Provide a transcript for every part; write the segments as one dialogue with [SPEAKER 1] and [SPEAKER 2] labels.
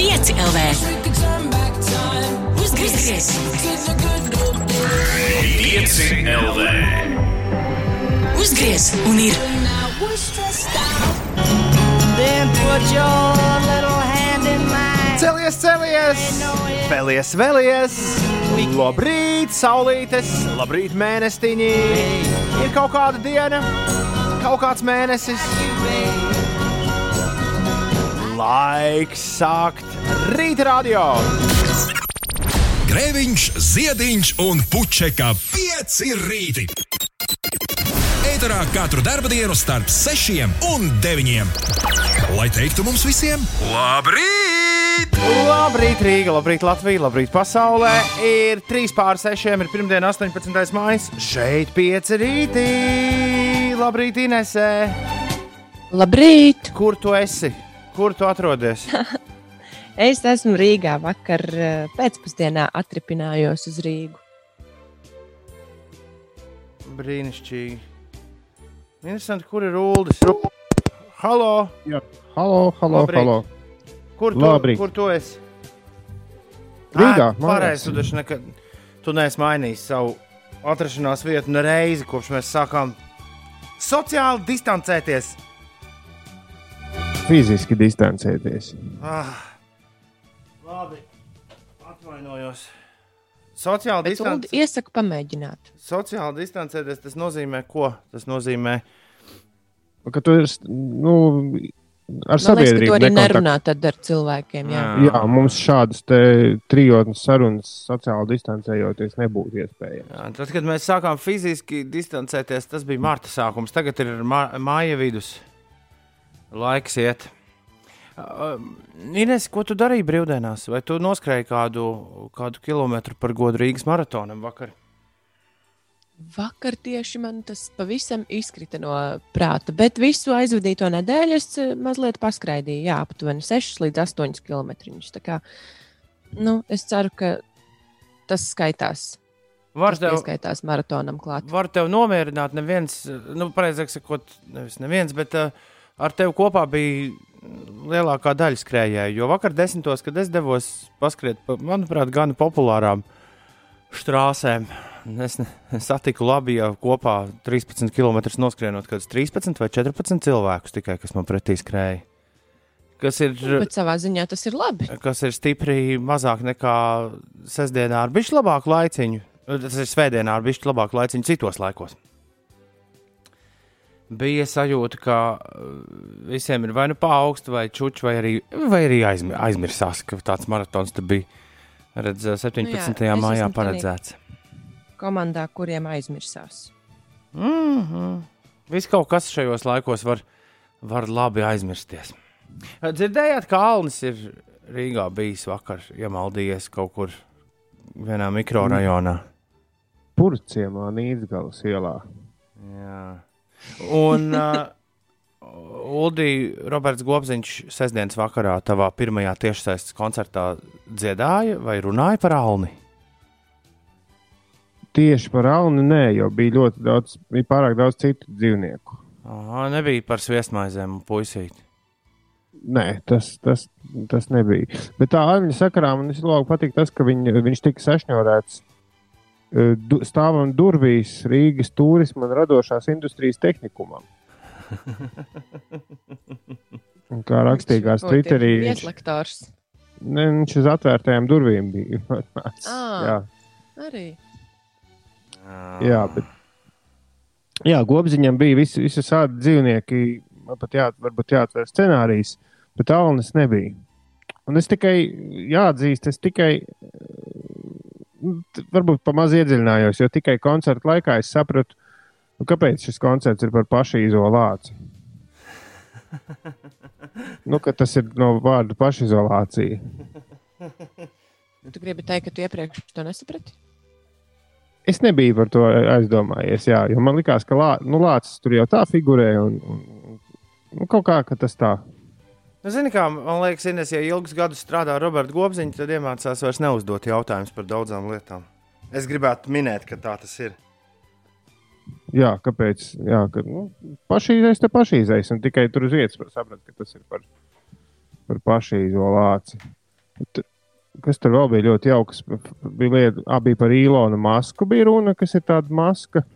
[SPEAKER 1] 5 LV. Uzgriez!
[SPEAKER 2] 5 LV.
[SPEAKER 1] Uzgriez! Un ir.
[SPEAKER 3] Celies, celies! Vēlies, vēlies! Labrīt, saulītes! Labrīt, mēnestiņi! Ir kaut kāda diena, kaut kāds mēnesis. Laiks sākt rīta radio!
[SPEAKER 2] Grēviņš, Ziediņš un Puķeka 5 rīti. Eterā katru dienu starp 6 un 9. Lai teiktu mums visiem, labrīt!
[SPEAKER 3] Labrīt, Rīga, labrīt, Latvija, labrīt, pasaulē! Ir 3 pār 6, ir pirmdiena, 18. maija. Šeit 5 rītī! Labrīt, Inesē!
[SPEAKER 4] Labrīt!
[SPEAKER 3] Kur tu esi? Kur tu atrodies?
[SPEAKER 4] Es esmu Rīgā. Vakar eh, pēcpusdienā atripinājos uz Rīgu.
[SPEAKER 3] Brīnišķīgi. Interesanti, kur ir Ulas? Halo!
[SPEAKER 5] Halo, halo,
[SPEAKER 3] Labrīt.
[SPEAKER 5] halo.
[SPEAKER 3] Kur tu,
[SPEAKER 5] Labrīt.
[SPEAKER 3] kur tu esi?
[SPEAKER 5] Rīgā,
[SPEAKER 3] Pareizi, tu taču nekad tu neesi mainījis savu atrašanās vietu ne reizi, kopš mēs sākām sociāli distancēties.
[SPEAKER 5] Fiziski distancēties.
[SPEAKER 3] Ah, labi, atvainojos. Sociāli,
[SPEAKER 4] Bet Uldi
[SPEAKER 3] distanc...
[SPEAKER 4] iesaku pamēģināt.
[SPEAKER 3] sociāli distancēties, tas nozīmē ko? Tas nozīmē,
[SPEAKER 5] Ka tu esi nu, ar
[SPEAKER 4] Man
[SPEAKER 5] sabiedrību.
[SPEAKER 4] tu arī nerunā ar cilvēkiem. Jā.
[SPEAKER 3] Jā.
[SPEAKER 5] Jā, mums šādas te trijotnes sarunas sociāli distancējoties nebūtu iespējams.
[SPEAKER 3] Jā, tad, kad mēs sākām fiziski distancēties, tas bija marta sākums. Tagad ir mā, māja vidus. Laiks iet. Uh, Ines, ko tu darīji brīvdienās? Vai tu noskrēji kādu, kādu kilometru par godu Rīgas maratonam vakar?
[SPEAKER 4] Vakar tieši man tas pavisam izkrita no prāta, bet visu aizvadīto nedēļu es mazliet paskraidīju. Jā, aptuveni 6 līdz 8 km. Tā kā, nu, es ceru, ka tas skaitās.
[SPEAKER 3] Var tev,
[SPEAKER 4] pieskaitās maratonam klāt.
[SPEAKER 3] var tev nomierināt, neviens, nu, pareizāk sakot, nevis neviens, bet uh, ar tevi kopā bija lielākā daļa skrējēju. Jo vakar desmitos, kad es devos paskriet pa, manuprāt, gan populārām strāsēm, es ne- satiku labi, ja kopā 13 km noskrienot kādus 13 vai 14 cilvēkus tikai, kas man pretī skrēja. Kas ir,
[SPEAKER 4] Bet savā ziņā tas ir labi.
[SPEAKER 3] kas ir stipri mazāk nekā sestdienā ar bišķi labāku laiciņu. Tas ir svētdienā ar bišķi labāku laiciņu citos laikos. Bija sajūta, ka uh, visiem ir vai nu paaugstu, vai čuči, vai arī, vai arī aizmi- aizmirsās, ka tāds maratons bija. Redz, uh, 17.
[SPEAKER 4] Nu jā, esmu
[SPEAKER 3] paredzēts.
[SPEAKER 4] Komandā, kuriem aizmirsās.
[SPEAKER 3] Mm -hmm. Viss kaut kas šajos laikos var, var labi aizmirsties. Dzirdējāt, ka Alnis ir Rīgā bijis vakar, iemaldījies kaut kur vienā mikrorajonā.
[SPEAKER 5] Purciemā, Nīderlandes ielā.
[SPEAKER 3] Jā. Un uh, Uldi Roberts Gobziņš sestdienas vakarā tavā pirmajā tiešsaistes koncertā dziedāja vai runāja par Alni?
[SPEAKER 5] Tieši par Alni nē, jo bija ļoti daudz, bija pārāk daudz citu dzīvnieku.
[SPEAKER 3] Aha, nebija par sviestmaizēm un puisīti.
[SPEAKER 5] Nē, tas, tas, tas nebija. Bet tā Aņģa sakarā man ļoti patīk tas, ka viņ, viņš tika sašņorēts du, stāvam durvīs Rīgas turisma un radošās industrijas tehnikumam. Un kā rakstīgās Twitterī, viņš,
[SPEAKER 4] Vieslektors.
[SPEAKER 5] ne, viņš uz atvērtajām durvīm bija.
[SPEAKER 4] Ā.
[SPEAKER 5] jā,
[SPEAKER 4] Arī.
[SPEAKER 5] jā, bet jā, gobziņam bija visi, visi tādi dzīvnieki. Man pat jā, varbūt jāatver scenārijs, bet Alnis nebija. Un es tikai jāatzīst, es tikai varbūt pa maz iedziļinājos, jo tikai koncerta laikā es sapratu, nu, kāpēc šis koncerts ir par pašizolāciju. nu, tas ir no vārda pašizolācija.
[SPEAKER 4] Tu gribi teikt, ka tu iepriekš to nesaprati?
[SPEAKER 5] Es nebiju par to aizdomājies, jā, jo man liekas, ka lā, nu, lācis tur jau tā figurē. Un, un, nu, kaut kā ka tas tā.
[SPEAKER 3] Nu, Zini, kā man liekas, Ines, ja ilgus gadus strādā ar Robertu Gobziņu, tad iemācās vairs neuzdot jautājumus par daudzām lietām. Es gribētu minēt, ka tā tas ir.
[SPEAKER 5] Jā, kāpēc? Jā, ka, nu, pašīzais, te pašīzais. Un tikai tur uz vietas var saprast, ka tas ir par, par pašīzolāciju. Kas tur vēl bija ļoti jauks? Bija lieta, abi par Ilonu masku bija runa, kas ir tāda maska.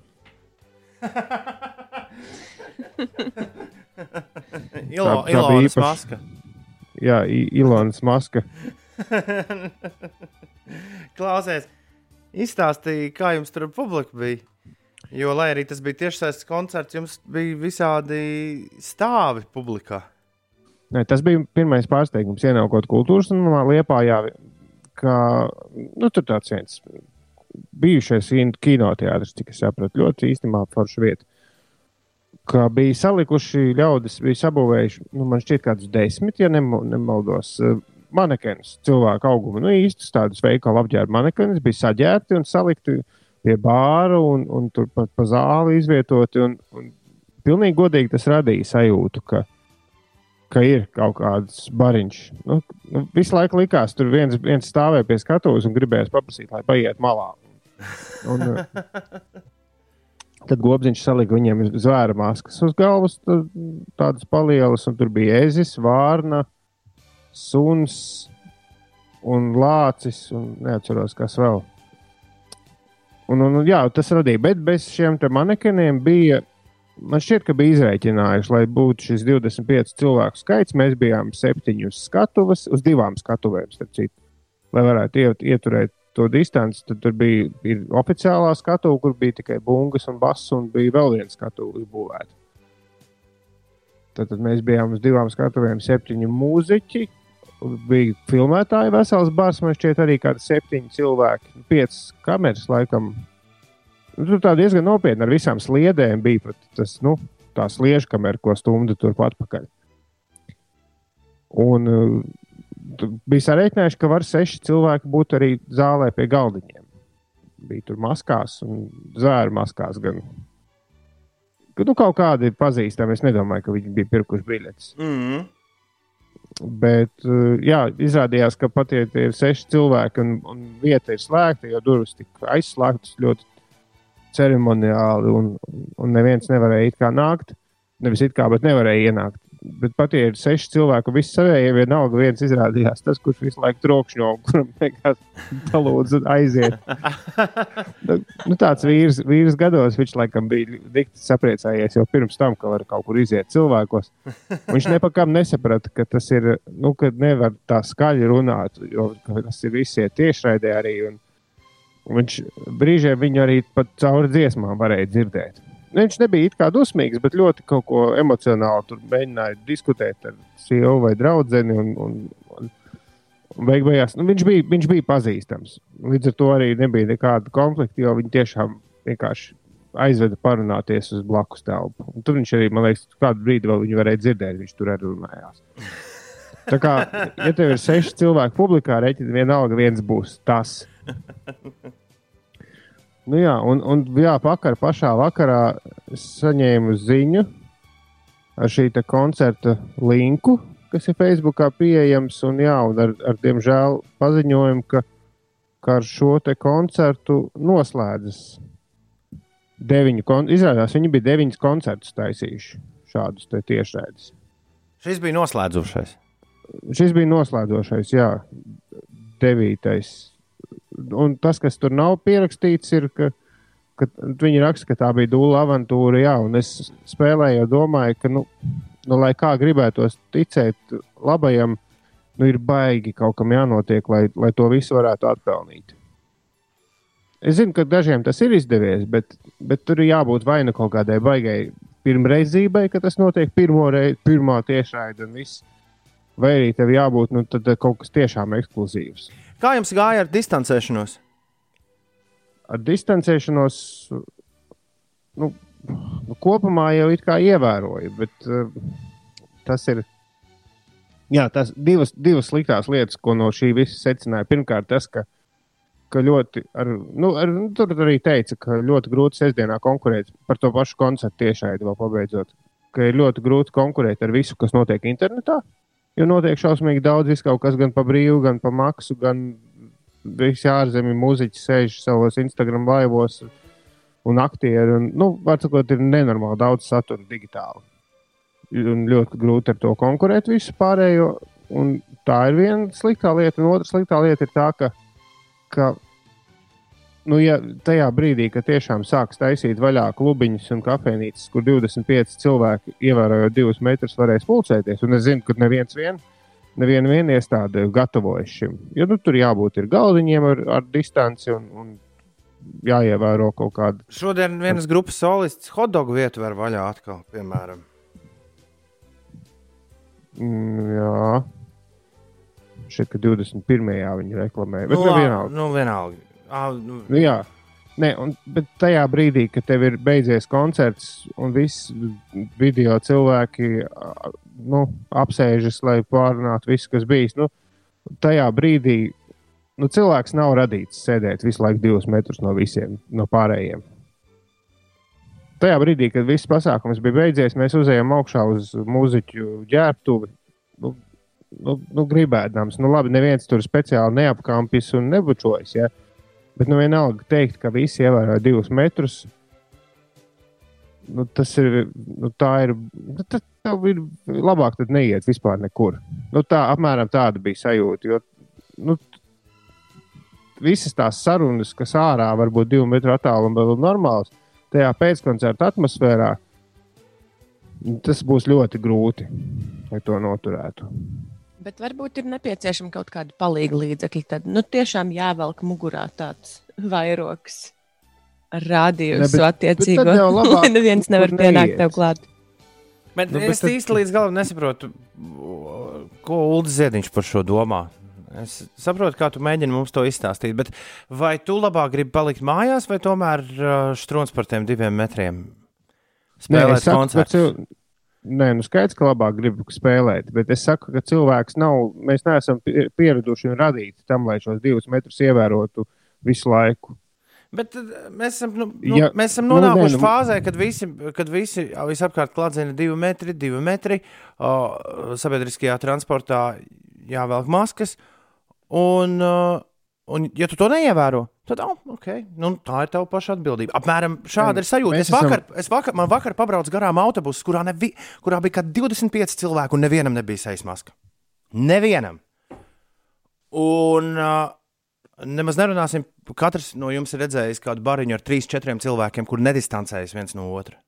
[SPEAKER 3] Ilo,
[SPEAKER 5] Tā- tā
[SPEAKER 3] Ilonas
[SPEAKER 5] īpaša-
[SPEAKER 3] maska.
[SPEAKER 5] Jā, Ilonas maska.
[SPEAKER 3] Klausies, izstāstīja, kā jums tur publika bija. Jo, lai arī tas bija tiešsaistes koncerts, jums bija visādi stāvi publikā.
[SPEAKER 5] Nē, tas bija pirmais pārsteigums, ienākot kultūras namā Liepājā, ka nu, tur tāds viens bijušais in- kinoteātris, cik es sapratu, ļoti īstenībā forša vieta. Ka bija salikuši ļaudis, bija sabūvējuši, nu, man šķiet, kādus desmit, ja nemo- nemaldos, eh, manekenus cilvēku auguma. Nu, īstus tādus veikalu apģērbu manekenus bija saģērti un salikti pie bāra un, un tur pa, pa zāli izvietoti. Un, un pilnīgi godīgi tas radīja sajūtu, ka, ka ir kaut kāds bariņš. Nu, nu, visu laiku likās, tur viens, viens stāvēja pie skatuves un gribējās paprasīt, lai paiet malā. Un, tad gobziņš salika viņiem zvēra maskas uz galvas, tādas palielas, un tur bija ezis, vārna, suns un lācis, un neatceros, kas vēl. Un, un, jā, tas radīja, bet bez šiem manekeniem bija. Man šķiet, ka bija izreikinājuši, lai būtu šis 25 cilvēku skaits. Mēs bijām septiņi uz skatuves, uz divām skatuvēm, starp citu. Lai varētu iet, ieturēt to distanci, tad tur bija oficiālā skatuve, kur bija tikai bungas un bass, un bija vēl viena skatuve uzbūvēta. Tad, tad mēs bijām uz divām skatuvēm, septiņi mūziķi, bija filmētāji, vesels bars, man šķiet, arī kādi septiņi cilvēki, nu, piecas kameras laikam. Nu, tur tā diezgan nopietni ar visām sliedēm bija pat tas, nu, tā sliežu kamera, ko stumda turpat pakaļ. Un uh, bija sarēķinājuši, ka var seši cilvēki būt arī zālē pie galdiņiem. Bija tur maskās un zvēru maskās gan. Nu, kaut kādi pazīstami. Es nedomāju, ka viņi bija pirkuši biļetes.
[SPEAKER 3] Mm.
[SPEAKER 5] Bet uh, jā, izrādījās, ka pat ja ir seši cilvēki un, un vieta ir slēgta, jo durvis tika aizslēgtas ļoti ceremoniāli, un, un neviens nevarēja it kā nākt. Nevis it kā, bet nevarēja ienākt. Bet pat ja ir seši cilvēki, un viss savējie vienalga viens izrādījās tas, kurš visu laiku trokšņo, un kuram vienkārši palūdz aiziet. nu, nu, tāds vīrs, vīrs gados, viņš laikam bija dikti sapriecājies jau pirms tam, ka var kaut kur iziet cilvēkos. Viņš nepakām nesaprata, ka tas ir, nu, ka nevar tā skaļi runāt, jo tas ir visi tiešraidē arī. Un, un viņš brīžiem viņu arī pat cauri dziesmām varēja dzirdēt. Viņš nebija it kā dusmīgs, bet ļoti kaut ko emocionāli tur mēģināja diskutēt ar sievu vai draugu. Un, un, un, un beig beigās nu, viņš, bija, viņš bija pazīstams. Līdz ar to arī nebija nekāda konflikta, jo viņi tiešām vienkārši aizveda parunāties uz blakus telpu. Un tur viņš arī, man liekas, kādu brīdi vēl viņu varēja dzirdēt, viņš tur arī runājās. Tā kā, ja tev ir seši cilvēki publikā, reķina vienalga, viens būs tas. Nu jā, un, un jā, vakar, pašā vakarā saņēmu ziņu ar šī koncerta linku, kas ir Facebookā pieejams. Un, jā, un ar, ar diemžēl paziņojumu, ka, ka ar šo koncertu noslēdzas deviņu. Kon izrādās, viņi bija deviņus koncertus taisījuši šādus tiešraidus.
[SPEAKER 3] Šis bija noslēdzošais.
[SPEAKER 5] Šis bija noslēdzošais, jā, devītais. Un tas, kas tur nav pierakstīts, ir, ka, ka viņi raksta, ka tā bija dūla avantūra. Jā, un es spēlēju, domāju, ka, nu, nu, lai kā gribētos ticēt labajam, nu, ir baigi kaut kam jānotiek, lai, lai to visu varētu atpelnīt. Es zinu, ka dažiem tas ir izdevies, bet, bet tur ir jābūt vai nu kaut kādai baigai pirmreizībai, ka tas notiek reizi, pirmā tiešraide un viss. Vai arī tev jābūt nu, kaut kas tiešām ekskluzīvs.
[SPEAKER 3] Kā jums gāja ar distancēšanos?
[SPEAKER 5] Ar distancēšanos nu, nu, kopumā jau it kā ievēroju, bet uh, tas ir. Jā, tas divas, divas sliktās lietas, ko no šī visa secināja. Pirmkārt, tas, ka, ka ļoti, ar, nu, ar, tur arī teica, ka ļoti grūti sestdienā konkurēt par to pašu koncertu tiešraidi vēl pabeidzot. Ka ir ļoti grūti konkurēt ar visu, kas notiek internetā. Jo notiek šausmīgi daudz, viss kaut kas gan pa brīvu, gan pa maksu, gan visi ārzemju mūziķi sēž savos Instagram laivos un aktieri. Un, nu, var sakot, ir nenormāli daudz satura digitāli. Un ļoti grūti ar to konkurēt visu pārējo. Un tā ir viena sliktā lieta, un otra sliktā lieta ir tā, ka, ka nu, ja tajā brīdī, kad tiešām sāks taisīt vaļā klubiņus un kafejnīcas, kur 25 cilvēki ievērojot divus metrus varēs pulcēties, un es zinu, ka neviens vien, neviena vien iestāde gatavojas šim. Jo nu, tur jābūt ir galdiņiem ar, ar distanci un, un jāievēro kaut kāda.
[SPEAKER 3] Šodien vienas grupas solists hotdogu vietu var vaļā atkal, piemēram.
[SPEAKER 5] Mm, jā. Šeit, ka 21. viņi reklamēja. Bet
[SPEAKER 3] nu,
[SPEAKER 5] nu, vienalga.
[SPEAKER 3] Nu, vienalga. Ā, nu,
[SPEAKER 5] jā. Nē, un, bet tajā brīdī, kad tev ir beidzies koncerts un viss video cilvēki nu, apsēžas, lai pārunātu visu, kas bijis, nu, tajā brīdī nu, cilvēks nav radīts sēdēt visu laiku divus metrus no visiem, no pārējiem. Tajā brīdī, kad viss pasākums bija beidzies, mēs uzējām augšā uz mūziķu ģērbtuvi. Nu, nu, nu, gribēdams, nu, labi, neviens tur speciāli neapkampis un nebučojas. Ja? Bet, nu, vienalga teikt, ka visi ievēro divus metrus. Nu, tas ir. Nu, tā ir. Nu, tad tev ir labāk, neiet vispār nekur. Nu, tā apmēram tāda bija sajūta. Jo, nu, visas tās sarunas, kas ārā var būt divu metru attālumā, vēl ir normāls, tajā pēckoncerta atmosfērā. Tas būs ļoti grūti, lai to noturētu.
[SPEAKER 4] Bet varbūt ir nepieciešama kaut kāda palīga līdzekļa. Tad nu, tiešām jāvelk mugurā tāds vairoks ar rādījumu attiecīgo.
[SPEAKER 5] bet tad jau labāk
[SPEAKER 4] Lai neviens nevar pienākt tev klāt.
[SPEAKER 3] Bet
[SPEAKER 5] Nu,
[SPEAKER 3] nu,
[SPEAKER 5] bet
[SPEAKER 3] es
[SPEAKER 5] tad-
[SPEAKER 3] īsti līdz galam nesaprotu, ko Ulrichs Ziedņš par šo domā. Es saprotu, kā tu mēģini mums to izstāstīt, bet vai tu labāk gribi palikt mājās, vai tomēr uh, strūns par tiem diviem metriem? Spēlēt
[SPEAKER 5] es ka
[SPEAKER 3] koncertu.
[SPEAKER 5] Nē, nu skaidrs, ka labāk gribu spēlēt, bet es saku, ka cilvēks nav, mēs neesam pie- pieraduši un radīti tam, lai šos divus metrus ievērotu visu laiku.
[SPEAKER 3] Bet uh, mēs esam, nu, nu,
[SPEAKER 5] Ja-
[SPEAKER 3] mēs esam
[SPEAKER 5] nu, nē,
[SPEAKER 3] nonākuši
[SPEAKER 5] nu-
[SPEAKER 3] fāzē, kad visi, kad visi visapkārt klātsiena divi metri, divi metri, uh, sabiedriskajā transportā jāvelk maskas. Un, uh, un, ja tu to neievēro, tad oh, okay, nu, tā ir tava paša atbildība. Apmēram šāda ir sajūta. Es vakar, es vakar, man vakar pabraucu garām autobusu, kurā, nevi, kurā bija kaut 25 cilvēku, un nevienam nebija sejas maska. Nevienam. Un uh, nemaz nerunāsim, katrs no jums ir redzējis kādu bariņu ar 3-4 cilvēkiem, kur nedistancējas viens no otra.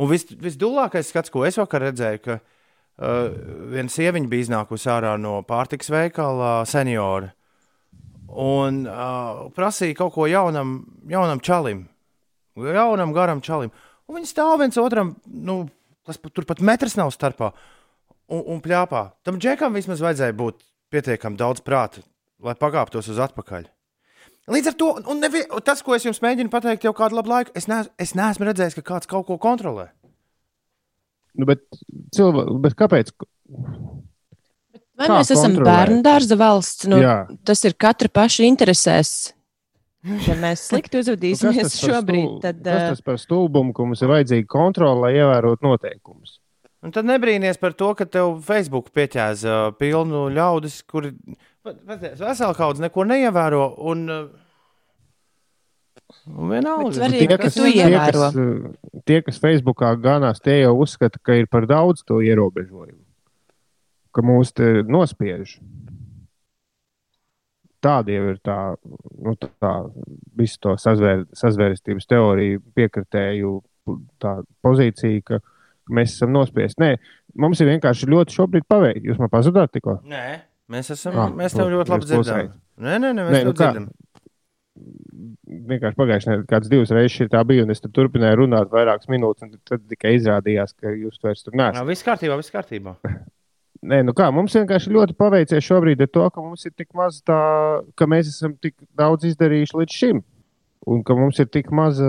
[SPEAKER 3] Un vis, visdūlākais skats, ko es vakar redzēju, ka uh, viena sieviete bija iznākusi ārā no pārtiks veikala seniora un uh, prasīja kaut ko jaunam, jaunam čalim, jaunam garam čalim. Un viņi stāv viens otram, nu, pat, tur pat metrs nav starpā, un, un pļāpā. Tam džekam vismaz vajadzēja būt pietiekami daudz prāta, lai pakāptos uz atpakaļ. Līdz ar to, un nevi, tas, ko es jums mēģinu pateikt jau kādu labu laiku, es, nees, es neesmu redzējis, ka kāds kaut ko kontrolē.
[SPEAKER 5] Nu, bet, cilvē... bet kāpēc?
[SPEAKER 4] Vai
[SPEAKER 5] Kā
[SPEAKER 4] mēs esam bērnu dārza valsts? Nu,
[SPEAKER 5] Jā.
[SPEAKER 4] tas ir katra paša interesēs. Ja mēs slikti
[SPEAKER 5] Nu,
[SPEAKER 4] uzvedīsimies
[SPEAKER 5] tas par
[SPEAKER 4] šobrīd,
[SPEAKER 5] stul-
[SPEAKER 4] tad uh,
[SPEAKER 5] tas par stulbumu, ka mums ir vajadzīga kontrole, lai ievērotu noteikumus?
[SPEAKER 3] Un tad nebrīnīties par to, ka tev Facebook pieķēza uh, pilnu ļaudis, kuri veseli kaut neko neievēro. Un, uh, un vienalga,
[SPEAKER 4] svarīgi,
[SPEAKER 5] Tie,
[SPEAKER 4] ka
[SPEAKER 5] kas,
[SPEAKER 4] tu
[SPEAKER 5] tie,
[SPEAKER 4] ievēro.
[SPEAKER 5] kas, tie, kas Facebookā ganās, tie jau uzskata, ka ir par daudz to ierobežojumu, ka mūs te nospiež. Tāda jau ir tā, nu, tā visu to sazvēr, sazvērestības teoriju piekritēju tā pozīcija, ka mēs esam nospiesti. Nē, mums ir vienkārši ļoti šobrīd paveikti. Jūs man pazudāt tikko?
[SPEAKER 3] Nē, mēs, esam,
[SPEAKER 5] Ah,
[SPEAKER 3] mēs tev ļoti labi dzirdam. Nē, nē, nē, mēs
[SPEAKER 5] Nē,
[SPEAKER 3] tev
[SPEAKER 5] nu
[SPEAKER 3] dzirdam.
[SPEAKER 5] vienkārši pagājušajā nedēļā, kāds divas reizes tā bija, un es tur turpināju runāt vairākas minūtes, un tad tikai izrādījās, ka jūs vairs tur nesat.
[SPEAKER 3] viss kārtībā, viss kārtībā.
[SPEAKER 5] Nē, nu kā, mums vienkārši ļoti paveicies šobrīd ar to, ka mums ir tik maz tā, ka mēs esam tik daudz izdarījuši līdz šim, un ka mums ir tik maza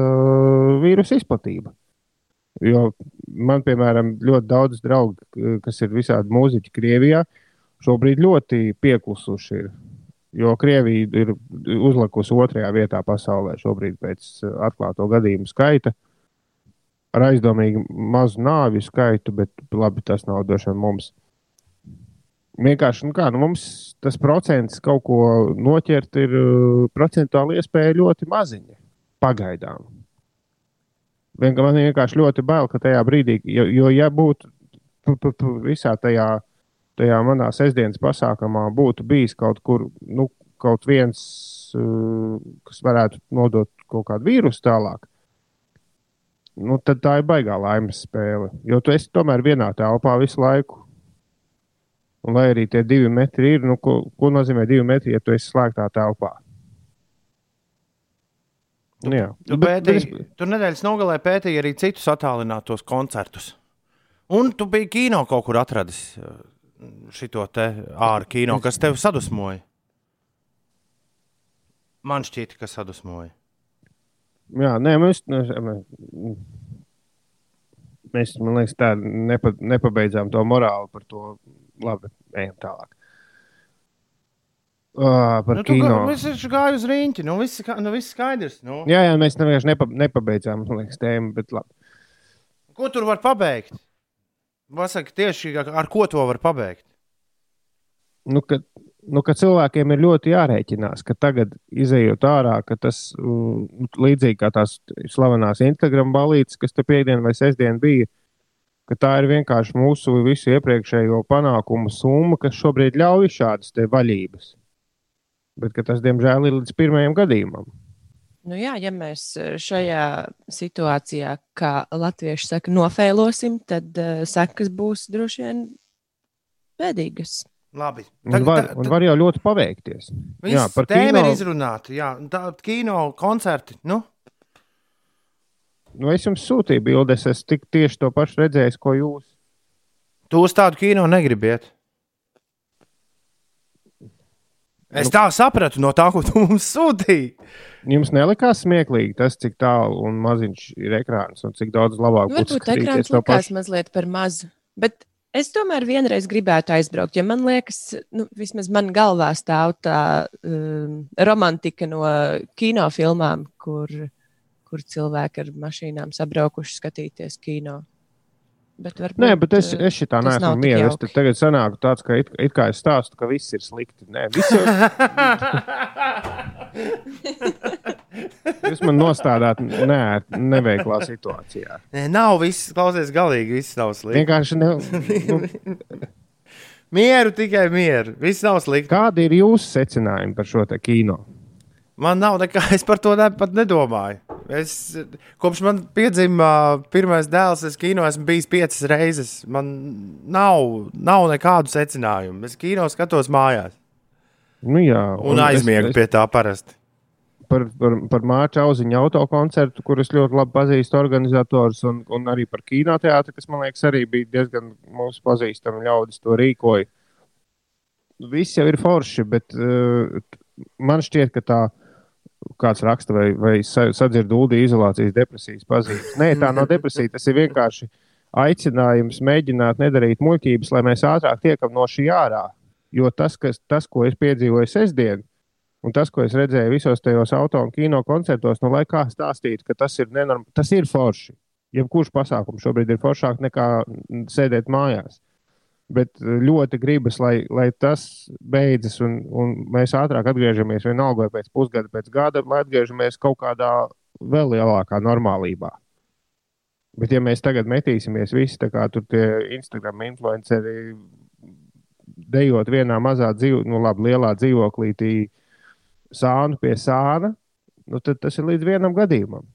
[SPEAKER 5] vīrusu izplatība. Jo man, piemēram, ļoti daudz draugu, kas ir visādi mūziķi Krievijā, šobrīd ļoti pieklusuši ir. Jo Krievija ir uzlikusi otrajā vietā pasaulē šobrīd pēc atklāto gadījumu skaita. Ar aizdomīgi mazu nāvju skaitu, bet labi, tas nav vien mums. Vienkārši nu kā, nu mums tas procents kaut ko noķert, ir uh, procentuāli iespēja ļoti maziņa. Pagaidām. Vienkār, man vienkārši ļoti bail, ka tajā brīdī, jo, jo ja būtu tu, tu, tu, visā tajā tajā manā sestdienas pasākumā būtu bijis kaut kur, nu, kaut viens, uh, kas varētu nodot kaut kādu vīrusu tālāk, nu, tad tā ir baigā laimes spēle. Jo tu esi tomēr vienā telpā visu laiku. Un lai arī tie divi metri ir, nu, ko, ko nozīmē divi metri, ja tu esi slēgtā telpā? Nu, jā,
[SPEAKER 3] Tu,
[SPEAKER 5] bet- bet
[SPEAKER 3] pētīji,
[SPEAKER 5] es-
[SPEAKER 3] tu nedēļas nogalē pētīji arī citus attālinātos koncertus. Un tu biji kino kaut kur atradis šo te ārā kino, kas tev sadusmoja. Man šķiet, ka sadusmoja.
[SPEAKER 5] Jā, nē, mēs, mēs, mēs man liekas, tā nepa, nepabeidzām to morāli par to. Labi, ejam tālāk. Uh, par
[SPEAKER 3] Nu, tu
[SPEAKER 5] kino.
[SPEAKER 3] gā- Mēs taču gājām uz rīņķi. Nu, viss, nu, viss skaidrs. Nu.
[SPEAKER 5] Jā, jā, mēs vienkārši nepa, nepabeidzām liekas, tēmu, bet labi.
[SPEAKER 3] Ko tur var pabeigt? Vasaka, tieši ar- ko to var pabeigt?
[SPEAKER 5] Nu, ka, nu, ka cilvēkiem ir ļoti jārēķinās, ka tagad, izējot ārā, ka tas mm, līdzīgi kā tās slavenās Instagram balītes, kas te piekdien vai sestdien bija, ka tā ir vienkārši mūsu visu iepriekšējo panākumu summa, kas šobrīd ļauj šādas te vaļības. Bet tas, diemžēl, ir līdz pirmajam gadījumam.
[SPEAKER 4] Nu jā, ja mēs eh, šajā situācijā, kā latvieši saka, nofēlosim, tad uh, sekas būs droši vien bēdīgas.
[SPEAKER 3] Labi.
[SPEAKER 5] Un var, un var jau ļoti paveikties.
[SPEAKER 3] Jā, par tēmu
[SPEAKER 5] kino-
[SPEAKER 3] ir izrunāta. Jā, tā kino koncerti. Nu,
[SPEAKER 5] Nu, es jums sūtīju bildes, es tik tieši to pašu redzēju, ko jūs.
[SPEAKER 3] tu uz tādu kino negribiet. Es
[SPEAKER 5] Nu-
[SPEAKER 3] tā sapratu no tā, ko tu mums sūtīji.
[SPEAKER 5] Jums nelikās smieklīgi tas, cik tālu un maziņš ir ekrāns un cik daudz labāk
[SPEAKER 4] Nu,
[SPEAKER 5] būtu
[SPEAKER 4] varbūt ekrāns
[SPEAKER 5] skatīties to
[SPEAKER 4] likās
[SPEAKER 5] pašu.
[SPEAKER 4] mazliet par mazu. Bet es tomēr vienreiz gribētu aizbraukt, jo man liekas, nu, vismaz man galvā stāv tā um, romantika no kinofilmām, kur, kur cilvēki ar mašīnām sabraukuši skatīties kino. Bet varbūt,
[SPEAKER 5] Nē, bet es,
[SPEAKER 4] uh,
[SPEAKER 5] es šitā neesmu mieru. Es tagad sanāku tāds, ka it, it kā es stāstu, ka viss ir slikti. Nē, viss jau... Jūs man nostādāt nē, neveiklā situācijā.
[SPEAKER 3] Nē, nav viss, klausies, galīgi viss nav slikti.
[SPEAKER 5] Vienkārši ne, nu,
[SPEAKER 3] Mieru, tikai mieru. Viss nav slikti.
[SPEAKER 5] kādi ir jūsu secinājumi par šo te kino?
[SPEAKER 3] Man nav nekā, es par to ne, pat nedomāju. Es, kopš man piedzima pirmais dēls, es kino esmu bijis piecas reizes. Man nav, nav nekādu secinājumu. Es kino skatos mājās
[SPEAKER 5] Nu, jā,
[SPEAKER 3] un, un aizmiegu
[SPEAKER 5] es-
[SPEAKER 3] pie tā parasti.
[SPEAKER 5] par, par, par Mārķa Auziņa autokoncertu, kurus ļoti labi pazīstu organizators, un, un arī par kinoteātri, kas man liekas arī bija diezgan mūsu pazīstami ļaudis to rīkoja. Viss jau ir forši, bet uh, man šķiet, ka tā kāds raksta vai, vai sa- sadzird ūdī izolācijas depresijas pazīmes. Nē, tā nav depresija, tas ir vienkārši aicinājums mēģināt nedarīt muļķības, lai mēs ātrāk tiekam no šī ārā. Jo tas, kas, tas ko es piedzīvoju sestdien, Un tas, ko es redzēju visos tajos auto un kino koncertos, nu, lai kā stāstītu, ka tas ir, nenorm... tas ir forši. Jebkurš pasākums šobrīd ir foršāk nekā sēdēt mājās. Bet eh, ļoti gribas, lai, lai tas beidzas, un, un mēs ātrāk atgriežamies vienalga pēc pusgada, pēc gada, lai atgriežamies kaut kādā vēl lielākā normālībā. Bet, ja mēs tagad metīsimies visi, tā kā tur tie Instagram influenceri, dejot vienā mazā dzīvo, nu, labi, lielā dzīvoklītī, sānu pie sāna, nu, tad tas ir līdz vienam gadījumam.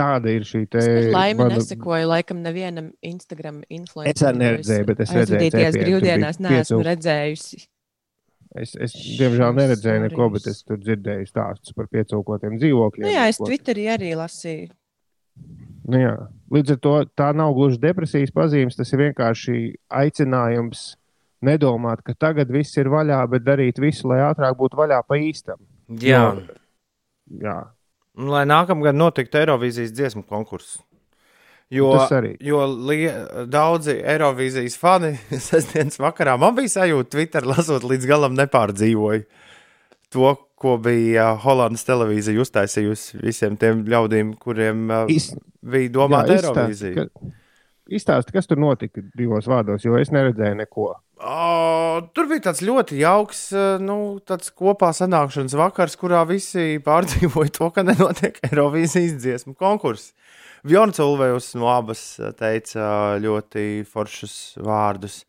[SPEAKER 5] Tāda ir šī te
[SPEAKER 4] Es laimi
[SPEAKER 5] mana-
[SPEAKER 4] nesekoju laikam nevienam Instagram influencerim.
[SPEAKER 5] Es arī neredzēju, bet es redzēju tur
[SPEAKER 4] brīvdienās neesmu redzējusi.
[SPEAKER 5] Es, es diemžēl neredzēju neko, bet es tur dzirdēju stāstus par piecūkotiem dzīvokļiem.
[SPEAKER 4] Nu jā, es Twitterī arī lasīju.
[SPEAKER 5] Nu, jā. Līdz ar to tā nav gluži depresijas pazīmes. Tas ir vienkārši aicinājums nedomāt, ka tagad viss ir vaļā, bet darīt visu, lai ātrāk būtu vaļā pa īstam.
[SPEAKER 3] Jā,
[SPEAKER 5] Jā,
[SPEAKER 3] lai nākamgad notiktu Eirovīzijas dziesmu konkurss. Jo,
[SPEAKER 5] arī.
[SPEAKER 3] jo lie, daudzi Eirovīzijas fani sestdienas vakarā man bija sajūta, Twitter lasot līdz galam nepārdzīvoju to, ko bija uh, Holandas televīzija uztaisījusi visiem tiem ļaudīm, kuriem uh,
[SPEAKER 5] Iz-
[SPEAKER 3] bija domāta Eirovīzija.
[SPEAKER 5] Izstāsti, kas tur notika divos vārdos, jo es neredzēju neko.
[SPEAKER 3] O, tur bija tāds ļoti jauks, uh, nu, tāds kopā sanākšanas vakars, kurā visi pārdzīvoja to, ka nenotiek Eirovīzijas dziesmu konkurss. Bjorns Ulvejs no abas uh, teica uh, ļoti foršus vārdus.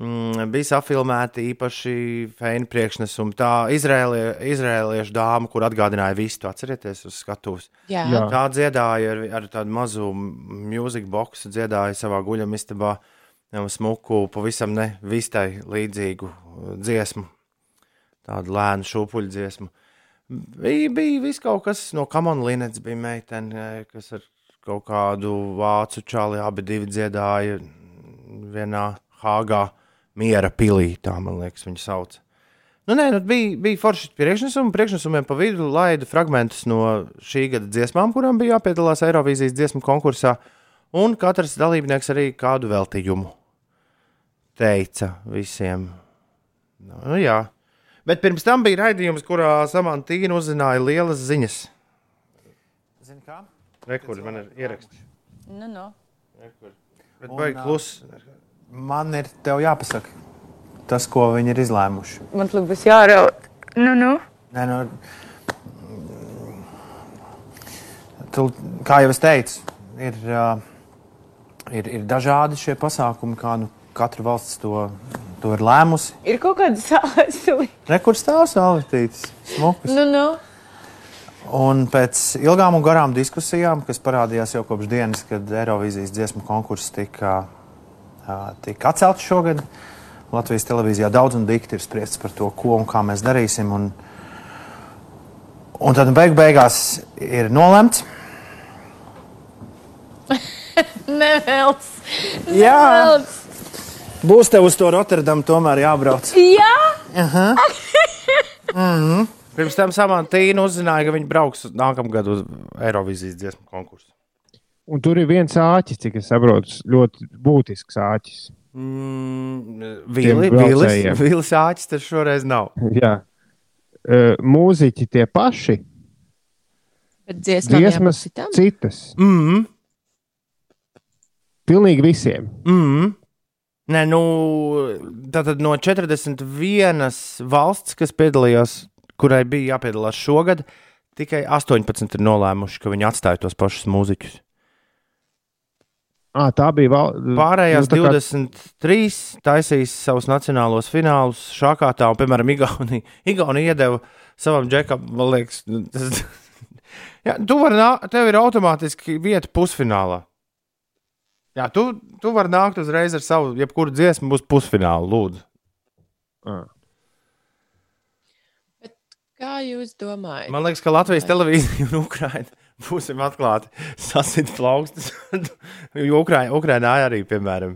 [SPEAKER 3] mm, bija safilmēti īpaši feini priekšnesumi. Tā izrēlie, izrēliešu dāma, kur atgādināja visu, atcerieties, uz skatuves.
[SPEAKER 4] Jā,
[SPEAKER 5] Jā.
[SPEAKER 3] Tā dziedāja ar, ar tādu mazu mūziku boxu, dziedāja savā guļamistabā jau smuku, pavisam ne vistai līdzīgu uh, dziesmu, tādu lēnu šūpuļu dziesmu. Bija, bija viss kaut kas no Kamona Linets, bija meitene, kas ar kaut kādu vācu čāli abi divi dziedāja vienā Hāgā miera pilī, tā man liekas, viņa sauc. Nu, nē, nu, bija, bija forši priekšnesumi. Priekšnesumiem pa vidu laida fragmentus no šī gada dziesmām, kurām bija jāpiedalās Eirovīzijas dziesmu konkursā. Un katrs dalībnieks arī kādu veltījumu teica visiem. Nu, jā. Bet pirms tam bija raidījums, kurā Samantīna uzzināja lielas ziņas. Zini kā? Rekur, man ir ieraksts.
[SPEAKER 1] Nu, nu.
[SPEAKER 3] Bet baigi klusi.
[SPEAKER 6] Man ir tev jāpasaka tas, ko viņi ir izlēmuši.
[SPEAKER 1] Man liekas, būs jāraud. Nu, nu.
[SPEAKER 6] Nē, nu, tu, kā jau es teicu, ir, uh, ir, ir dažādi šie pasākumi, kā nu, katra valsts to, to ir lēmusi.
[SPEAKER 1] Ir kaut kāda sāla.
[SPEAKER 6] Rekurs stāv saulētīts, smukas.
[SPEAKER 1] Nu, nu.
[SPEAKER 6] Un pēc ilgām un garām diskusijām, kas parādījās jau kopš dienas, kad Eirovīzijas dziesmu konkurss tika, tika atcelts šogad, Latvijas televīzijā daudz un dikti ir spriests par to, ko un kā mēs darīsim. Un, un tad beig beigās ir nolemts.
[SPEAKER 1] Nevelc.
[SPEAKER 6] Jā,
[SPEAKER 1] Nevelc.
[SPEAKER 6] Būs tev uz to Rotterdamu tomēr jābrauc.
[SPEAKER 1] Jā.
[SPEAKER 3] Pirms tam Samantīna uzzināja, ka viņi brauks nākamgad uz Eirovīzijas dziesmu konkursu.
[SPEAKER 5] Un tur ir viens āķis, cik es saprotu, ļoti būtisks āķis.
[SPEAKER 3] Mm, Vili, Vilis. Vilis āķis tas šoreiz nav.
[SPEAKER 5] Jā. Uh, mūziķi tie paši,
[SPEAKER 4] bet dziesmām
[SPEAKER 5] dziesmas citas.
[SPEAKER 3] Mm,
[SPEAKER 5] Pilnīgi visiem.
[SPEAKER 3] mm. Nē, nu, tātad no 41 valsts, kas piedalījās, kurai bija jāpiedalās šogad, tikai 18 ir nolēmuši, ka viņi atstāja tos pašus mūziķus.
[SPEAKER 5] À, tā bija val...
[SPEAKER 3] Pārējās
[SPEAKER 5] nu, kā-
[SPEAKER 3] 23 taisīs savus nacionālos finālus šākā tā, un, piemēram, Igaunija, Igaunija iedeva savam džekam, man liekas, tas, jā, tu vari tev ir automātiski vieta pusfinālā. Jā, tu, tu vari nākt uzreiz ar savu, jebkuru dziesmu, būs pusfināla, lūdzu.
[SPEAKER 5] Ā.
[SPEAKER 4] Kā jūs domājat?
[SPEAKER 3] Man liekas, ka Latvijas televīzija un Ukraina būsim atklāti sasit plaukstus. jo Ukraina, Ukrainā arī, piemēram,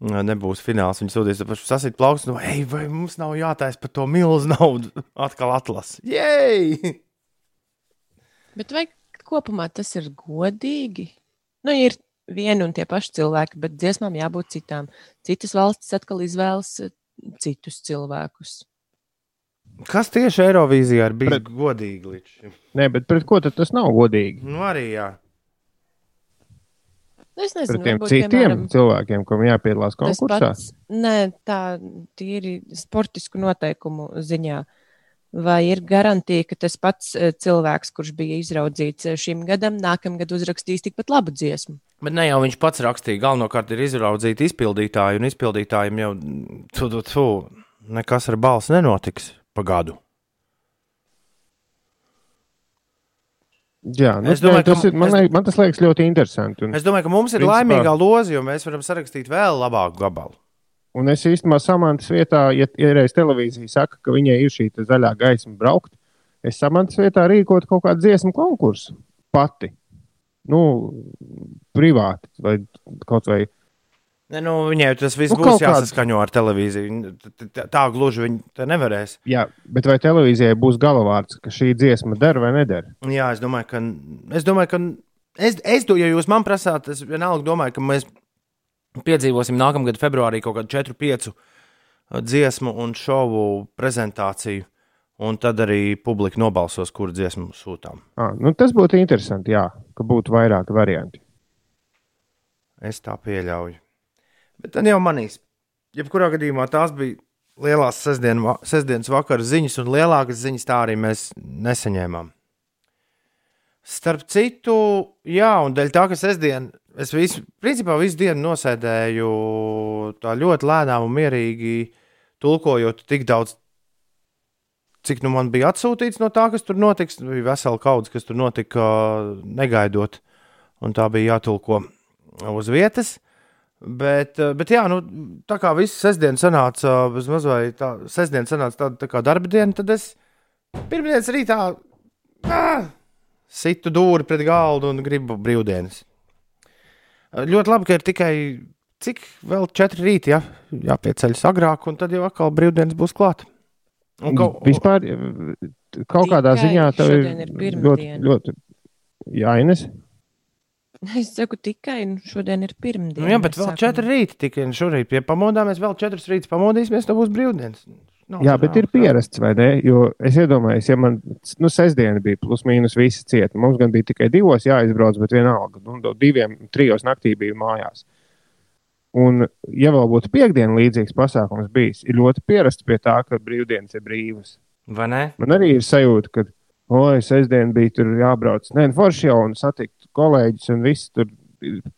[SPEAKER 3] nebūs fināls. Viņi sūtīs to pašu sasit plaukstus. No, Ej, vai mums nav jātaisa par to milzu naudu? Atkal atlas. Jej!
[SPEAKER 4] Bet vai kopumā tas ir godīgi? Nu, ir vieni un tie paši cilvēki, bet dziesmām jābūt citām. Citas valstis atkal izvēlas eh, citus cilvēkus.
[SPEAKER 3] Kas tieši Eirovīzijā ir bijis
[SPEAKER 5] Pret-
[SPEAKER 3] godīgi līdz šim?
[SPEAKER 5] Nē, bet pret ko tad tas nav godīgi?
[SPEAKER 3] Nu, arī jā.
[SPEAKER 4] Nu, Es
[SPEAKER 5] Pret
[SPEAKER 4] nezinu,
[SPEAKER 5] tiem
[SPEAKER 4] varbūt,
[SPEAKER 5] citiem
[SPEAKER 4] piemēram,
[SPEAKER 5] cilvēkiem, kam jāpiedalās konkursā.
[SPEAKER 4] pats, nē, tā tīri sportisku noteikumu ziņā. Vai ir garantīva, ka tas pats eh, cilvēks, kurš bija izraudzīts eh, šim gadam, nākamgad uzrakstīs tikpat labu dziesmu?
[SPEAKER 3] Bet ne jau viņš pats rakstīja. Galvenokārt ir izraudzīti izpildītāji, un izpildītājiem jau tu, tu, tu, nekas ar balsi nenotiks pa gadu.
[SPEAKER 5] Jā, nu,
[SPEAKER 3] Es domāju,
[SPEAKER 5] tas
[SPEAKER 3] ka-
[SPEAKER 5] ir, man,
[SPEAKER 3] es-
[SPEAKER 5] man tas liekas ļoti interesanti. Un,
[SPEAKER 3] Es domāju, ka mums ir
[SPEAKER 5] Principā-
[SPEAKER 3] laimīgā loza, jo mēs varam sarakstīt vēl labāku gabalu.
[SPEAKER 5] Un es īstenībā samantas vietā, ja, reiz televīzija saka, ka viņai ir šī zaļā gaisma braukt, es samantas vietā rīkot kaut kādu dziesmu konkursu pati. Nu, privāti vai kaut vai.
[SPEAKER 3] Ne, nu, viņai tas viss
[SPEAKER 5] Nu,
[SPEAKER 3] būs
[SPEAKER 5] kaut kāds-
[SPEAKER 3] jāsaskaņo ar televīziju. Tā gluži viņi te nevarēs.
[SPEAKER 5] Jā, bet vai televīzijai būs galavārds, ka šī dziesma der vai neder?
[SPEAKER 3] Jā, es domāju, ka. Es domāju, ka es, es ja jūs man prasāt, es vienalga domāju, ka mēs piedzīvosim nākamgad februārī kaut kādu 4-5 dziesmu un šovu prezentāciju. Un tad arī publika nobalsos, kuru dziesmu sūtām.
[SPEAKER 5] À, nu, tas būtu interesanti, jā, ka būtu vairāki varianti.
[SPEAKER 3] Es tā pieļauju. Bet tad jau manīs. Jebkurā gadījumā tās bija lielās sestdien, sestdienas vakara ziņas, un lielākas ziņas tā arī mēs nesaņēmām. Starp citu, jā, un dēļ tā, ka sestdien es visu, principā visu dienu nosēdēju tā ļoti lēnām un mierīgi tulkojot tik daudz. Cik nu man bija atsūtīts no tā, kas tur notiks, bija vesela kaudze, kas tur notika negaidot, un tā bija jātulko uz vietas. Bet, bet jā, nu, tā kā viss sestdiena sanāca, bezmaz vai tā, sestdiena sanāca tāda tā kā darba diena, tad es pirmdienas rītā ah, situ dūri pret galdu un gribu brīvdienas. Ļoti labi, ka ir tikai cik vēl četri rīti, ja? jāpieceļas agrāk, un tad jau atkal brīvdienas būs klāt. Un
[SPEAKER 5] kaut, Vispār, kaut kādā ziņā tā ir
[SPEAKER 4] šodien ir
[SPEAKER 5] ļoti, ļoti jāines.
[SPEAKER 4] Es saku, tikai nu, šodien ir pirmdiena.
[SPEAKER 3] Nu, jā, bet
[SPEAKER 4] mēs
[SPEAKER 3] vēl
[SPEAKER 4] sākam.
[SPEAKER 3] četri rīti tikai šorīt. Ja pamodāmies, vēl četrus rītus pamodīsimies, tad būs brīvdienas. Nav
[SPEAKER 5] Jā, bet ir pierasts, vai ne? Jo es iedomājos, ja man nu, sestdiena bija plus mīnus visi cieti. Mums gan bija tikai divos jāizbrauc, bet vienalga. Nu, diviem, trijos naktī bija mājās. Un, ja vēl būtu piekdiena līdzīgs pasākums bijis, ir ļoti pierasts pie tā, ka brīvdienas ir brīvas.
[SPEAKER 3] Vai ne?
[SPEAKER 5] Man arī ir sajūta, ka, oi, sestdien bija tur jābrauc. Nē, nu, forši jau un satikt kolēģis un viss tur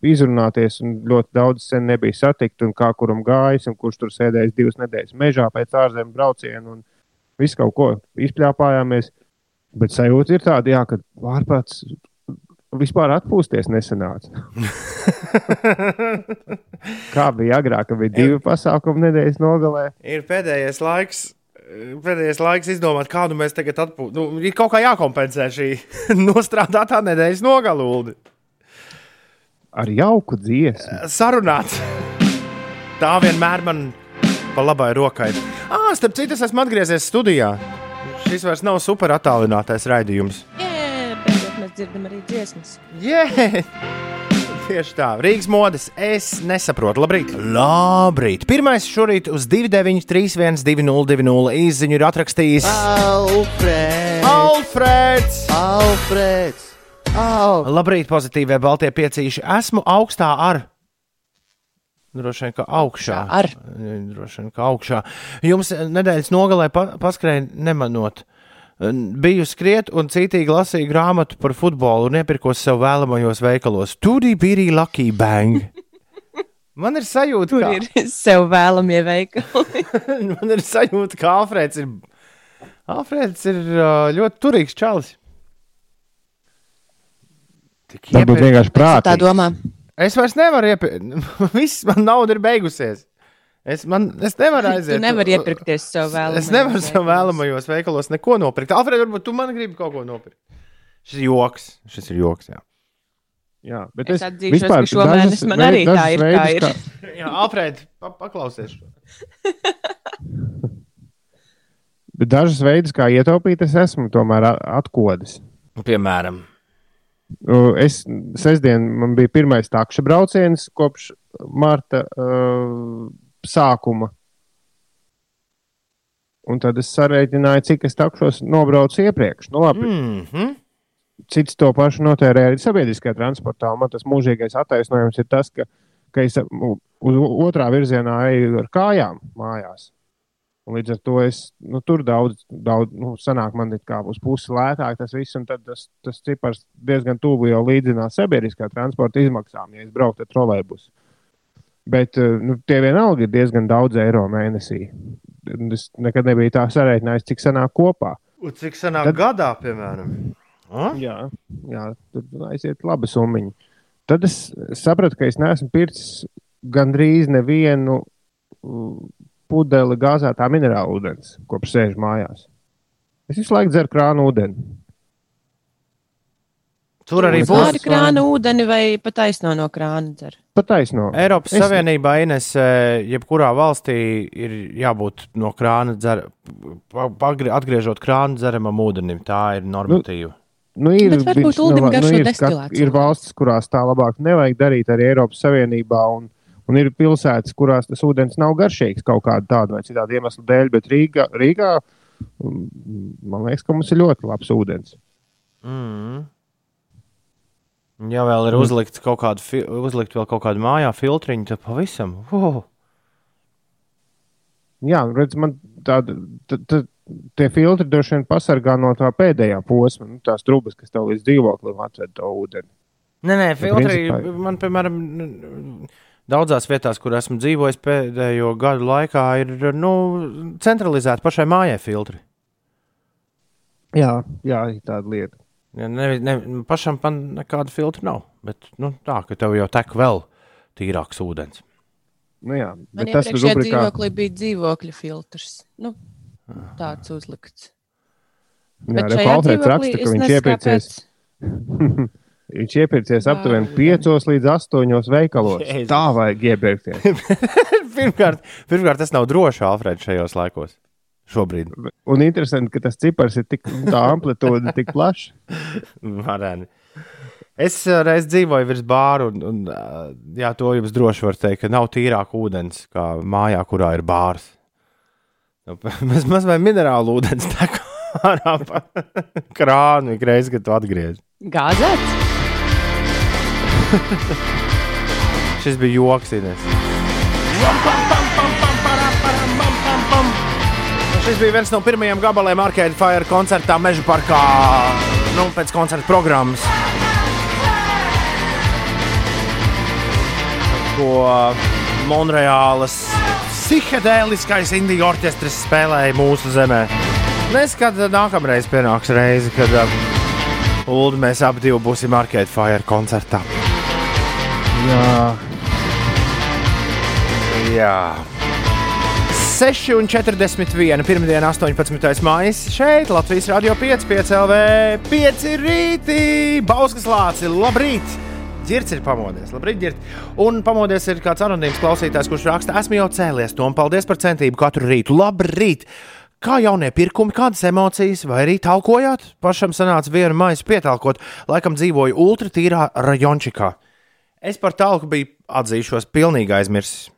[SPEAKER 5] izrunāties. Un ļoti daudz sen nebija satikt, un kā kuram gājis, un kurš tur sēdējis divas nedēļas mežā pēc ārzemju brauciena. Un visu kaut ko izpļāpājāmies. Bet sajūta ir tāda, jā, ka ārpats vispār atpūsties nesanāca. kā bija agrāk, kad bija divi pasākumi nedēļas nogalē.
[SPEAKER 3] Ir pēdējais laiks. Pēdējais laiks izdomāt, kādu mēs tagad atpūtamies. Nu, ir kaut kā jākompensē šī nostrādātā nedēļas nogalūde.
[SPEAKER 5] Ar jauku dziesmu.
[SPEAKER 3] Sarunāts. Tā vienmēr man pa labai rokai. Ah, starp citu, es esmu atgriezies studijā. Šis vairs nav super attālinātais raidījums.
[SPEAKER 4] Jā, beidzot mēs dzirdam arī dziesmas.
[SPEAKER 3] Yeah! Tieši tā, Rīgas modes. Es nesaprotu. Labrīt! Labrīt! Pirmais šorīt uz 293, 202, izziņu ir atrakstījis
[SPEAKER 7] Alfreds!
[SPEAKER 3] Alfreds!
[SPEAKER 7] Alfreds! Al
[SPEAKER 3] Labrīt, pozitīvie baltie piecīši. Esmu augstā ar. Droši vien, ka augšā.
[SPEAKER 4] Ar.
[SPEAKER 3] Droši vien, ka augšā. Jums nedēļas nogalē pa, paskrēja nemanot. Biju skriet un citīgi lasīju grāmatu par futbolu un iepirkos sev vēlamajos veikalos. Tudī bija Lucky Bang. Man ir sajūta,
[SPEAKER 4] Tur
[SPEAKER 3] ka
[SPEAKER 4] ir sev vēlamie veikali.
[SPEAKER 3] Man ir sajūta, ka Alfrēds ir, Alfrēds ir ā, ļoti turīgs čalis. Tik
[SPEAKER 5] Varbūt
[SPEAKER 3] iepirkt-
[SPEAKER 5] vienkārši
[SPEAKER 4] Tā
[SPEAKER 5] prātīgi.
[SPEAKER 4] domā.
[SPEAKER 3] Es vairs nevaru iepirkt. Viss, man nauda ir beigusies. Es, man, es nevaru aiziet.
[SPEAKER 4] Tu nevari iepirkties sev vēlamajos.
[SPEAKER 3] Es nevaru sev vēlamajos veikalos neko nopirkt. Alfred, varbūt tu man gribi kaut ko nopirkt. Šis ir joks. Šis ir joks. Jā,
[SPEAKER 5] Jā, bet
[SPEAKER 4] Es
[SPEAKER 5] es,
[SPEAKER 4] atzīšos,
[SPEAKER 5] vispār
[SPEAKER 4] ka šomēnes man arī tā ir, kā
[SPEAKER 5] veidus,
[SPEAKER 4] ir.
[SPEAKER 3] jā Alfred, pa, paklausies. šo.
[SPEAKER 5] Bet dažas veidus, kā ietaupīt, es esmu tomēr atkodis.
[SPEAKER 3] Piemēram,
[SPEAKER 5] Es sestdien man bija pirmais takša brauciens kopš marta uh, sākuma. Un tad es sarēķināju, cik es takšos nobraucu iepriekš. Nu, labi,
[SPEAKER 3] mm -hmm.
[SPEAKER 5] cits to pašu notērē arī sabiedriskajā transportā. Man tas mūžīgais attaisnojums ir tas, ka, ka es uz otrā virzienā eju ar kājām mājās. Un līdz ar to es nu, tur daudz, daudz nu, sanāk, man ir kā uz pusi lētāk tas viss, un tas, tas cipars diezgan tuvu jau līdzinās sabiedriskā transporta izmaksām, ja es brauktu ar trolēbusu. Bet eh, nu, tie vienalga ir diezgan daudz eiro mēnesī. Es nekad nebiju tā sarēķinājis, cik sanāk kopā.
[SPEAKER 3] Un cik sanāk
[SPEAKER 5] Tad-
[SPEAKER 3] gadā, piemēram? A?
[SPEAKER 5] Jā, jā tur aiziet laba summa. Tad es sapratu, ka es neesmu pircis gandrīz nevienu pudeli gāzētā minerāla ūdens, kopš sēžu mājās. Es visu laiku dzeru krānu ūdeni.
[SPEAKER 3] Tur arī būs.
[SPEAKER 4] Pāri krāna ūdeni vai pat aizno no krāna dzer.
[SPEAKER 5] Pat taisno.
[SPEAKER 3] Eiropas
[SPEAKER 5] Es-.
[SPEAKER 3] Savienībā Ines, eh, jebkurā valstī ir jābūt no krāna dzer, atgriežot krānu dzeramam ūdenim. Tā ir normatīva.
[SPEAKER 5] Nu, ir,
[SPEAKER 4] Bet varbūt
[SPEAKER 5] viņš-
[SPEAKER 4] ūdenim garšo
[SPEAKER 5] ir, ir valstis, kurās tā labāk nevajag darīt arī Eiropas Savienībā. Un, un ir pilsētas, kurās tas ūdens nav garšīgs kaut kāda tāda vai citāda iemesla dēļ, bet Rīgā, Rīgā mm, man liekas, ka mums ir ļoti labs ūdens.
[SPEAKER 3] Mm. Ja vēl ir uzlikts kaut kāda, uzlikt vēl kaut kāda mājā filtriņa, tad pavisam. Uh.
[SPEAKER 5] Jā, redz, man tāda, t, t, tie filtri droši vien pasargā no tā pēdējā posma, nu, tās trūkumas, kas tev līdz dzīvoklim atved to ūdeni.
[SPEAKER 3] Nē, nē, filtri
[SPEAKER 5] principā-
[SPEAKER 3] man, piemēram, daudzās vietās, kur esmu dzīvojis pēdējo gadu laikā, ir nu, centralizēti pašai mājai filtri.
[SPEAKER 5] Jā, jā, tāda lieta.
[SPEAKER 3] Ja ne, ne, pašam man nekāda filtra nav. Bet nu, tā, ka tev jau tek vēl tīrāks ūdens.
[SPEAKER 5] Nu, jā,
[SPEAKER 4] Man
[SPEAKER 5] bet tas ir rubrikā.
[SPEAKER 4] dzīvoklī bija dzīvokļa filtrs. Nu, tāds uzlikts.
[SPEAKER 5] Jā,
[SPEAKER 4] Bet šajā dzīvoklī
[SPEAKER 5] raksta,
[SPEAKER 4] es
[SPEAKER 5] ka viņš
[SPEAKER 4] nezinu,
[SPEAKER 5] iepircies,
[SPEAKER 4] kāpēc.
[SPEAKER 5] viņš iepircies aptuveni
[SPEAKER 4] Jā.
[SPEAKER 5] 5 līdz 8 veikalos.
[SPEAKER 3] Jēzus.
[SPEAKER 5] Tā vajag iepirkties.
[SPEAKER 3] pirmkārt, pirmkārt, tas nav droši, Alfred, šajos laikos. Šobrīd.
[SPEAKER 5] Un interesanti, ka tas cipars ir tik tā amplitūda, tik plaša.
[SPEAKER 3] Varēni. Es reiz dzīvoju virs bāra, un, un jā, to jums droši var teikt, ka nav tīrāk ūdens kā mājā, kurā ir bārs. Nu, Mēs mazliet minerālu ūdens tek ārā pa krānu ik reizi, kad tu atgriezies.
[SPEAKER 4] Gāzēts?
[SPEAKER 3] Šis bija joks, Ines. Šis bija viens no pirmajiem gabaliem Arcade Fire koncertā Meža parkā. Nu, pēc koncerta programmas. Ko Monreālas psihedēliskais indiju orķestris spēlēja mūsu zemē. Nes, kad nākamreiz pienāks reize, kad uh, Ulu mēs abi būsim Arcade Fire koncertā.
[SPEAKER 5] Jā,
[SPEAKER 3] Jā. 6,41. Pirmdiena, 18. maija. Šeit Latvijas Rādio 5, 5 LV, 5 rītī. Bauskas lācis, labrīt! Girts ir pamodies, labrīt, Girt. Un pamodies ir kāds anonīms klausītājs, kurš raksta, esmu jau cēlies, Tom, paldies par centību katru rītu. Labrīt! Kā jaunie pirkumi, kādas emocijas, vai arī talkojāt? Pašam sanāca vienu maisu pietalkot, laikam dzīvoju ultratīrā rajončikā. Es par talku biju atzīšos, pilnīgi aizmirsis.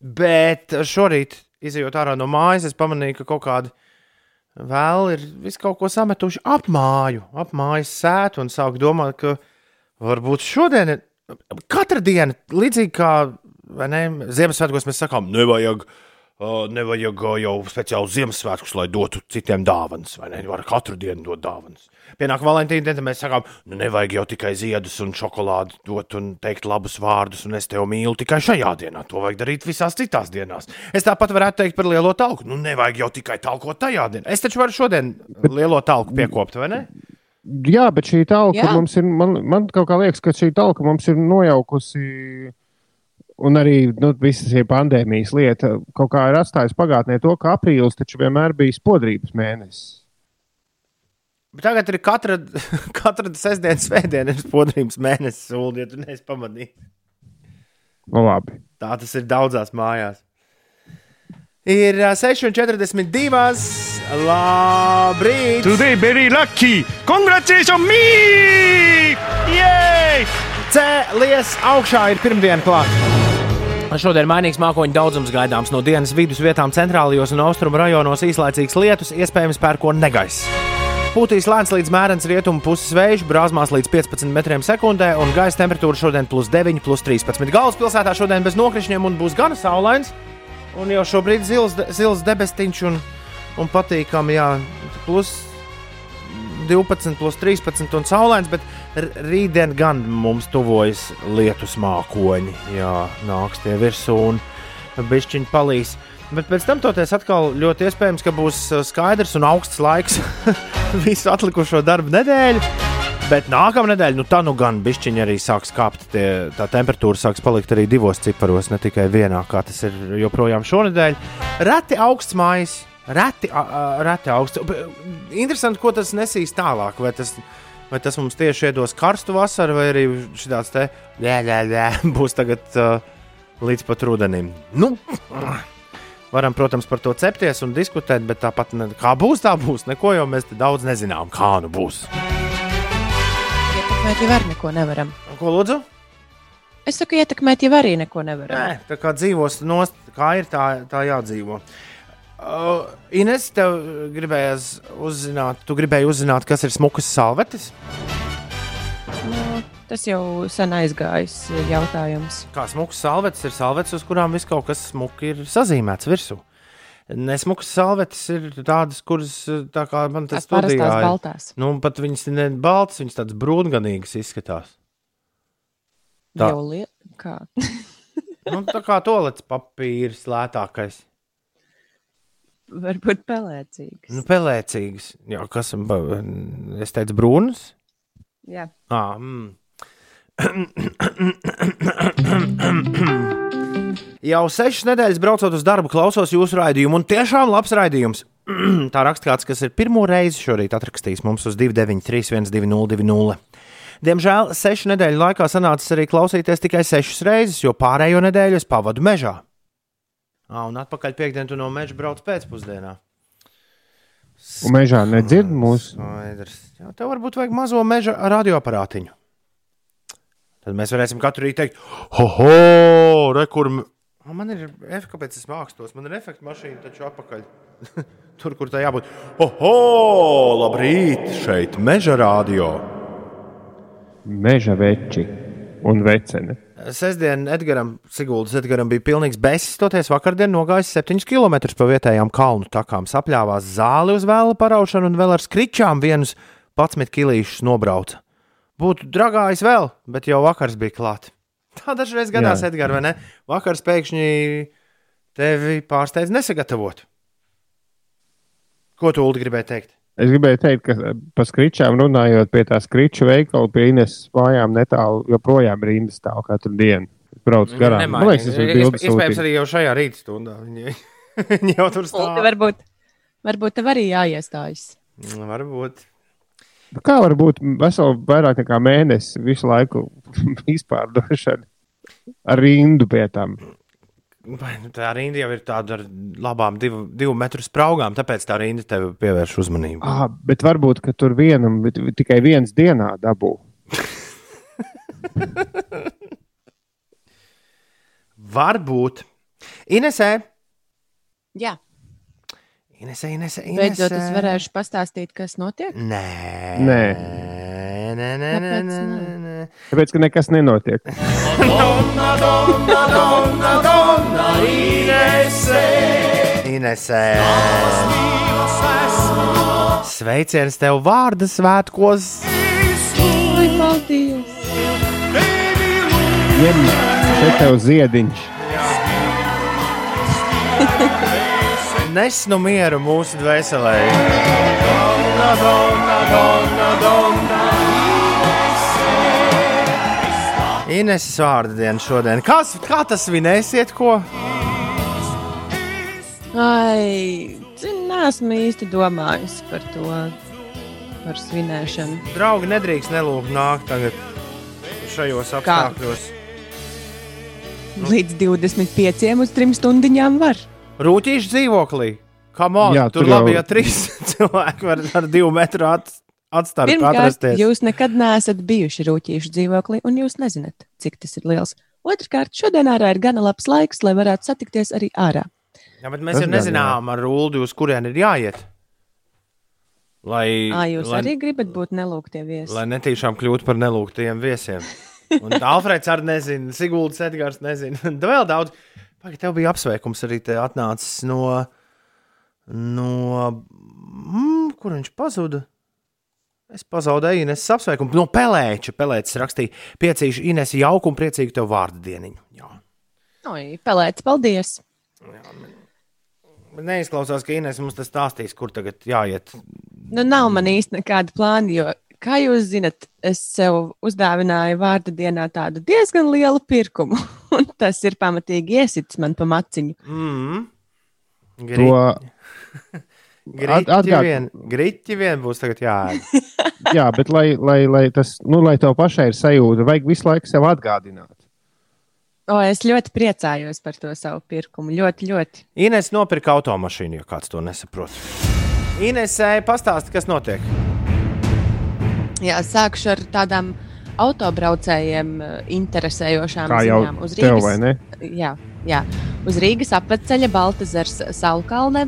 [SPEAKER 3] Bet šorīt, izējot ārā no mājas, es pamanīju, ka kaut kādi vēl ir visu kaut ko sametuši ap māju, ap mājas sētu un sāk domāt, ka varbūt šodien ir katra diena līdzīgi kā ne, Ziemassvētkos mēs sakām, nevajag. Uh, nevajag uh, jau speciāli Ziemassvētkus, lai dotu citiem dāvanas, vai ne? Var katru dienu dot dāvanas. Pienāk Valentīna diena, mēs sakām, nu nevajag jau tikai ziedus un šokolādi dot un teikt labus vārdus, un es tevi mīlu tikai šajā dienā. To vajag darīt visās citās dienās. Es tāpat varētu teikt par lielo talku. Nu, nevajag jau tikai talkot tajā dienā. Es taču varu šodien lielo talku piekopt, vai ne?
[SPEAKER 5] Jā bet šī talka
[SPEAKER 4] Jā.
[SPEAKER 5] mums ir. Man, man kaut kā liekas, ka šī talka mums ir nojaukusi. Un arī nu, visa šī pandēmijas lieta kaut kā ir atstājusi pagātnē to, ka aprīlis taču vienmēr bija spodrības mēnesis.
[SPEAKER 3] Bet tagad ir katra, katra sestdienas, svētdiena, ir podrības mēnesis, un, ja tu neesi pamanījis,
[SPEAKER 5] Nu, labi.
[SPEAKER 3] tā tas ir daudzās mājās. Ir ā, 6,42. Labrīt!
[SPEAKER 8] Today very lucky. Congratulations me! Yay!
[SPEAKER 3] Cēlies augšā ir pirmdiena klāta. Šodien mainīgs mākoņu daudzums gaidāms no dienas vidus vietām centrālajos un austrumu rajonos īslaicīgs lietus, iespējams pērkona negaiss. Pūtīs lēns līdz mērens rietumu puses vējš, brāzmās līdz 15 metriem sekundē, un gaisa temperatūra šodien plus 9, plus 13. Galvaspilsētā šodien bez nokrišņiem un būs gana saulains, un jau šobrīd zils, zils debestiņš un, un patīkami, jā, plus 12, plus 13 un saulains, bet rītdien gan mums tuvojas lietus mākoņi. Jā, nāks tie virsū un bišķiņi palīs. Bet pēc tam toties atkal ļoti iespējams, ka būs uh, skaidrs un augsts laiks visu atlikušo darbu nedēļu. Bet nākamā nedēļa, nu tā nu gan bišķiņi arī sāks kāpt. Tie, tā temperatūra sāks palikt arī divos ciparos, ne tikai vienā, kā tas ir joprojām šonadēļ. Reti augsts mājas, reti, a- a- reti augsts. B- Interesanti, ko tas nesīs tālāk. Vai tas, vai tas mums tieši iedos karstu vasaru, vai arī šāds te jā, būs tagad uh, līdz pat rudenim. Nu, Varam, protams, par to cepties un diskutēt, bet tāpat, ne, kā būs, tā būs. Neko jau mēs daudz nezinām, kā nu būs.
[SPEAKER 4] Ietekmēt jau arī neko nevaram.
[SPEAKER 3] Ko lūdzu?
[SPEAKER 4] Es saku, ietekmēt jau arī neko nevaram.
[SPEAKER 3] Nē, tā kā dzīvos nost, kā ir, tā, tā jādzīvo. Uh, Ines, tev gribējās uzzināt, tu gribēji uzzināt, kas ir smukas salvetes?
[SPEAKER 4] Nu, tas jau sen aizgājis jautājums.
[SPEAKER 3] Kā smukas salvetes ir salvetes, uz kurām viss kaut kas smuki ir sazīmēts virsū. Nesmukas salvetes ir tādas, kuras tā kā man tas
[SPEAKER 4] Tās parastās
[SPEAKER 3] studijā ir.
[SPEAKER 4] baltās.
[SPEAKER 3] Nu, pat viņas ne baltas, viņas tādas brūnganīgas izskatās. Tā.
[SPEAKER 4] Jau lieta. Kā?
[SPEAKER 3] Nu, tā kā tolets papīrs lētākais.
[SPEAKER 4] Varbūt pelēcīgs.
[SPEAKER 3] Nu, pelēcīgs. Jā, kas ba- es teicu, brūns?
[SPEAKER 4] Jā.
[SPEAKER 3] Ah, mm. Jau sešas nedēļas braucot uz darbu, klausos jūsu raidījumu, un tiešām labs raidījums. Tā raksta kāds, kas ir pirmo reizi šorīt atrakstījis mums uz 293, 120, Diemžēl sešu nedēļu laikā sanācis arī klausīties tikai sešas reizes, jo pārējo nedēļu es pavadu mežā. À, un atpakaļ piekdienā tu no meža brauc pēcpusdienā.
[SPEAKER 5] Un mežā nedzird mūsu.
[SPEAKER 3] Skaidrs. Jā, tev varbūt vajag mazo meža radioaparātiņu. Tad mēs varēsim katru rītu teikt, ho, re, kur. Man ir efekts, kāpēc es mākslos. Man ir efekts mašīna, taču apakaļ. Tur, kur tā jābūt. Oho, labrīt! Šeit meža radio.
[SPEAKER 5] Meža veči un vecene.
[SPEAKER 3] Sestdien Edgars Siguldas Edgars bija pilnīgs besis, toties vakardien nogājis 7 km pa vietējām kalnu takām, sapļāvās zāli uz vēla paraušanu un vēl ar skričām vienus 11 kilīšus nobrauca. Būtu dragājis vēl, bet jau vakars bija klāts. Tā dažreiz gadās. Edgars, vai ne? Vakars pēkšņi tevi pārsteidz nesagatavot. Ko tu Ulu gribēji teikt?
[SPEAKER 5] Es gribēju teikt, ka eh, par skričām runājot, pie tā skriču veikala pie Ines mājām netālu joprojām rindas stāv katru dienu. Brauc garām. Man liekas, tas ir bildes
[SPEAKER 3] Iespējams, arī jau šajā rīta stundā. Viņi, viņi jau tur stāv.
[SPEAKER 4] varbūt, varbūt tev arī jāiestājas.
[SPEAKER 3] Varbūt.
[SPEAKER 5] Kā var būt veseli vairāk nekā mēnesis visu laiku izpārdošana ar rindu pie tam?
[SPEAKER 3] Vai, nu, tā rinda jau ir tāda ar labām divu, divu metru spraugām, tāpēc tā rinda tev pievērš uzmanību.
[SPEAKER 5] Ah, bet varbūt, ka tur vienam bet tikai viens dienā dabū.
[SPEAKER 3] Varbūt. Inesē,
[SPEAKER 4] Jā,
[SPEAKER 3] Inesē, Inesē. Inesē.
[SPEAKER 4] beidzot es varēšu pastāstīt, kas notiek.
[SPEAKER 3] Nē,
[SPEAKER 5] Nē.
[SPEAKER 3] nē, nē, nē, nē,
[SPEAKER 4] nē?
[SPEAKER 5] Tāpēc, ka nekas nenotiek.
[SPEAKER 3] Inesē. Sveiciens tev vārda svētkos!
[SPEAKER 4] Ai, paldies!
[SPEAKER 5] Ņem šeit tev ziediņš.
[SPEAKER 3] Nes nu mieru mūsu dvēselē. Ineses vārda diena šodien. Kas, kā tas svinēsiet, ko?
[SPEAKER 4] Ai, zinu, neesmu īsti domājis par to, par svinēšanu.
[SPEAKER 3] Draugi nedrīkst nelūgt nākt tagad šajos apstākļos.
[SPEAKER 4] Līdz 25 uz 3 stundām var.
[SPEAKER 3] Rūtīšu dzīvoklī. On?
[SPEAKER 5] Jā,
[SPEAKER 3] Tur
[SPEAKER 5] tur
[SPEAKER 3] labi,
[SPEAKER 5] jau-
[SPEAKER 3] ja trīs cilvēki var ar divu metru at, atstarpi atrasties.
[SPEAKER 4] jūs nekad neesat bijuši rūtīšu dzīvoklī, un jūs nezināt, cik tas ir liels. Otrkārt, šodien ārā ir gana labs laiks, lai varētu satikties arī ārā.
[SPEAKER 3] Jā, bet mēs
[SPEAKER 5] Tas
[SPEAKER 3] jau nezinām ar rūdu, uz kurien ir jāiet. Lai,
[SPEAKER 4] Ā, jūs
[SPEAKER 3] lai,
[SPEAKER 4] arī gribat būt nelūgtie viesi.
[SPEAKER 3] lai netīšām kļūtu par nelūgtiem viesiem. Un Alfrēds arī nezina, Siguldas Edgars nezina. Vēl daudz. Pagaid, tev bija apsveikums arī te atnācis no. no mm, kur viņš pazuda? Es pazaudēju Ines apsveikumu. No Pelēča. Pelēčs rakstīja, piecīšu Ines jauku un priecīgu tev vārdu dieniņu. Jā.
[SPEAKER 4] Oi, pelēts, paldies!
[SPEAKER 3] Bet Neizklausās, ka Ines mums tas stāstīs, kur tagad jāiet.
[SPEAKER 4] Nu, nav man īsti nekāda plāna, jo, kā jūs zinat, es sev uzdāvināju vārdu dienā tādu diezgan lielu pirkumu, un tas ir pamatīgi iesits man pa maciņu.
[SPEAKER 3] Mm.
[SPEAKER 5] To
[SPEAKER 3] Grīķi
[SPEAKER 5] atgād-
[SPEAKER 3] vien, griķi vien būs tagad jāēd.
[SPEAKER 5] Jā, bet lai, lai, lai tas, nu, lai tev pašai ir sajūta, vajag visu laiku sev atgādināt.
[SPEAKER 4] O, es ļoti priecājos par to savu pirkumu. Ļoti, ļoti.
[SPEAKER 3] Ines nopirka automašīnu, ja kāds to nesaprot. Inesē, pastāsti, kas notiek.
[SPEAKER 4] Jā, sākšu ar tādām autobraucējiem eh, interesējošām
[SPEAKER 5] Kā
[SPEAKER 4] ziņām. Uz
[SPEAKER 5] tev,
[SPEAKER 4] Rīgas,
[SPEAKER 5] vai ne?
[SPEAKER 4] jā, Jā. Uz Rīgas apceļa Baltazars Saulkalne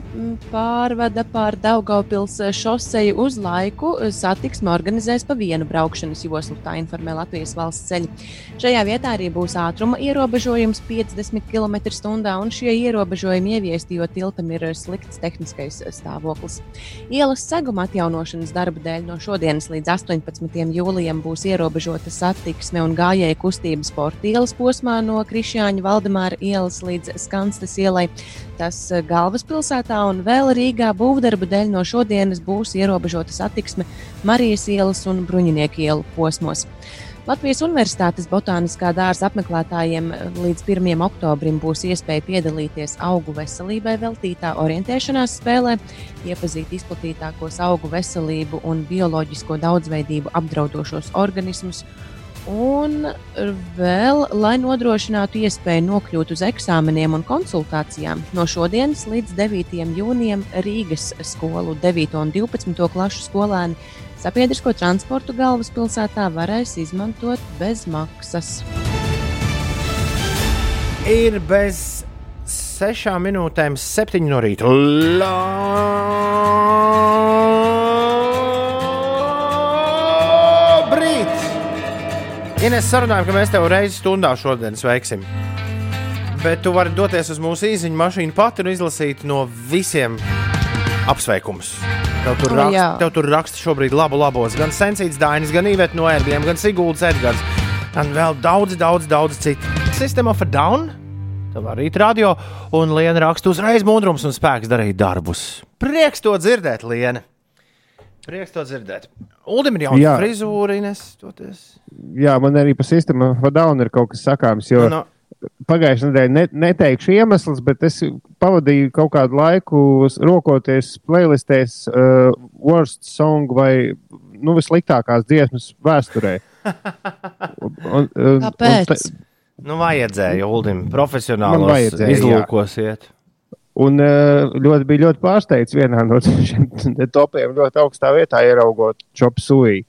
[SPEAKER 4] pārvada pār Daugaupils šoseju uz laiku. Satiksme organizēs pa vienu braukšanas joslu, tā informē Latvijas valsts ceļi. Šajā vietā arī būs ātruma ierobežojums 50 km/h, un šie ierobežojumi ieviesti, jo tiltam ir slikts tehniskais stāvoklis. Ielas seguma atjaunošanas darba dēļ no šodienas līdz 18. jūlijam būs ierobežota satiksme un gājēju kustība sporta ielas posmā no Krišjāņa Valdemāra ielas līdz Skanstas ielai. Tas eh, galvaspilsētā un vēl Rīgā būvdarbu dēļ no šodienas būs ierobežota satiksme Marijas ielas un Bruņinieku ielu posmos. Latvijas Universitātes botāniskā dārza apmeklētājiem eh, līdz 1. oktobrim būs iespēja piedalīties augu veselībai veltītā orientēšanās spēlē, iepazīt izplatītākos augu veselību un bioloģisko daudzveidību apdraudošos organismus Un vēl, lai nodrošinātu iespēju nokļūt uz eksāmeniem un konsultācijām, no šodienas līdz 9. jūnijam Rīgas skolu 9. un 12. klašu skolēni sabiedrisko transportu galvaspilsētā varēs izmantot bez maksas.
[SPEAKER 3] Ir bez sešām minūtēm, septiņi no rīta. Labrīt! Ines, sarunājam, ka mēs tev reizi stundā šodien sveiksim. Bet tu vari doties uz mūsu īsiņu mašīnu pati un izlasīt no visiem apsveikumus. Tev tur,
[SPEAKER 4] O,
[SPEAKER 3] raksta,
[SPEAKER 4] jā.
[SPEAKER 3] tev tur raksta šobrīd labu labos. Gan Sensīts Dainis, gan Ivets no ērgļiem, gan Sigulds Edgars. Un vēl daudz, daudz, daudz citu. System of a Down, tev arī radio, un Liena raksta uzreiz mudrums un spēks darīt darbus. Prieks to dzirdēt, Liena. Prieks to dzirdēt. Uldim ir jauna
[SPEAKER 5] Jā.
[SPEAKER 3] frizūra, Ines. Toties.
[SPEAKER 5] Jā, man arī par sistēmu vadānu ir kaut kas sakāms. Jo
[SPEAKER 3] No,
[SPEAKER 5] pagājušajā nedēļā ne, neteikšu iemeslus, bet es pavadīju kaut kādu laiku rokoties playlistēs uh, worst song vai nu, vissliktākās dziesmas vēsturē. Un, un, un,
[SPEAKER 4] Kāpēc?
[SPEAKER 3] nu vajadzēja Uldim profesionāli
[SPEAKER 5] Man vajadzēja, jā. Un uh, ļoti bija ļoti pārsteigts vienā no šiem topiem, ļoti augstā vietā ieraugot Chopu Sui.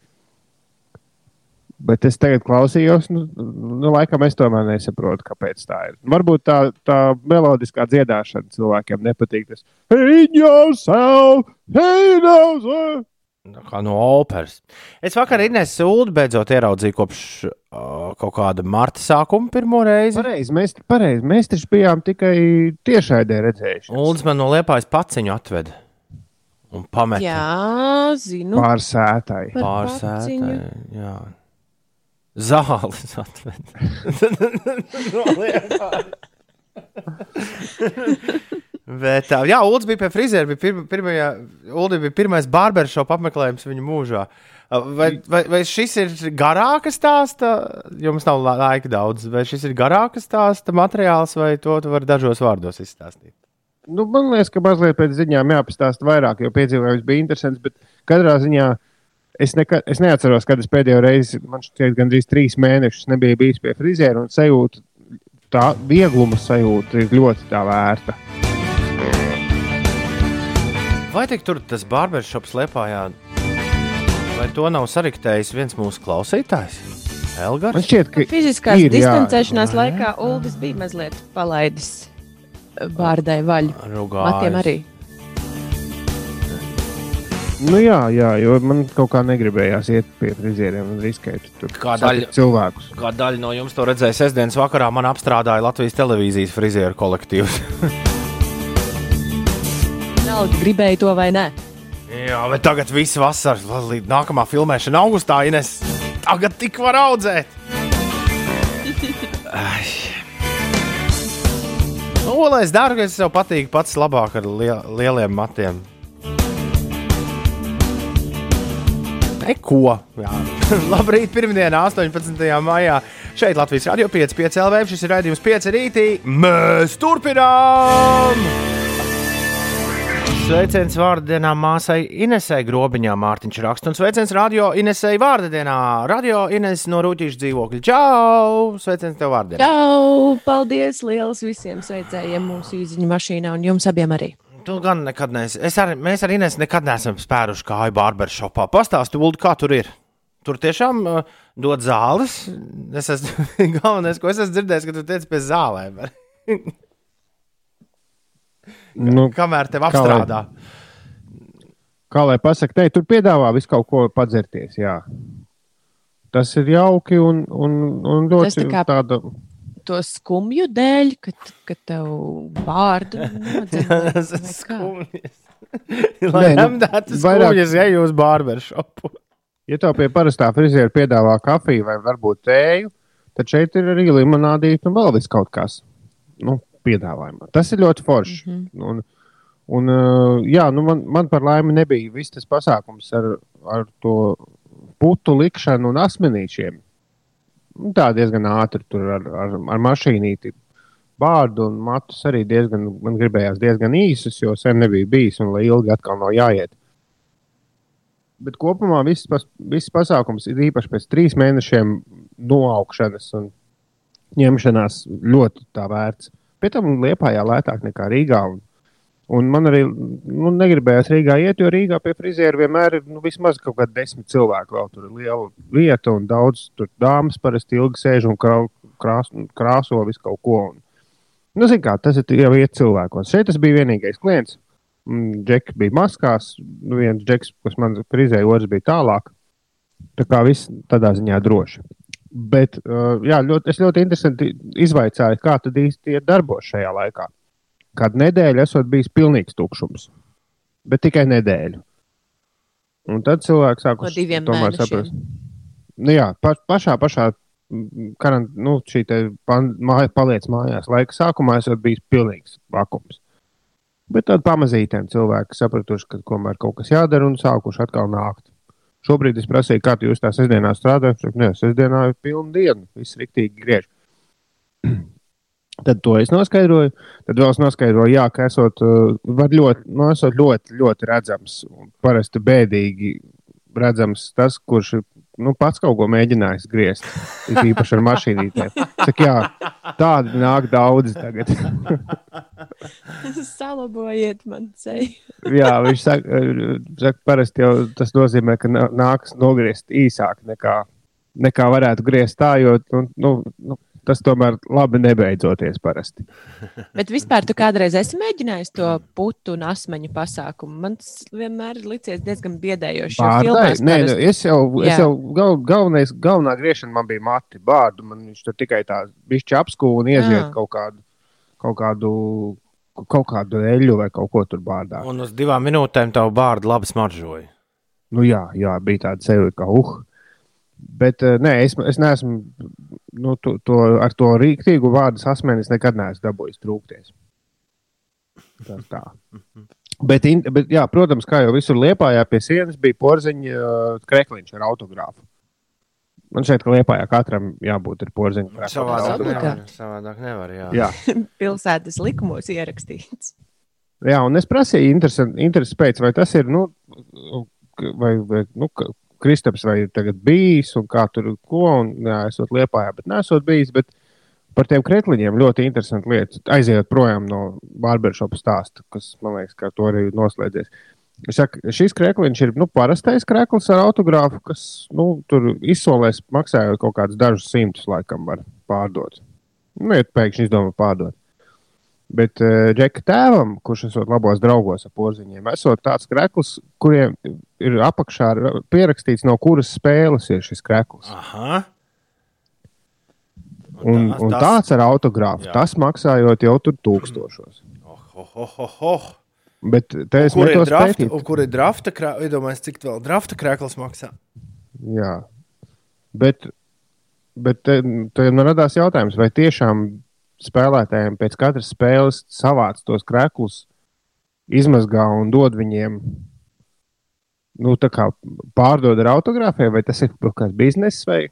[SPEAKER 5] Bet es tagad klausījos, nu, nu, laikam es tomēr nesaprotu, kāpēc tā ir. Varbūt tā, tā melodiskā dziedāšana cilvēkiem nepatīk. Tas Hate yourself, hate yourself.
[SPEAKER 3] Tā Kā no operas. Es vakar Inês Ulu beidzot ieraudzīju kopš uh, kaut kāda marta sākuma pirmo reizi.
[SPEAKER 5] Pareizi, mēs, pareiz, mēs taču bijām tikai tiešraidē redzējuši.
[SPEAKER 3] Uldis man no liepājas paciņu atveda un pameta
[SPEAKER 4] Jā, zinu.
[SPEAKER 3] Pārsētai.
[SPEAKER 4] paciņu.
[SPEAKER 3] Jā. Zāles atveda. no liepājas. Bet, jā, Ulas bija pie frizēra. Bija pirma, pirmajā, Uldi bija pirmais barberšopa apmeklējums viņa mūžā. Vai, vai, vai šis ir garāka stāsta? Jums nav la- laika daudz. Vai šis ir garāka stāsta materiāls, vai to tu vari dažos vārdos izstāstīt?
[SPEAKER 5] Nu, man liekas, ka mazliet pēc ziņām jāpastāsta vairāk, jo piedzīvojums bija interesants. Bet katrā ziņā es, neka, es neatceros, kad es pēdējo reizi, man šķiet, gandrīz trīs mēnešus nebiju bijis pie frizēra. Un sajūta, tā viegluma sajūta ir ļoti tā vērta.
[SPEAKER 3] Vai tik tur tas barbershops liepājā? Vai to nav sariktējis viens mūsu klausītājs?
[SPEAKER 5] Man
[SPEAKER 3] Elgars?
[SPEAKER 5] šķiet, ka
[SPEAKER 4] Fiziskās
[SPEAKER 5] ir, jā.
[SPEAKER 4] distancēšanās laikā Uldis bija mazliet palaidis bārdai vaļu. Matiem arī.
[SPEAKER 5] Nu, jā, jā, jo man kaut kā negribējās iet pie frizieriem un riskēt tur
[SPEAKER 3] Kā daļa-
[SPEAKER 5] cilvēkus.
[SPEAKER 3] Kā daļa no jums to redzēja sestdienas vakarā, man apstrādāja Latvijas televīzijas frizieru kolektīvs.
[SPEAKER 4] Vienalga, gribēju to vai nē.
[SPEAKER 3] Jā, bet tagad viss vasaras līdz nākamā filmēšana augustā, Ines. Tagad tik var audzēt. Ai. Nu, lai es daru, ka es sev patīk pats labāk ar lie lieliem matiem. Neko. Labrīt, pirmdienā, 18. maijā. Šeit Latvijas Rādio 5, 5 LV. Šis ir raidījums 5 rītī. Mēs turpinām! Sveiciens vārdienā māsai Inesai Grobiņā, Mārtiņš raksta. Un sveiciens radio Inesai vārdienā. Radio Ines no Rūtīša dzīvokļa. Čau! Sveiciens tev vārdienā.
[SPEAKER 4] Čau! Paldies liels visiem sveicējiem mūsu īziņu mašīnā un jums abiem arī.
[SPEAKER 3] Tu gan nekad neesi. Es arī, mēs ar Inesu nekad neesam spēruši kāju barbershopā. Pastāsti, Ulu, kā tur ir. Tur tiešām uh, dod zāles. Es esmu galvenais, ko es esmu dzirdējis, ka tu teici pie zālēm.
[SPEAKER 5] Nu,
[SPEAKER 3] Kamēr tev
[SPEAKER 5] Kā lai-
[SPEAKER 3] apstrādā.
[SPEAKER 5] kā lai pasakā, te tur piedāvā visu kaut ko padzerties. Jā. Tas ir jauki un, un, un
[SPEAKER 4] Tas
[SPEAKER 5] ļoti
[SPEAKER 4] tā kā-
[SPEAKER 5] tāda.
[SPEAKER 4] To skumju dēļ, kad, kad tev vārdu
[SPEAKER 3] Tas ir
[SPEAKER 4] nodzēra.
[SPEAKER 3] skumjas. Lai
[SPEAKER 5] Nē, nu,
[SPEAKER 3] skumjas, ja jūs barbershopu.
[SPEAKER 5] Ja tev pie parastā friziera piedāvā kafiju vai varbūt tēju, tad šeit ir arī limonādīte un vēl viss kaut kas. Nu, piedāvājumā. Tas ir ļoti forši. Mm. -hmm. un, un, uh, jā, nu man, man par laimi nebija viss tas pasākums ar, ar to putu likšanu un asmenīšiem. Nu, Tā diezgan ātri tur ar, ar, ar mašīnīti. Bārdu un matus arī diezgan, man gribējās diezgan īsus, jo sen nebija bijis un lai ilgi atkal nav jāiet. Bet kopumā viss, pas, viss pasākums ir īpaši pēc trīs mēnešiem noaugšanas un ņemšanās ļoti tā vērts. Pēc tam Lietpājā lētāk nekā Rīgā. Un, un man arī nu, negribējās Rīgā iet, jo Rīgā pie friziera vienmēr ir nu, vismaz kaut kādi desmit cilvēki. Vēl tur ir liela vieta un daudz tur dāmas parasti ilgi sēž un krā, krās, krāso visu kaut ko. Un, nu, zin kā, tas ir jau iet cilvēkos. Šeit tas bija vienīgais klients. Mm, Džeki bija maskās, viens džeks, kas man frizēja, otrs bija tālāk. Tā kā viss tādā ziņā droši. Bet uh, jā, ļoti, es ļoti interesanti izvaicāju, kā tad īsti ir darbos šajā laikā. Kādu nedēļu esot bijis pilnīgs tukšums, bet tikai nedēļu. Un tad cilvēks sāk
[SPEAKER 4] mēnešiem.
[SPEAKER 5] saprast. Nu, jā, pa, pašā, pašā karant, nu, šī māja, paliec mājās. Laika sākumā esot bijis pilnīgs vakums. Bet tad pamazītēm cilvēki sapratuši, ka tomēr kaut kas jādara un sākuši atkal nākt. Šobrīd es prasīju, kā jūs tā sestdienā strādājat. Viņš teica, sestdienā ir pilna diena, viss riktīgi griež. Tad to es noskaidroju. Tad vēl es noskaidroju, jā, ka esot, uh, ļoti, nu, esot ļoti, ļoti redzams un parasti bēdīgi redzams tas, kurš ir nu, pats kaut ko mēģinājis griezt. Ir īpaši ar mašīnītēm. Saka, jā, tādi nāk daudz tagad.
[SPEAKER 4] Salabojiet man ceļu.
[SPEAKER 5] Jā, viņš saka, saka parasti jau tas nozīmē, ka nā- nāks nogriezt īsāk nekā, nekā varētu griezt tā, jo nu, nu, nu, tas tomēr labi nebeidzoties parasti.
[SPEAKER 4] Bet vispār tu kādreiz esi mēģinājis to putu un asmeņu pasākumu. Man tas vienmēr ir licies diezgan biedējoši. jo
[SPEAKER 5] Bārdai? Nē, nu, es jau, es
[SPEAKER 4] Jā.
[SPEAKER 5] jau gal, galvenais, galvenā griešana man bija mati bārdu. Man viņš tur tikai tā bišķi apskūva un ieziet
[SPEAKER 4] Jā.
[SPEAKER 5] kaut kādu, kaut kādu, kaut kādu eļu vai kaut ko tur bārdā.
[SPEAKER 3] Un uz divām minūtēm tavu bārdu labi smaržoja.
[SPEAKER 5] Nu, jā, jā, bija tāda sevi, kā uh. Bet uh, nē, es, es neesmu nu, to, to, ar to rīktīgu vārdu sasmēnis nekad neesmu dabūjis trūkties. Tā, tā. Bet, in, bet, jā, protams, kā jau visur liepājā pie sienas bija porziņa uh, krekliņš ar autogrāfu. Man šeit, ka liepājā katram jābūt ar porziņu krekliņu.
[SPEAKER 3] Savādāk nevar. Savādāk nevar jā.
[SPEAKER 5] Jā,
[SPEAKER 4] Pilsētas likumos ierakstīts.
[SPEAKER 5] jā, un es prasīju interesi pēc, vai tas ir, nu, vai, vai nu, ka- Kristaps vai tagad bijis un kā tur ko, un jā, esot liepājā, bet nesot bijis, bet par tiem kretliņiem ļoti interesanti lietas. Aiziet projām no barbershopa stāsta, kas, man liekas, ka to arī noslēdzies. Es saku, šis krekliņš ir nu, parastais krekls ar autogrāfu, kas nu, tur izsolēs maksājot kaut kādus dažus simtus, laikam, var pārdot. Nu, ja pēkšņi izdomā pārdot. Bet uh, Džeka tēvam, kurš esot labos draugos ar porziņiem, esot tāds krekls, kuriem ir apakšā ra- pierakstīts, no kuras spēles ir šis krekls.
[SPEAKER 3] Aha.
[SPEAKER 5] Un, un
[SPEAKER 3] tas-
[SPEAKER 5] tāds ar autogrāfu,
[SPEAKER 3] Jā.
[SPEAKER 5] tas maksājot jau tur tūkstošos.
[SPEAKER 3] Oh, oh, oh, oh, oh.
[SPEAKER 5] Bet te es
[SPEAKER 3] Kur ir
[SPEAKER 5] metos
[SPEAKER 3] drafta?
[SPEAKER 5] pētīt.
[SPEAKER 3] Kur ir drafta? krā- Iedomājieties, cik vēl drafta krēkls maksā.
[SPEAKER 5] Jā. Bet, bet te, te man radās jautājums, vai tiešām spēlētājiem pēc katras spēles savāc tos kreklus, izmazgā un dod viņiem, nu, tā kā pārdod ar autogrāfiem, vai tas ir kaut kāds bizness vai?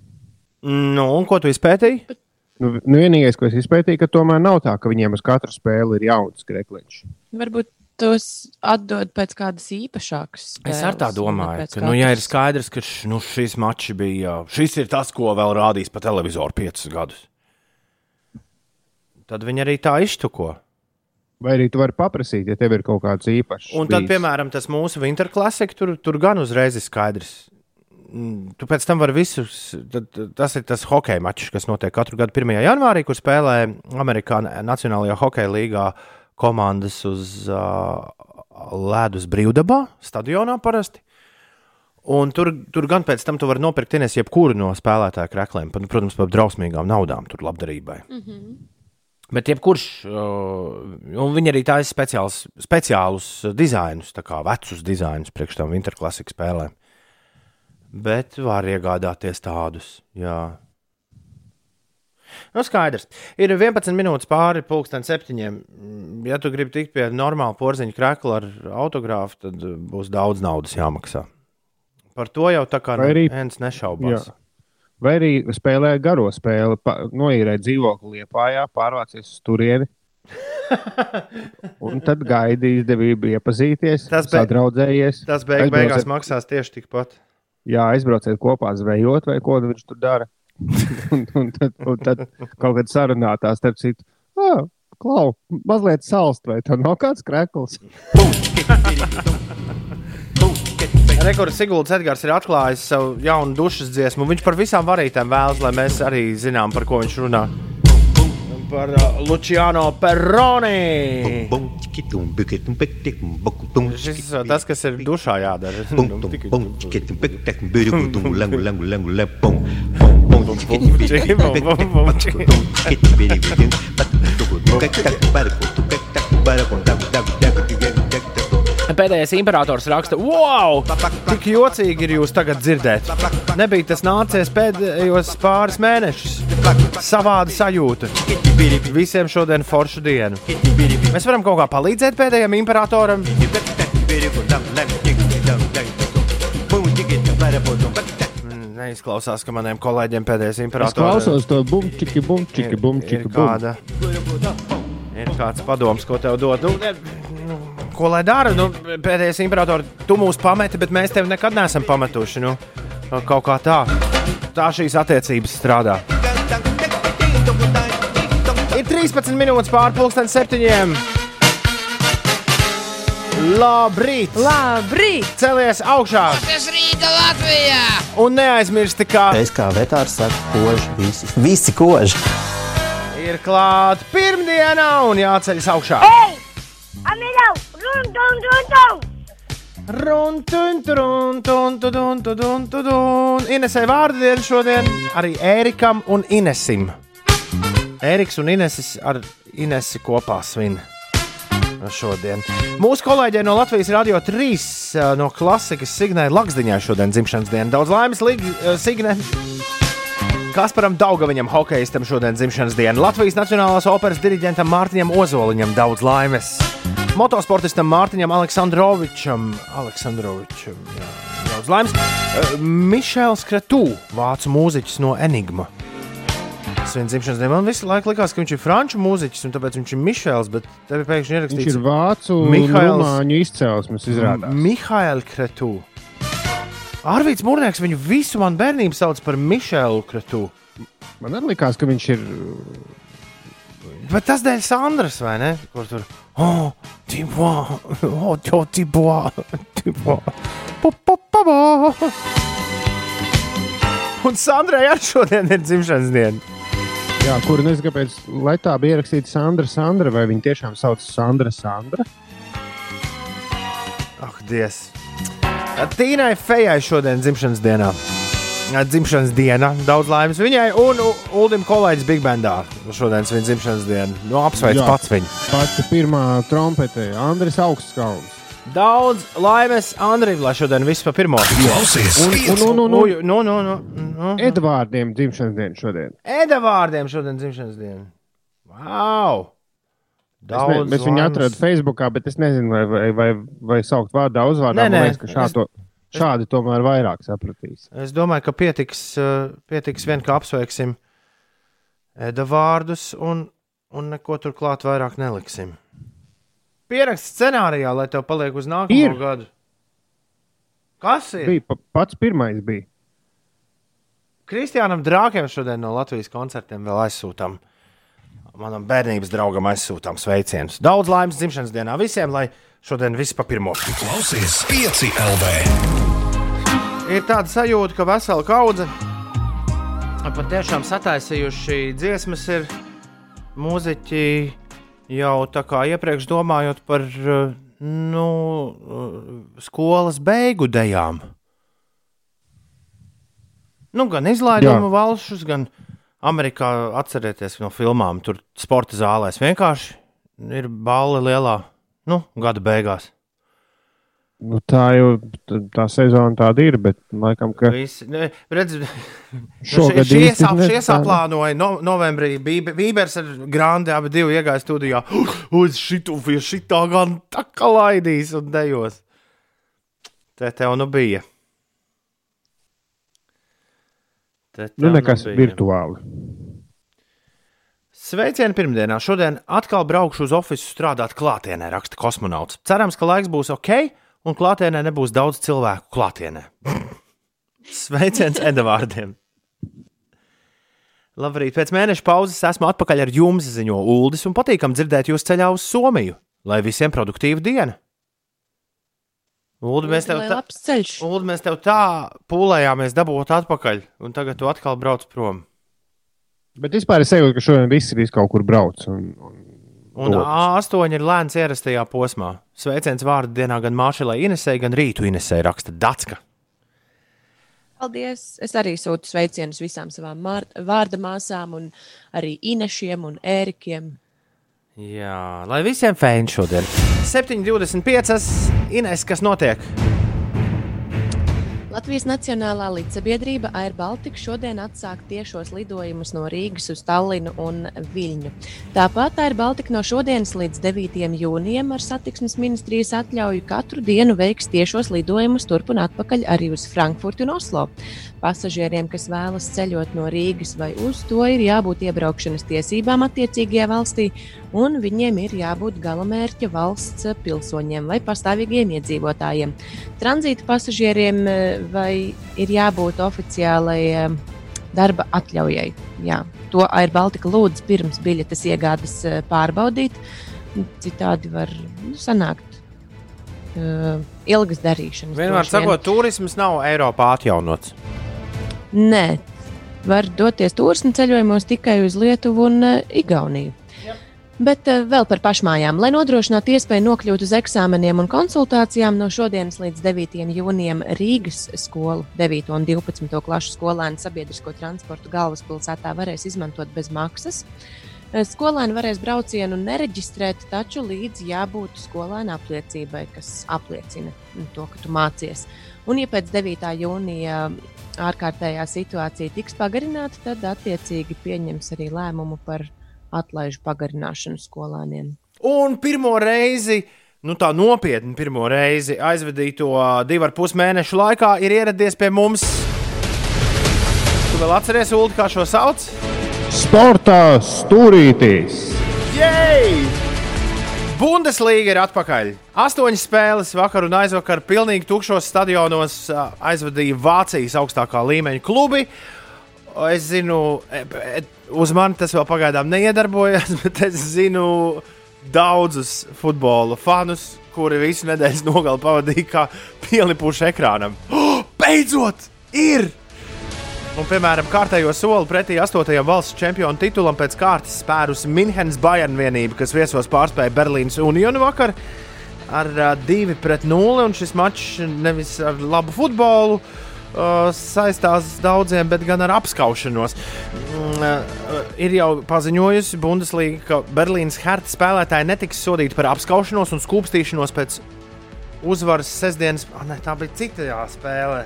[SPEAKER 3] Nu, un ko tu izpētīji?
[SPEAKER 5] Nu, nu, vienīgais, ko es izpētīju, ka tomēr nav tā, ka viņiem uz katru spēli ir jauns krekliņš.
[SPEAKER 4] Varbūt tos atdod pēc kādas īpašākas.
[SPEAKER 3] Es ar tā
[SPEAKER 4] spēles,
[SPEAKER 3] domāju, ka, nu, ja ir skaidrs, ka š, nu, šis mačs bija, šis ir tas, ko vēl rādīs pa televizoru piecus gadus, tad viņi arī tā iztuko.
[SPEAKER 5] Vai arī tu vari paprasīt, ja tev ir kaut kāds īpašs.
[SPEAKER 3] Un tad,
[SPEAKER 5] bijis.
[SPEAKER 3] piemēram, tas mūsu Winter Classic, tur, tur gan uzreiz ir skaidrs. mm, tu pēc tam vari visus. Tas ir tas hockey mačs, kas notiek katru gadu 1. janvārī, kur spēlē Amerikāņu Nacionālajā hokeja līgā komandas uz uh, ledus brīvdabā, stadionā parasti. Un tur, tur gan pēc tam tu vari nopirkt jebkuru no spēlētāju krēkliem, pat, protams, par drausmīgām naudām, tur labdarībai. Mm -hmm. Bet jebkurš, un viņi arī taisa speciālus, speciālus dizainus, tā kā vecus dizainus priekš tam Winterclassic spēlēm. Bet var iegādāties tādus, jā. Nu, skaidrs. Ir 11 minūtes pāri pusdienas septiņiem. Ja tu gribi tikt pie normāla porziņa krēkla ar autogrāfu, tad būs daudz naudas jāmaksā. Par to jau tā kā neviens nešaubās.
[SPEAKER 5] Jā. Vai arī spēlē garo spēli, noīrē dzīvokli liepājā, pārvācies uz turieni. Un tad gaida izdevību iepazīties,
[SPEAKER 3] Tas be-
[SPEAKER 5] sadraudzējies.
[SPEAKER 3] Tas beig,
[SPEAKER 5] Aizbrauciet-
[SPEAKER 3] beigās maksās tieši tikpat.
[SPEAKER 5] Jā, aizbrauciet kopā zvejot, vai ko viņš tur dara. un, un, tad, un tad kaut kad sarunātās, starp citu, ah, klau, mazliet salst, vai tā nav kāds krekls.
[SPEAKER 3] Rekords Siguldas Edgars ir atklājis savu jaunu dušas dziesmu. Viņš par visām varītēm vēlas, lai mēs arī zinām, par ko viņš runā. Par uh, Luciano Perroni. Šis ir tas, kas ir dušā jādara. Pēdējais imperators raksta, wow! Cik jocīgi ir jūs tagad dzirdēt. Nebija tas nācies pēdējos pāris mēnešus. Savāda sajūta. Visiem šodien foršu dienu. Mēs varam kaut kā palīdzēt pēdējiem imperatoram. Mm, Neizklausās, ka maniem kolēģiem pēdējais
[SPEAKER 5] Es
[SPEAKER 3] imperators
[SPEAKER 5] klausos to bumčiki, bumčiki,
[SPEAKER 3] ir
[SPEAKER 5] bumčiki, bum.
[SPEAKER 3] kāda. Ir kāds padoms, ko tev dod. Nu, ko lai dara? Nu, pēdējais imperators, tu mūs pameti, bet mēs tevi nekad neesam pametuši. Nu, kaut kā tā. Tā šīs attiecības strādā. Ir 13 minūtes pārpusdienas septiņiem. Labrīt!
[SPEAKER 1] Labrīt!
[SPEAKER 3] Celies augšā!
[SPEAKER 9] Tas rīta Latvijā!
[SPEAKER 3] Un neaizmirsti, ka
[SPEAKER 10] Es kā vetārs saku, koži, visi, visi koži.
[SPEAKER 3] ir klāta pirmdiena un jāceļas augšā.
[SPEAKER 9] Ei! Amilau!
[SPEAKER 3] Inesai vārdu dienu šodien arī Ērikam un Inesim. Ēriks un Inesis ar Inesi kopā svin šodien. Mūsu kolēģei no Latvijas Rādio 3 eh, no klasikas Signai Laksdiņai šodien dzimšanas diena. Daudz laimes, eh, Signe! Kasparam Daugaviņam, hokeistam šodien dzimšanas diena. Latvijas Nacionālās operas diriģentam Mārtiņam Ozoliņam daudz laimes. Motosportistam Mārtiņam Aleksandrovičam, Aleksandrovičam jā, daudz laimes. Uh, Mišels Kretū, vācu mūziķis no Enigma. Svin dzimšanas diena. Man visu laiku likās, ka viņš ir franču mūziķis, un tāpēc viņš ir Mišels, bet te ir pēkšņi
[SPEAKER 5] Viņš
[SPEAKER 3] ierakstīts
[SPEAKER 5] ir vācu
[SPEAKER 3] Mihails-
[SPEAKER 5] izcelsmes izrādās.
[SPEAKER 3] Mihails Kretū. Arvīts Mūrnieks viņu visu man bērnību sauc par Mišelu Kretū.
[SPEAKER 5] Man arī likās, ka viņš ir.
[SPEAKER 3] Bet tas dēļ Sandras, vai ne? Kur tur? Oh, Tibois, oh, Tibois, Tibois. Un Sandrai arī šodien ir dzimšanas diena.
[SPEAKER 5] Jā, kur nezinu, kāpēc. Lai tā bija ierakstīta Sandra, Sandra, vai viņa tiešām sauc Sandra, Sandra?
[SPEAKER 3] Ak, Dievs! Tīnai Fejai šodien dzimšanas dienā. Dzimšanas diena, daudz laimes viņai un U- Uldim kolēģis Big Bandā. Šodien viņa dzimšanas diena. Nu, apsveic
[SPEAKER 5] Jā.
[SPEAKER 3] pats viņu.
[SPEAKER 5] Pati pirmā trompete, Andris Augstkalns.
[SPEAKER 3] Daudz laimes Andrim, lai šodien viss pa pirmo.
[SPEAKER 2] Klausies,
[SPEAKER 5] Un,
[SPEAKER 2] pieci.
[SPEAKER 5] un, un,
[SPEAKER 3] Nu,
[SPEAKER 5] un,
[SPEAKER 3] nu, nu, nu, nu.
[SPEAKER 5] Edvārdiem dzimšanas diena šodien.
[SPEAKER 3] Eda vārdiem šodien dzimšanas diena. Wow!
[SPEAKER 5] Es ne,
[SPEAKER 3] Daudz
[SPEAKER 5] mēs viņu atradām Facebookā, bet es nezinu, vai, vai, vai, vai saukt vārdā, uzvārdā.
[SPEAKER 3] Nē,
[SPEAKER 5] Man
[SPEAKER 3] nē,
[SPEAKER 5] liekas, ka šādi, šādi tomēr vairāk sapratīs.
[SPEAKER 3] Es domāju, ka pietiks, uh, pietiks vien, ka apsveiksim Eda vārdus un, un neko turklāt vairāk neliksim. Pierakst scenārijā, lai tev paliek uz nākamo
[SPEAKER 5] Ir.
[SPEAKER 3] gadu. Kas ir?
[SPEAKER 5] Bija pa- pats pirmais. Bija.
[SPEAKER 3] Kristiānam Drākiem šodien no Latvijas koncertiem vēl aizsūtām. Manam bērnības draugam aizsūtām sveicienus. Daudz laimes dzimšanas dienā visiem, lai šodien viss pa pirmo.
[SPEAKER 2] Klausies, pieci LV.
[SPEAKER 3] ir tāda sajūta, ka vesela kaudze patiešām sataisījuši dziesmas ir mūziķi jau tā kā iepriekš domājot par nu, skolas beigu dejām. Nu, gan izlaidumu valšus, gan Amerikā atcerieties no filmām. Tur sporta zālēs vienkārši ir balva lielā, nu, gada beigās.
[SPEAKER 5] Nu, tā jau tā sezona tāda ir, bet laikam, ka.
[SPEAKER 3] Visi, ne, redz, šogad šie, iesāp, šie saplānoja no, novembrī. Bībers ar Grandi abi divi iegāja studijā. Uz šitu, pie šitā gan tā kā laidīs un dejos. Te tev nu bija.
[SPEAKER 5] Te nu, nekas nu bija. virtuāli.
[SPEAKER 3] Sveicieni pirmdienā. Šodien atkal braukšu uz oficiālu strādāt klātienē, raksta kosmonauts. Cerams, ka laiks būs ok un klātienē nebūs daudz cilvēku klātienē. Sveiciens Edvardiem! Labrīt, pēc mēneša pauzes esmu atpakaļ ar jums, ziņo Uldis, un patīkam dzirdēt jūs ceļā uz Somiju. Lai visiem produktīva diena! Ulu, mēs, tev tā, Ulu, mēs tev tā pūlējāmies dabūt atpakaļ, un tagad tu atkal brauc prom.
[SPEAKER 5] Bet vispār es sajūtu, ka šodien visi, visi kaut kur brauc. Un, un
[SPEAKER 3] Un A8 ir lēns ierastajā posmā. Sveiciens vārdu dienā gan Māšelai Inesai, gan Rītu Inesai raksta Datska.
[SPEAKER 4] Paldies! Es arī sūtu sveicienus visām savām vārda māsām, un arī Inešiem un Ērikiem.
[SPEAKER 3] Jā, lai visiem fēni šodien. 7,25. Ines, kas notiek?
[SPEAKER 4] Latvijas Nacionālā līdzsabiedrība Air Baltica šodien atsāk tiešos lidojumus no Rīgas uz Tallinu un Viļņu. Tāpat Air Baltica no šodienas līdz 9. jūnijam ar satiksmes ministrijas atļauju katru dienu veiks tiešos lidojumus turp un atpakaļ arī uz Frankfurtu un Oslo. Pasažieriem, kas vēlas ceļot no Rīgas vai uz to, ir jābūt iebraukšanas tiesībām attiecīgajā valstī, un viņiem ir jābūt galamērķa valsts pilsoņiem vai pastāvīgiem iedzīvotājiem. Tranzīta pasažieriem eh, vai ir jābūt oficiālai eh, darba atļaujai. Jā, to Air Baltica lūdz pirms biļetes iegādes eh, pārbaudīt. Citādi var nu, sanākt uh, ilgas darīšanas.
[SPEAKER 3] Vienmēr sakot, turisms nav Eiropā atjaunots.
[SPEAKER 4] Nē, var doties turismu ceļojumos tikai uz Lietuvu un uh, Igauniju. Bet uh, vēl par pašmājām. Lai nodrošinātu iespēju nokļūt uz eksāmeniem un konsultācijām, no šodienas līdz 9. jūnijam Rīgas skolu 9. un 12. klašu skolēni sabiedrisko transportu galvaspilsētā varēs izmantot bez maksas. Eh, skolēni varēs braucienu nereģistrēt, taču līdz jābūt skolēna apliecībai, kas apliecina to, ka tu mācies. Un, ja pēc 9. jūnija ārkārtējā situācija tiks pagarināta, tad attiecīgi pieņems arī lēmumu par atlaižu pagarināšanu skolāniem.
[SPEAKER 3] Un pirmo reizi, nu tā nopietni pirmo reizi aizvadīto divu ar pus mēnešu laikā ir ieradies pie mums. Tu vēl atceries, Ulu, kā šo sauc?
[SPEAKER 5] Sportā stūrītīs!
[SPEAKER 3] Jej! Bundeslīga ir atpakaļ. Astoņas spēles vakar un aizvakar pilnīgi tukšos stadionos aizvadīja Vācijas augstākā līmeņa klubi. Es zinu, e, e, uz mani tas vēl pagaidām neiedarbojas, bet es zinu daudzus futbola fanus, kuri visu nedēļas nogali pavadīja kā pielipuši ekrānam. Oh, beidzot! Ir! Un, piemēram, kārtējo soli pretī 8. valsts čempionu titulam pēc kārtas spērus Minhenes Bayern vienība, kas viesos pārspēja Berlīnas Unionu vakar ar 2 pret 0. Šis mačs nevis ar labu futbolu uh, saistās daudziem, bet gan ar apskaušanos. Uh, ir jau paziņojusi Bundeslīga, ka Berlīnas Hertha spēlētāji netiks sodīti par apskaušanos un skūpstīšanos pēc uzvaras sestdienas. Oh, ne, tā bija cita spēle.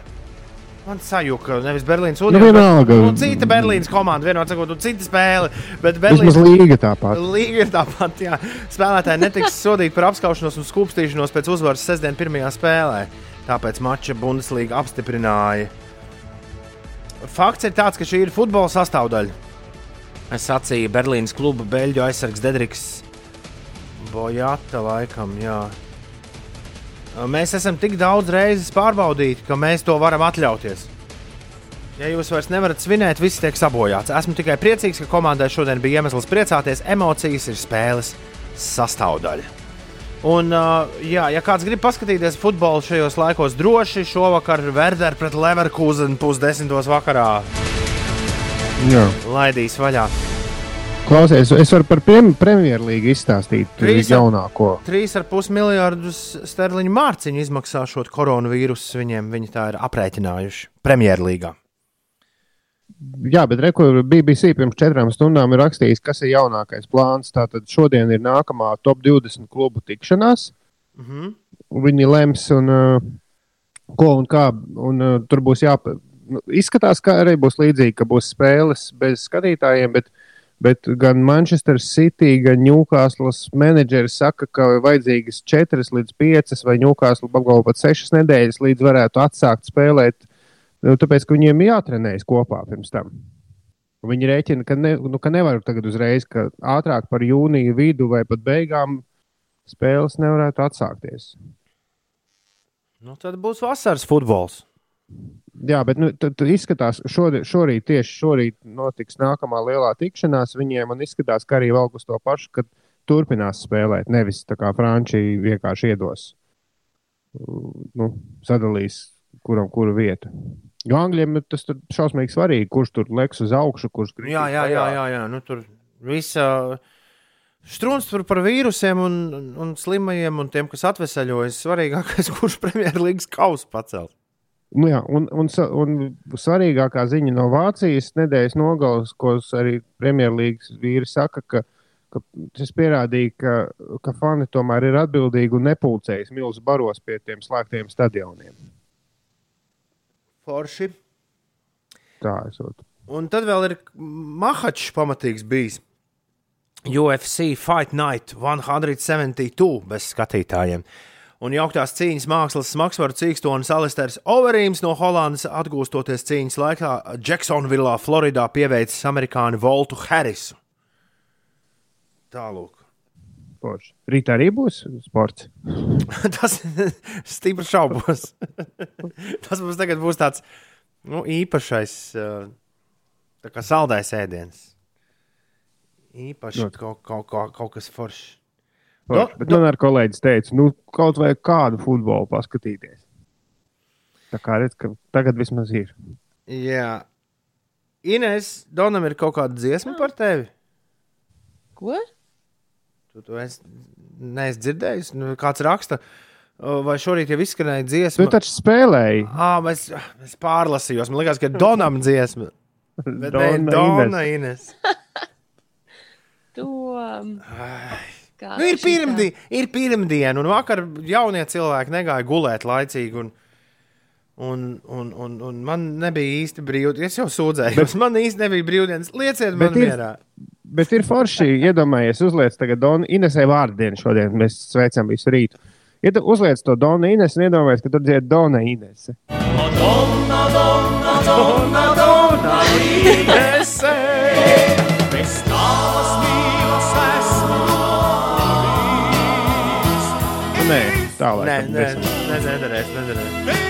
[SPEAKER 3] Man sajūta, nevis Berlīnas.
[SPEAKER 5] Nu, vienalga.
[SPEAKER 3] Nu, cita Berlīnas komanda, vienot sakot, un cita spēle. Bet
[SPEAKER 5] Berlīnas līga tāpat.
[SPEAKER 3] Līga ir tāpat, jā. Spēlētāji netiks sodīti par apskaušanos un skūpstīšanos pēc uzvaras sestdien pirmajā spēlē. Tāpēc mača Bundeslīga apstiprināja. Fakts ir tāds, ka šī ir futbola sastāvdaļa. Es sacīju Berlīnas kluba beļģu aizsargs Dedriks Bojata laikam, jā. Mēs esam tik daudz reizes pārbaudīti, ka mēs to varam atļauties. Ja jūs vairs nevarat svinēt, viss tiek sabojāts. Esmu tikai priecīgs, ka komandai šodien bija iemesls priecāties. Emocijas ir spēles sastāvdaļa. Un, jā, ja kāds grib paskatīties futbolu šajos laikos, droši šovakar Werder pret Leverkusenu pusdesmitos vakarā
[SPEAKER 5] Jā.
[SPEAKER 3] laidīs vaļā.
[SPEAKER 5] Klausies, es varu par prem, Premjerlīgu izstāstīt
[SPEAKER 3] Trīs ar-
[SPEAKER 5] jaunāko.
[SPEAKER 3] 3,5 miljardus sterliņu mārciņu izmaksāšot koronavīrusu viņiem. Viņi tā ir aprēķinājuši Premjerlīgā.
[SPEAKER 5] Jā, bet rekur BBC pirms četrām stundām ir rakstījis, kas ir jaunākais plāns. Tātad šodien ir nākamā top 20 klubu tikšanās.
[SPEAKER 3] Mhm.
[SPEAKER 5] un Viņi lems, un, uh, ko un kā. Un, uh, tur būs jāpa... nu, Izskatās, ka arī būs līdzīgi, ka būs spēles bez skatītājiem, bet, bet gan Manchester City, gan Newcastle menedžeri saka, ka vajadzīgas 4 līdz 5 vai Newcastle apgalvo pat 6 nedēļas, līdz varētu atsākt spēlēt. Nu, tāpēc, ka viņiem ir jātrenējas kopā pirms tam. Viņi rēķina, ka, ne, nu, ka nevar tagad uzreiz, ka ātrāk par jūniju vidu vai pat beigām spēles nevarētu atsākties.
[SPEAKER 3] Nu, tad būs vasaras futbols.
[SPEAKER 5] Jā, bet nu, tad, tad izskatās, šodien, šorīt tieši šorīt notiks nākamā lielā tikšanās viņiem, un izskatās, ka arī vēl uz to pašu, kad turpinās spēlēt. Nevis tā kā Frančija vienkārši iedos, nu, sadalīs, kuram kuru vietu. Jo Angļiem tas ir šausmīgi svarīgi, kurš tur leks uz augšu, kurš kritīs
[SPEAKER 3] Jā, jā, jā, jā, jā. Nu, tur viss strūns tur par vīrusiem un, un slimajiem un tiem, kas atvesaļojas. Svarīgākais, kurš Premjerlīgas kausu pacels.
[SPEAKER 5] Nu, jā, un, un, un svarīgākā ziņa no Vācijas nedēļas nogalas, ko arī Premjerlīgas vīri saka, ka, ka tas pierādīja, ka, ka fani tomēr ir atbildīgi un nepulcējas milzu baros pie tiem slēgtiem stadioniem.
[SPEAKER 3] Forši.
[SPEAKER 5] Tā esot.
[SPEAKER 3] Un tad vēl ir Mahačs pamatīgs bijis. UFC Fight Night 172 bez skatītājiem. Un jauktās cīņas mākslas smagsvaru cīkstonis Alisters Overīms no Holandas atgūstoties cīņas laikā Jacksonvillā, Floridā pieveicis amerikāni Voltu Harrisu. Tālūk.
[SPEAKER 5] Forši. Rīt arī būs sports.
[SPEAKER 3] Tas stipri šaubos. Tas mums tagad būs tāds nu, īpašais, uh, tā kā saldais ēdiens. Īpaši kaut, kaut, kaut, kaut kas foršs.
[SPEAKER 5] Forši.
[SPEAKER 3] Nu,
[SPEAKER 5] Bet man ar kolēģis teica, nu, kaut vai kādu futbolu paskatīties. Tā kā redz, ka tagad vismaz ir.
[SPEAKER 3] Jā, Ines, Donam ir kaut kāda dziesma par tevi.
[SPEAKER 4] Ko?
[SPEAKER 3] Tu to esi, neesi dzirdējis. Nu, kāds raksta, vai šorīt jau izskanēja dziesma?
[SPEAKER 5] Tu taču spēlēji.
[SPEAKER 3] Ah, es, es pārlasījos. Man liekas, ka Donam dziesma. Bet Dona, ne, Dona Ines.
[SPEAKER 4] To. Kā
[SPEAKER 3] Nu, ir, pirmdi, ir pirmdiena, un vakar jaunie cilvēki negāja gulēt laicīgi. Un, un, un, un, un man nebija īsti brīvdienas. Es jau sūdzējos, bet, man īsti nebija brīvdienas. Lieciet man
[SPEAKER 5] ir-
[SPEAKER 3] mierā.
[SPEAKER 5] Bet ir forši, iedomājies, uzliec tagad Donu Inesē vārdu dienu šodien. Mēs sveicam visu rītu. Ied, uzliec to Donu Ines un iedomājies, ka tur dzied Dona Inese.
[SPEAKER 3] Donna, donna, donna, donna, Inese.
[SPEAKER 5] Nē,
[SPEAKER 3] nē, nedarēs, nedarēs.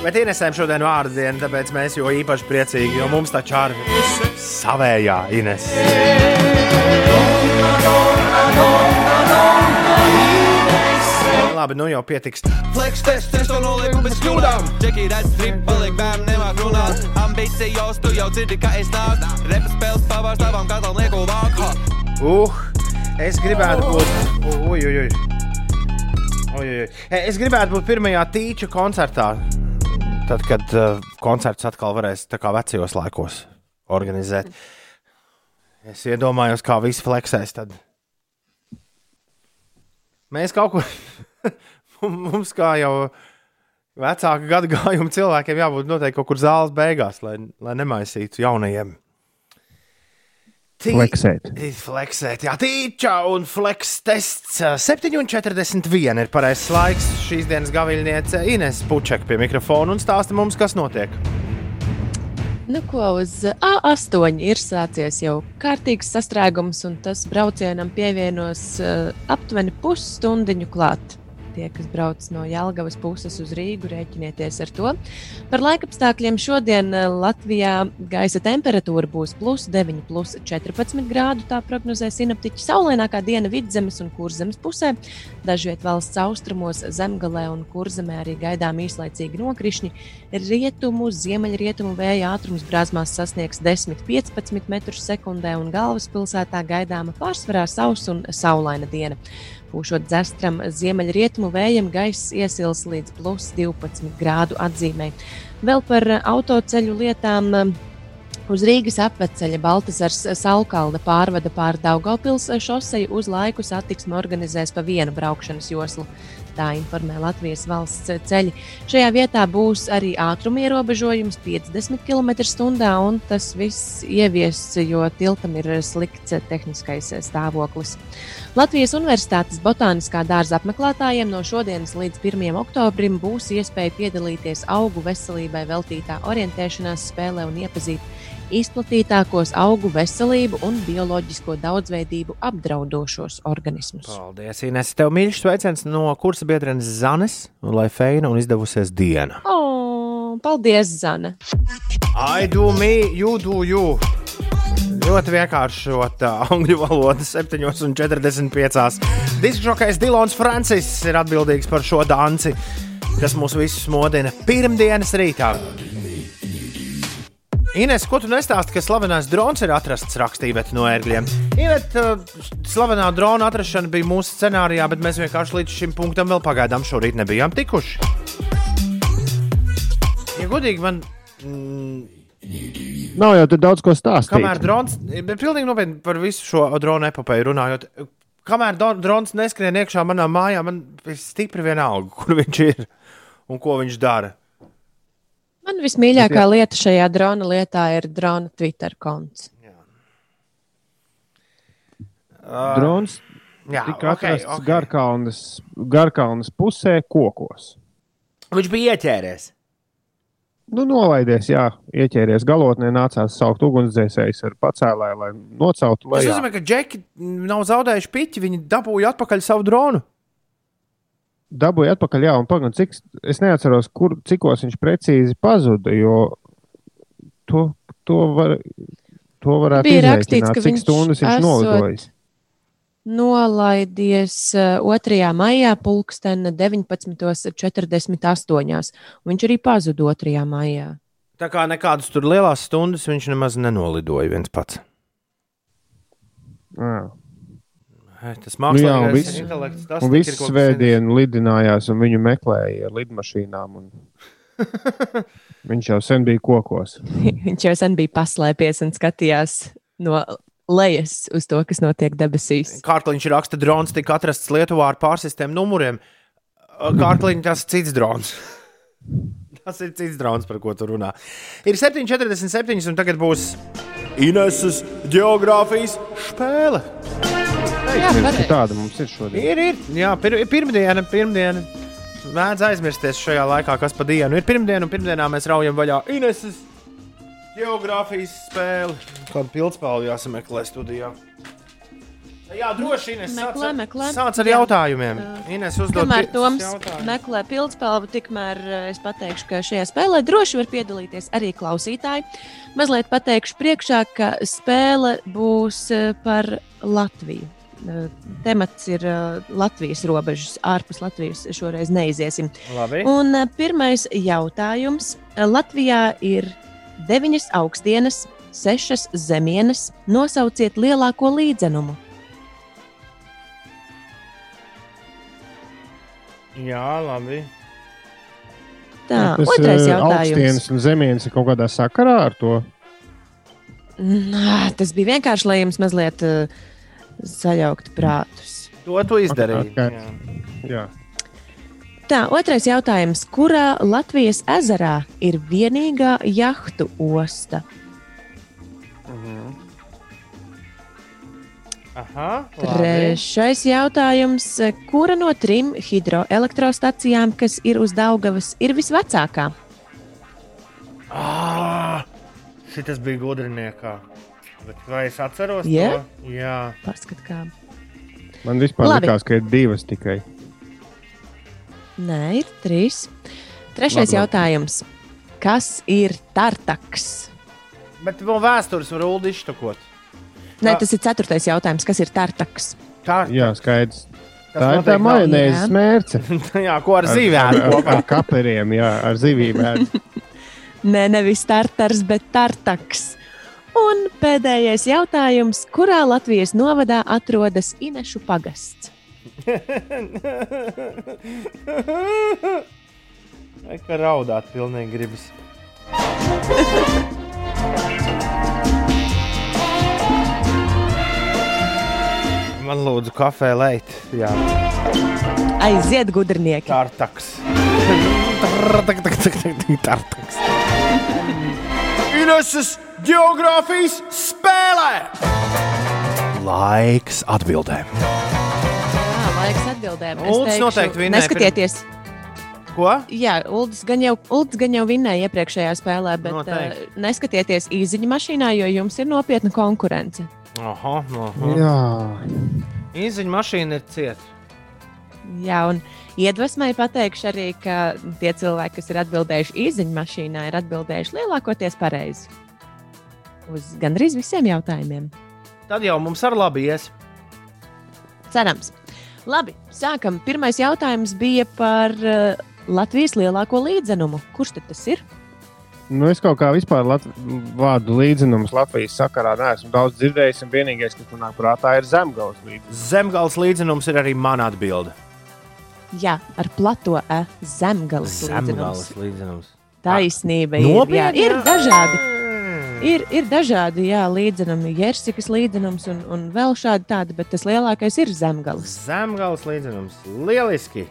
[SPEAKER 3] Bet Inesēm šodien vārdu diena, tāpēc mēs jo īpaši priecīgi, jo mums taču ar savējā Ines. Labi, nu jau pietiks.
[SPEAKER 11] Flex test, es to nolieku bez kļūdām. Džeki redz strip, paliek bērni, nemāk runāt. Ambīcijos, tu jau dzirdi, ka es nāku. Repa spēles pavārs tavam katam lieku vāku.
[SPEAKER 3] Uh, es gribētu būt. Ui, ui, ui. Ui, ui. Es gribētu būt pirmajā tīča koncertā. Tad, kad uh, koncerts atkal varēs tā kā vecajos laikos organizēt. Es iedomājos, kā visi fleksēs. Tad. Mēs kaut kur. Mums kā jau vecāka gada gājuma cilvēkiem jābūt noteikti kaut kur zāles beigās, lai, lai nemaisītu jaunajiem. Tī-
[SPEAKER 5] Fleksēt.
[SPEAKER 3] Fleksēt, jā, tīčā un fleks tests. 7,41 ir pareizais laiks. Šīs dienas gaviļniece Ines Pučeka pie mikrofona un stāsta mums, kas notiek.
[SPEAKER 4] Nu, ko uz A8 ir sācies jau kārtīgs sastrēgums, un tas braucienam pievienos uh, aptuveni pusstundiņu klāt. Tie, kas brauc no Jālgavas puses uz Rīgu, rēķinieties ar to. Par laikapstākļiem šodien eh, Latvijā gaisa temperatūra būs plus 9, plus 14 grādu. Tā prognozē sinaptiķi saulainākā diena vidzemes un kurzemes pusē. Dažviet valsts austrumos, zemgalē un kurzemē arī gaidām īslaicīgi nokrišņi. Rietumu, ziemeļrietumu vēja ātrums brāzmās sasniegs 10-15 metrus sekundē un galvaspilsētā gaidāma pārsvarā sausa un saulaina diena. Pūšot dzestram ziemeļrietumu vējam, gaiss iesils līdz plus 12 grādu atzīmē. Vēl par autoceļu lietām. Uz Rīgas apveceļa Baltasars Salkalna pārvada pār Daugavpils šoseju uz laiku satiksmi organizēs pa vienu braukšanas joslu. Tā informē Latvijas valsts ceļi. Šajā vietā būs arī ātruma ierobežojums 50 km/h, un tas viss ievies, jo tiltam ir slikts tehniskais stāvoklis. Latvijas Universitātes botāniskā dārza apmeklētājiem no šodienas līdz 1. oktobrim būs iespēja piedalīties augu veselībai veltītā orientēšanās spēlē un iepazīt izplatītākos augu veselību un bioloģisko daudzveidību apdraudošos organismus.
[SPEAKER 3] Paldies, Ines. Tev mīļš sveiciens no kursa biedrenes Zanes, lai feina un izdevusies diena.
[SPEAKER 4] O, paldies, Zana!
[SPEAKER 3] I do me, you do you. Ļoti vienkāršota angļu valoda, 7,45. Diskžokais Dilons Francis ir atbildīgs par šo danci, kas mūs visus modina pirmdienas rītā. Ines, ko tu nestāsti, ka slavenais drons ir atrasts rakstīvēt no ērgļiem? Inet, uh, slavenā drona atrašana bija mūsu scenārijā, bet mēs vienkārši līdz šim punktam vēl pagaidām šorīt nebijām tikuši. Ja godīgi, man. Mm,
[SPEAKER 5] Nav jau tur daudz ko stāstīt.
[SPEAKER 3] kamēr drons, bet pilnīgi nopietni par visu šo drona epopeju runājot, kamēr drons neskrien iekšā manā mājā, man ir stipri vienalga, kur viņš ir un ko viņš dara.
[SPEAKER 4] Man vismīļākā lieta šajā drona lietā ir drona Twitter konts.
[SPEAKER 5] Drons
[SPEAKER 3] Jā,
[SPEAKER 5] tika
[SPEAKER 3] ok,
[SPEAKER 5] atrasts
[SPEAKER 3] ok.
[SPEAKER 5] Garkalnas, Garkalnas pusē, kokos.
[SPEAKER 3] Viņš bija ieķēries.
[SPEAKER 5] Nu, nolaidies, jā, ieķēries galotnē, nācās saukt ugunsdzēsējus ar pacēlāju, lai noceltu
[SPEAKER 3] Tas
[SPEAKER 5] lejā.
[SPEAKER 3] nozīmē, ka džeki nav zaudējuši piķi, viņi dabūja atpakaļ savu dronu.
[SPEAKER 5] Dabūja atpakaļ, jā, un pagaidām, cik es neatceros, kur, cikos viņš precīzi pazuda, jo to, to, var, to varētu
[SPEAKER 4] Bija rakstīts, ka
[SPEAKER 5] cik
[SPEAKER 4] viņš
[SPEAKER 5] stundas viņš nolidojis.
[SPEAKER 4] Nolaidies uh, 2. maijā, pulksten 19.48. un Viņš arī pazuda 2. maijā.
[SPEAKER 3] Tā kā nekādas tur lielas stundas viņš nemaz nenolidoja viens pats.
[SPEAKER 5] Jā.
[SPEAKER 3] Tas
[SPEAKER 5] Nu,
[SPEAKER 3] mākslinieks
[SPEAKER 5] viss,
[SPEAKER 3] intelekts, tas
[SPEAKER 5] un viss svētdienu lidinājās, un viņu meklēja ar lidmašīnām. Un... viņš jau sen bija kokos.
[SPEAKER 4] Viņš jau sen bija paslēpies un skatījās no lejas uz to, kas notiek debesīs.
[SPEAKER 3] Kārkliņš raksta, ka drons tika atrasts Lietuvā ar pārsistēmu numuriem. Kārkliņš tas ir cits drons. Tas ir cits drons, par ko tu runā. Ir 7,47 un tagad būs Ineses geogrāfijas spēle.
[SPEAKER 4] Jā, pareizi.
[SPEAKER 5] Tāda mums ir šodien.
[SPEAKER 3] Ir, ir. Jā, pir, pirmdiena, pirmdiena. Mēdz aizmirsties šajā laikā, kas pa dienu ir pirmdiena, un pirmdienā mēs raujam vaļā Ineses geogrāfijas spēli. Kādu pildspēli jāsameklē studijā? Jā, droši vien.
[SPEAKER 4] Meklē, meklē.
[SPEAKER 3] Sāc ar
[SPEAKER 4] Jā.
[SPEAKER 3] jautājumiem. Ines uzdod
[SPEAKER 4] Kamēr Toms
[SPEAKER 3] jautājumu.
[SPEAKER 4] meklē pildspēli, tikmēr eh, es pateikšu, ka šajā spēlē droši var piedalīties arī klausītāji. Mazliet pateikšu priekšā, ka spēle būs eh, par Latviju. Eh, Temats ir eh, Latvijas robežas, ārpus Latvijas šoreiz neiziesim.
[SPEAKER 3] Labi.
[SPEAKER 4] Un eh, pirmais jautājums. Latvijā ir deviņas augstdienas, sešas zemienes. Nosauciet lielāko līdzenumu.
[SPEAKER 3] Jā, labi.
[SPEAKER 4] Tā,
[SPEAKER 5] Tas,
[SPEAKER 4] otrais jautājums.
[SPEAKER 5] Augstdienas un zemienes ir kaut kādā sakarā ar to.
[SPEAKER 4] Nā, tas bija vienkārši, lai jums mazliet uh, sajauktu prātus.
[SPEAKER 3] To tu izdarīji.
[SPEAKER 5] Okay.
[SPEAKER 3] Jā.
[SPEAKER 5] Jā.
[SPEAKER 4] Tā, otrais jautājums. Kurā Latvijas ezerā ir vienīgā jahtu osta?
[SPEAKER 3] Aha, labi.
[SPEAKER 4] Trešais jautājums. Kura no trim hidroelektrostacijām, kas ir uz Daugavas, ir visvecākā?
[SPEAKER 3] Ah, Šis bija gudriniekā. Bet vai es atceros
[SPEAKER 4] Jā?
[SPEAKER 3] to? Jā.
[SPEAKER 4] Paskat, kā.
[SPEAKER 5] Man vispār
[SPEAKER 4] Labi.
[SPEAKER 5] likās, ka ir divas tikai.
[SPEAKER 4] Nē, ir trīs. Trešais
[SPEAKER 3] Labi, labi.
[SPEAKER 4] jautājums. Kas ir tartaks?
[SPEAKER 3] Bet vēl vēstures var ulu izštukot.
[SPEAKER 4] Nē, tas ir ceturtais jautājums. Kas ir tartaks?
[SPEAKER 3] Tā
[SPEAKER 5] Jā, skaidrs.
[SPEAKER 3] Tas
[SPEAKER 5] Tā ir tā majonēzes
[SPEAKER 4] Jā.
[SPEAKER 5] mērce.
[SPEAKER 3] jā, ko ar
[SPEAKER 5] Ar,
[SPEAKER 3] zīvēm
[SPEAKER 5] ar, ar,
[SPEAKER 3] kopā.
[SPEAKER 5] ar kaperiem, jā, ar zivīm. ēd.
[SPEAKER 4] Nē, nevis tartars, bet tartaks. Un pēdējais jautājums. Kurā Latvijas novadā atrodas Inešu pagasts?
[SPEAKER 3] Vai kā raudāt, pilnīgi gribas. Man lūdzu, kafē leit. Jā,
[SPEAKER 4] Aiziet, gudrinieki!
[SPEAKER 3] tartaks. Tartaks. Ineses geogrāfijas spēlē! Laiks atbildēm.
[SPEAKER 4] Jā, laiks atbildēm.
[SPEAKER 3] Uldis noteikti vinnēja
[SPEAKER 4] Neskatieties!
[SPEAKER 3] Ko?
[SPEAKER 4] Jā, Uldis gan jau, Uldis gan jau vinnēja iepriekšējā spēlē, bet uh,
[SPEAKER 3] Noteikti.
[SPEAKER 4] neskatieties īziņa mašīnā, jo jums ir nopietna konkurence.
[SPEAKER 3] Aha, aha.
[SPEAKER 5] Jā,
[SPEAKER 3] Īziņa mašīna ir cieta.
[SPEAKER 4] Jā, un iedvesmai pateikšu arī, ka tie cilvēki, kas ir atbildējuši īziņa mašīnā, ir atbildējuši lielākoties pareizi. Uz gandrīz visiem jautājumiem.
[SPEAKER 3] Tad jau mums ar labi ies.
[SPEAKER 4] Cerams. Labi, sākam. Pirmais jautājums bija par uh, Latvijas lielāko līdzenumu. Kurš tad tas ir?
[SPEAKER 5] nu es kaut kā vispār lat vārdu līdzinums Latvijas sakarā neesmu daudz dzirdējis. un Vienīgais, kas man nāk prātā, ir zemgals līdzinums.
[SPEAKER 3] Zemgals līdzinums ir arī mana atbilde.
[SPEAKER 4] Jā, ar plato e, zemgales līdzenums.
[SPEAKER 3] Zemgals līdzinums.
[SPEAKER 4] Taisnība ir. Jā,
[SPEAKER 3] Nopietni,
[SPEAKER 4] ir
[SPEAKER 3] jā?
[SPEAKER 4] dažādi. Ir, ir dažādi jā, līdzenumi, Jersikas līdzenums un, un vēl šādi tādi, bet tas lielākais ir zemgals.
[SPEAKER 3] Zemgals līdzinums. Lieliski!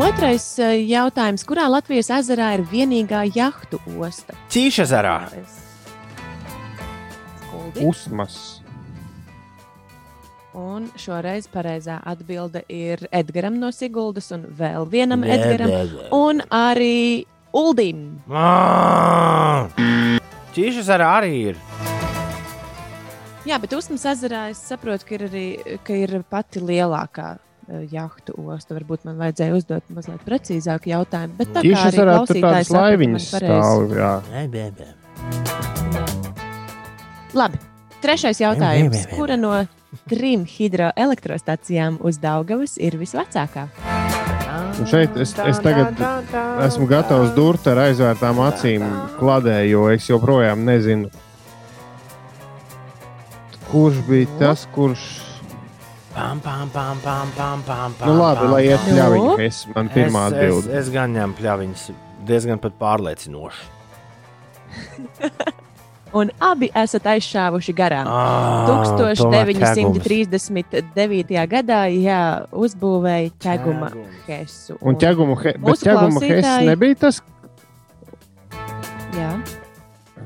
[SPEAKER 4] Otrais jautājums. Kurā Latvijas ezerā ir vienīgā jahtu osta?
[SPEAKER 3] Ķīšezerā.
[SPEAKER 4] Skuldi.
[SPEAKER 5] Usmas.
[SPEAKER 4] Un šoreiz pareizā atbilde ir Edgars no Siguldas un vēl vienam
[SPEAKER 3] Nē,
[SPEAKER 4] Edgars.
[SPEAKER 3] nē, nē.
[SPEAKER 4] Un arī Uldim.
[SPEAKER 3] Ķīšezerā arī ir.
[SPEAKER 4] Jā, bet Usmas ezerā es saprotu, ka ir arī ka ir pati lielākā eh, jahtu osta. Varbūt man vajadzēja uzdot mazliet precīzāku jautājumu. Bet tā
[SPEAKER 5] Ķīšas
[SPEAKER 4] arī
[SPEAKER 5] varētu
[SPEAKER 4] klausītājs
[SPEAKER 5] tādas laiviņas stāv. Jā.
[SPEAKER 4] Labi, trešais jautājums. Kura no trim hidroelektrostacijām uz Daugavas ir visvecākā?
[SPEAKER 5] Un šeit es, es tagad esmu gatavs durt ar aizvērtām acīm kladē, jo es joprojām nezinu, kurš bija tas, kurš.
[SPEAKER 3] Pam, pam, pam, pam, pam, pam,
[SPEAKER 5] Nu, labi, lai iet
[SPEAKER 4] Nu?
[SPEAKER 5] pļāviņa, ka es man pirmā
[SPEAKER 3] es, es,
[SPEAKER 5] atbilde.
[SPEAKER 3] es gan ņemu pļaviņas, diezgan pat pārliecinoši.
[SPEAKER 4] Un abi esat aizšāvuši garām.
[SPEAKER 3] Ah,
[SPEAKER 4] 1939. gadā jā, uzbūvēja ķeguma hesu.
[SPEAKER 5] Un he,
[SPEAKER 4] Mūsu
[SPEAKER 5] ķegumu hes
[SPEAKER 4] klausītāji-
[SPEAKER 5] nebija tas.
[SPEAKER 4] Jā.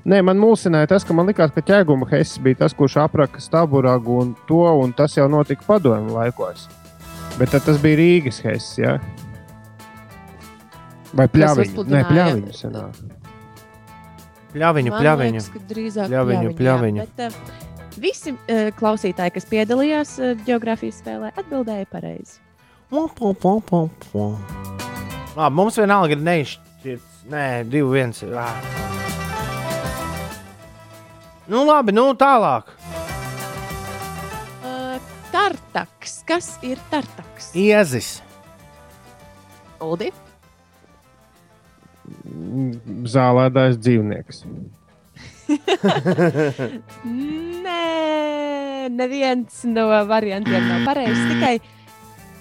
[SPEAKER 5] Nē, man mulsināja tas, ka man likās, ka ķēguma hess bija tas, kurš apraka staburagu un to, un tas jau notika padomju laikos. Bet tad tas bija Rīgas hess, jā? Vai pļaviņu? Nē,
[SPEAKER 4] uzpludināja-
[SPEAKER 5] pļaviņu senā.
[SPEAKER 3] Pļaviņu,
[SPEAKER 4] Man
[SPEAKER 3] pļaviņu.
[SPEAKER 4] Liekas, ka drīzāk
[SPEAKER 3] Pļaviņu, pļaviņu.
[SPEAKER 4] Jā, bet, uh, visi uh, klausītāji, kas piedalījās uh, geogrāfijas spēlē, atbildēja pareizi.
[SPEAKER 3] Labi, mums vienalga ir neizšķirts. Nē, divi, viens. Ah. Nu, labi, nu tālāk.
[SPEAKER 4] Uh, tartaks. Kas ir tartaks?
[SPEAKER 3] Iezis.
[SPEAKER 4] Uldi?
[SPEAKER 5] Zālēdājs dzīvnieks.
[SPEAKER 4] Nē, neviens no variantiem nav pareizs. Tikai,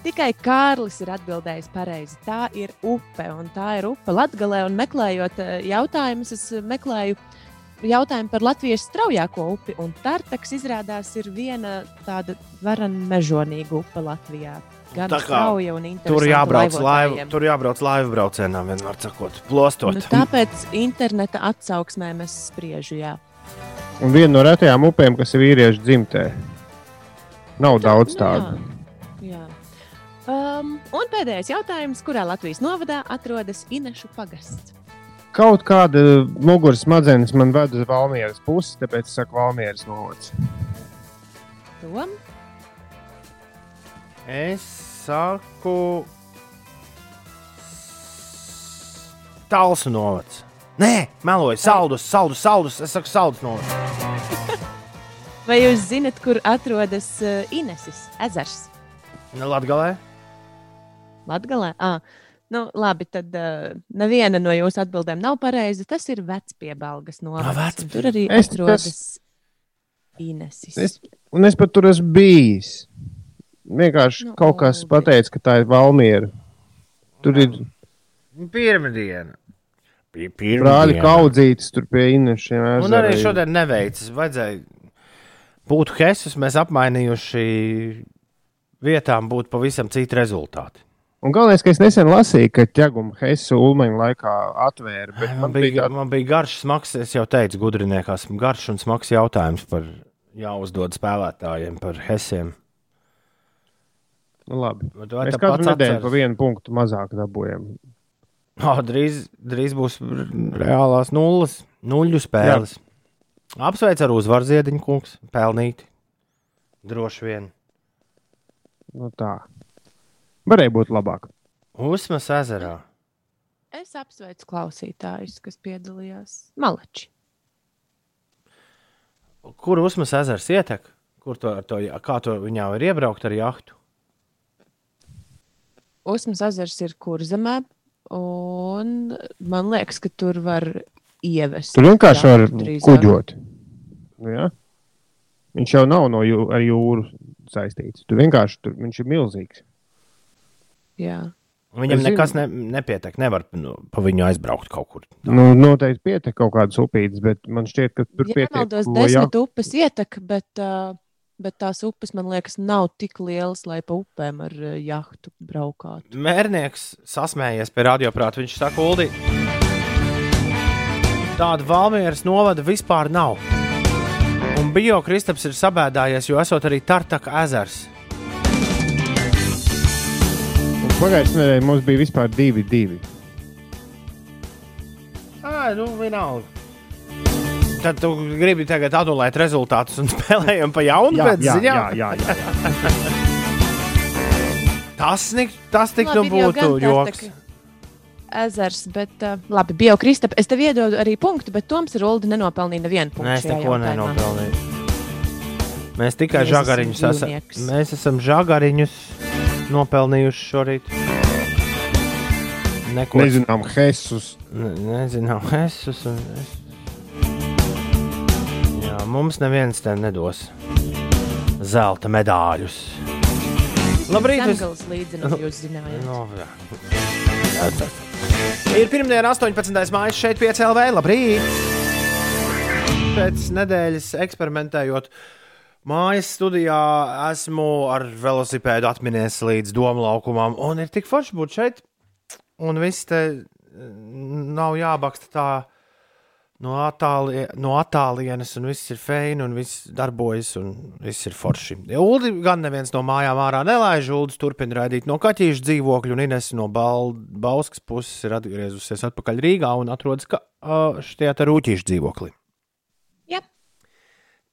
[SPEAKER 4] tikai Kārlis ir atbildējis pareizi. Tā ir upe, un tā ir upe Latvijā. Meklējot eh, jautājumus, es meklēju jautājumu par Latvijas straujāko upi. Tartaks izrādās ir viena tāda varana mežonīga upe Latvijā. Gan
[SPEAKER 3] Tā kā
[SPEAKER 4] strauja un
[SPEAKER 3] Tur
[SPEAKER 4] interesanta
[SPEAKER 3] jābrauc, laivu, tur jābrauc laivu braucienā, vienmēr sakot, plostot.
[SPEAKER 4] Nu, tāpēc interneta atsauksmēm es spriežu. Jā.
[SPEAKER 5] Un viena no retajām upēm, kas ir vīriešu dzimtē. Nav daudz tādu.
[SPEAKER 4] Jā. Um, un pēdējais jautājums, kurā Latvijas novadā atrodas Inešu pagasts?
[SPEAKER 5] Kaut kāda muguras smadzenes man ved uz Valmieras pusi, tāpēc es saku Valmieras novads.
[SPEAKER 4] Tom?
[SPEAKER 3] Es saku, tāls novads. Nē, meloju, saldus, saldus, saldus. Es saku, saldus novads.
[SPEAKER 4] Vai jūs zinat, kur atrodas uh, Ineses ezers?
[SPEAKER 3] Latvijā.
[SPEAKER 4] Latvijā. Ah, nu, labi, tad uh, neviena no jūsu atbildēm nav pareiza. Tas ir vecpiebalgas ah, novads. Tur arī
[SPEAKER 5] es,
[SPEAKER 4] atrodas
[SPEAKER 5] tas...
[SPEAKER 4] Ineses.
[SPEAKER 5] Es, un es pat tur esmu bijis. Vienkārši
[SPEAKER 4] Nu,
[SPEAKER 5] nu, kaut kas pateica, ka tā ir Valmiera. Tur ir
[SPEAKER 3] Pirmdiena. Pie
[SPEAKER 5] brāļi kaudzītas tur pie Inešiem.
[SPEAKER 3] Un arī šodien neveicas. Vajadzēja būt Hesus, mēs apmainījuši vietām, būtu pavisam citi rezultāti.
[SPEAKER 5] Un galvenais, ka es nesen lasīju, ka ķeguma Hesu ulmeņa laikā atvēra. Bet
[SPEAKER 3] Man
[SPEAKER 5] man
[SPEAKER 3] bija,
[SPEAKER 5] bija
[SPEAKER 3] man bija garš, smags, es jau teicu, gudriniekās, garš un smags jautājums par jāuzdod spēlētājiem, par Hesiem.
[SPEAKER 5] Nu, labi.
[SPEAKER 3] Vai
[SPEAKER 5] Mēs katru nedēļu
[SPEAKER 3] atceries?
[SPEAKER 5] pa vienu punktu mazāk dabūjam.
[SPEAKER 3] Oh, drīz, drīz būs reālās nulles, nuļu spēles. Apsveic ar uzvaru ziediņu, kungs. Pelnīti. Droši vien.
[SPEAKER 5] Nu, tā. Varēja būt labāk.
[SPEAKER 3] Uzmas ezerā.
[SPEAKER 4] Es apsveicu klausītājus, kas piedalījās. Malači.
[SPEAKER 3] Kur uzmas ezers ietek? Kur to, ar to, kā to viņā var iebraukt ar jahtu?
[SPEAKER 4] Usmas ezers ir kurzemē, un man liekas, ka tur var ievest.
[SPEAKER 5] Tur vienkārši var
[SPEAKER 4] jahtu drīzāk.
[SPEAKER 5] kuģot. Nu, ja? Viņš jau nav no jū, ar jūru saistīts. Tur vienkārši tur, viņš ir milzīgs.
[SPEAKER 4] Jā.
[SPEAKER 3] Viņam
[SPEAKER 5] Es
[SPEAKER 3] nekas ne, nepietiek. Nevar nu, pa viņu aizbraukt kaut kur.
[SPEAKER 5] Nu, noteikti pietiek kaut kādas upītes, bet man šķiet, ka tur pietiek.
[SPEAKER 4] nemaldos,
[SPEAKER 5] ko
[SPEAKER 4] desmit
[SPEAKER 5] jak-
[SPEAKER 4] upes ietek, bet, uh, bet tās upes, man liekas, nav tik lielas, lai pa upēm ar uh, jahtu braukātu.
[SPEAKER 3] Mērnieks sasmējies pie radioprāta. Viņš saka, Uldi, tāda Valmieras novada vispār nav. Un bio Kristaps ir sabēdājies, jo esot arī Tartaka ezers.
[SPEAKER 5] Pagājušajā nedēļā mums bija vispār divi, divi.
[SPEAKER 3] Ā, nu, vienalga. Tad tu gribi tagad anulēt rezultātus un spēlējam pa jaunu
[SPEAKER 5] Jā,
[SPEAKER 3] pēc
[SPEAKER 5] jā,
[SPEAKER 3] ziņām?
[SPEAKER 5] jā, jā, jā.
[SPEAKER 3] Tas, nik, tas tik nu
[SPEAKER 4] ir jau
[SPEAKER 3] būtu joks.
[SPEAKER 4] Ezers, bet uh, labi, bija Kristap. Es tev iedodu arī punktu, bet Toms ar Ulu nenopelnīja nevienu punktu.
[SPEAKER 3] Mēs
[SPEAKER 4] šajā
[SPEAKER 3] neko nenopelnījām. Mēs tikai
[SPEAKER 4] esam
[SPEAKER 3] žagariņus esam. Mēs esam žagariņus nopelnījuši šorīt. Neko
[SPEAKER 5] Nezinām, Hesus.
[SPEAKER 3] Ne, nezinām, Hesus. un Es... Jā, mums neviens te nedos zelta medaļus. Labrīt! vis-
[SPEAKER 4] Zemgales līdzinām, jūs zinājāt.
[SPEAKER 3] No, jā. Jā, tā. Ir pirmdiena, 18. māja šeit, 5 LV. Labrīt! Pēc nedēļas eksperimentējot mājas studijā, esmu ar velosipēdu atminies līdz domu laukumam. Un ir tik forši būt šeit. Un viss te nav jābaksta tā no, attāli, no attālienes, un viss ir feini, un viss darbojas, un viss ir forši. Ulu gan neviens no mājām ārā nelaiž. Uldis turpina raidīt no kaķīšu dzīvokļa, un Ines no Bauskas puses ir atgriezusies atpakaļ Rīgā un atrodas ka, uh, šajā te rūtīšu dzīvoklī.
[SPEAKER 4] Jā.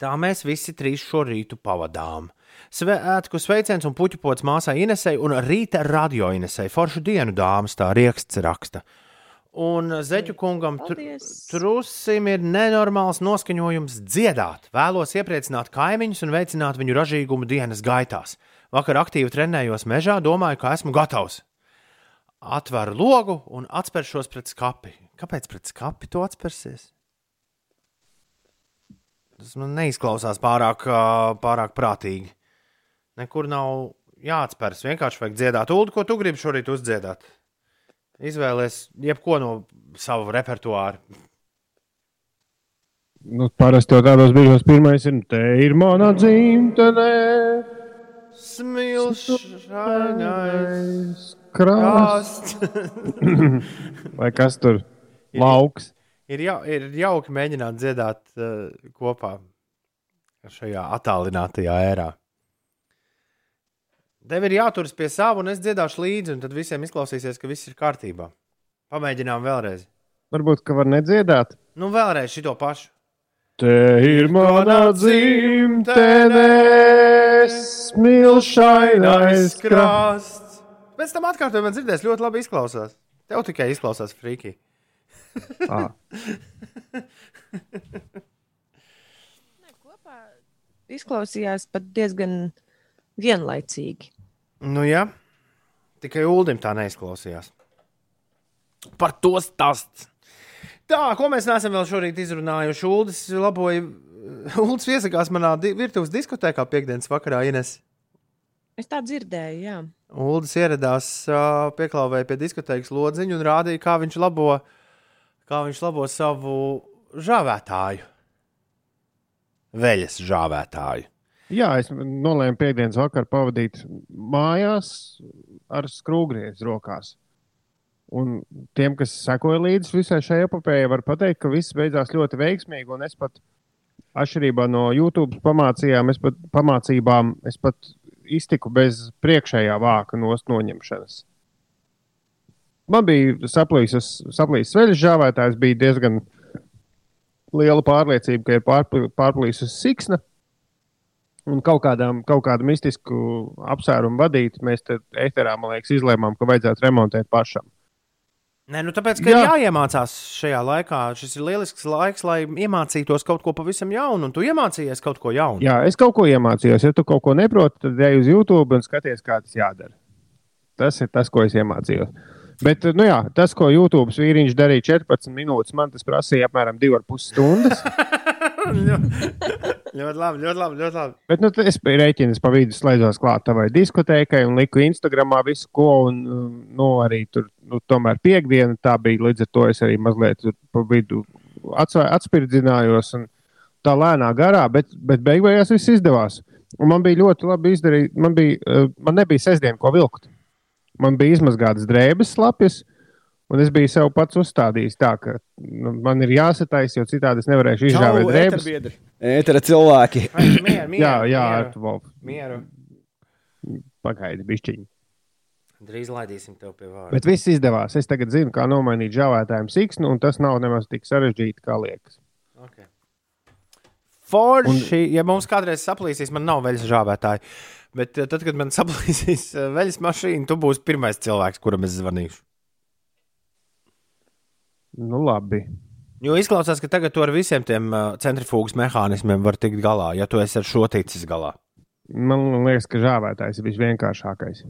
[SPEAKER 3] Tā mēs visi trīs šo rītu pavadām. Svētku sveiciens un puķu pots māsai Inesei un rīta radio Inesei. Foršu dienu dāmas, tā rieksts raksta. Un Zeķu kungam tr trusim ir nenormāls noskaņojums dziedāt. Vēlos iepriecināt kaimiņus un veicināt viņu ražīgumu dienas gaitās. Vakar aktīvi trenējos mežā, domāju, ka esmu gatavs. Atveru logu un atspēršos pret skati. Kāpēc pret skati to atspērsies? Tas man neizklausās pārāk, pārāk prātīgi. Nekur nav jāatspērs. Vienkārši vajag dziedāt. Ulu, ko tu gribi šorīt uzdziedāt? Izvēlēties jebko no sava repertuāra.
[SPEAKER 5] Nu, parasti jau tādos brīžos pirmais ir, te ir mana dzimtene.
[SPEAKER 3] Smilšainais
[SPEAKER 5] Krasts. Vai kas tur? Lauks.
[SPEAKER 3] Ir, jau, ir jauki mēģināt dziedāt uh, kopā šajā attālinātajā ērā. Tev ir jāturas pie sava, un es dziedāšu līdzi, un tad visiem izklausīsies, ka viss ir kārtībā. Pamēģinām vēlreiz.
[SPEAKER 5] Varbūt, ka var nedziedāt.
[SPEAKER 3] Nu, vēlreiz šito pašu.
[SPEAKER 5] Te ir mana dzimtene, smilšainais krasts.
[SPEAKER 3] Pēc tam atkārtojumā dzirdēs ļoti labi izklausās. Tev tikai izklausās frīki.
[SPEAKER 5] Ah.
[SPEAKER 4] Izklausījās pat diezgan vienlaicīgi.
[SPEAKER 3] Nu, jā, tikai Ulim tā neizklausījās. Par to stāsts. Tā, ko mēs neesam vēl šorīt izrunājuši. Uldis laboja, Uldis iesakās manā di virtuves diskotēkā piekdienas vakarā Ines.
[SPEAKER 4] Es tā dzirdēju, jā.
[SPEAKER 3] Uldis ieradās pieklāvēja pie diskotēkas lodziņu un rādīja, kā viņš labo, kā viņš labo savu žāvētāju. Veļas žāvētāju.
[SPEAKER 5] Jā, es nolēmu piekdienas vakaru pavadīt mājās ar skrūvgriezu rokās. Un tiem, kas sekoja līdzi visai šai epopējai, var teikt, ka viss beidzās ļoti veiksmīgi. Es pat, atšķirībā no YouTube pamācījām, es pat, pamācībām, es pat iztiku bez priekšējā vāka noņemšanas. Man bija saplīsis veļas žāvētājs, bija diezgan liela pārliecība, ka ir pārplīsis siksna. Un kaut, kādām, kaut kādu mistisku apsvērumu vadīt, mēs te ēterā, man liekas, izlēmām, ka vajadzētu remontēt pašam.
[SPEAKER 3] Nē, nu tāpēc, ka Jā. jāiemācās šajā laikā. Šis ir lielisks laiks, lai iemācītos kaut ko pavisam jaunu, un tu iemācījies kaut ko jaunu.
[SPEAKER 5] Jā, es kaut ko iemācījos. Ja tu kaut ko neproti, tad ej uz YouTube un skaties, kā tas jādara. Tas ir tas, ko es iemācījos. Bet, nu jā, tas, ko YouTube vīriņš darīja 14 minūtes, man tas prasīja apmēram 2,5 stundas.
[SPEAKER 3] ļoti labi, ļoti labi. Ļoti labi.
[SPEAKER 5] Bet nu, es rēķinu, es pa vidu slēdzos klāt tavai diskotēkai un liku Instagramā visu, ko. Un, nu, arī tur, nu, tomēr piekdiena tā bija. Līdz ar to es arī mazliet pa vidu atspirdzinājos un tā lēnā garā, bet, bet beigās viss izdevās. Un man bija ļoti labi izdarīt, man, bija, eh, man nebija sestdiena, ko vilkt. Man bija izmazgātas drēbes, lapjas, Un es biju sev pats uzstādījis tā, ka nu, man ir jāsataisa, jo citādi es nevarēšu izžāvēt drēbes.
[SPEAKER 10] Ētera cilvēki.
[SPEAKER 3] mieru, mieru,
[SPEAKER 5] jā, jā,
[SPEAKER 3] mieru.
[SPEAKER 5] Wolf.
[SPEAKER 3] Mieru.
[SPEAKER 5] Pagaidi, bišķiņi.
[SPEAKER 3] Drīz laidīsim tev pie vārda.
[SPEAKER 5] Bet viss izdevās. Es tagad zinu, kā nomainīt žāvētājiem siksnu, un tas nav nemaz tik sarežģīti, kā liekas.
[SPEAKER 3] Okay. Forši, un... ja mums kādreiz saplīsīs, man nav veļas žāvētāji. Bet eh, tad, kad man saplīsīs eh, veļas mašīna, tu būsi pirmais cilvēks, kuram es zvanīšu.
[SPEAKER 5] Nu, labi.
[SPEAKER 3] Jo izklausās, ka tagad ar visiem tiem centrifūgas mehānismiem var tikt galā, ja tu esi ar šo ticis galā.
[SPEAKER 5] Man liekas, ka žāvētājs ir visvienkāršākais.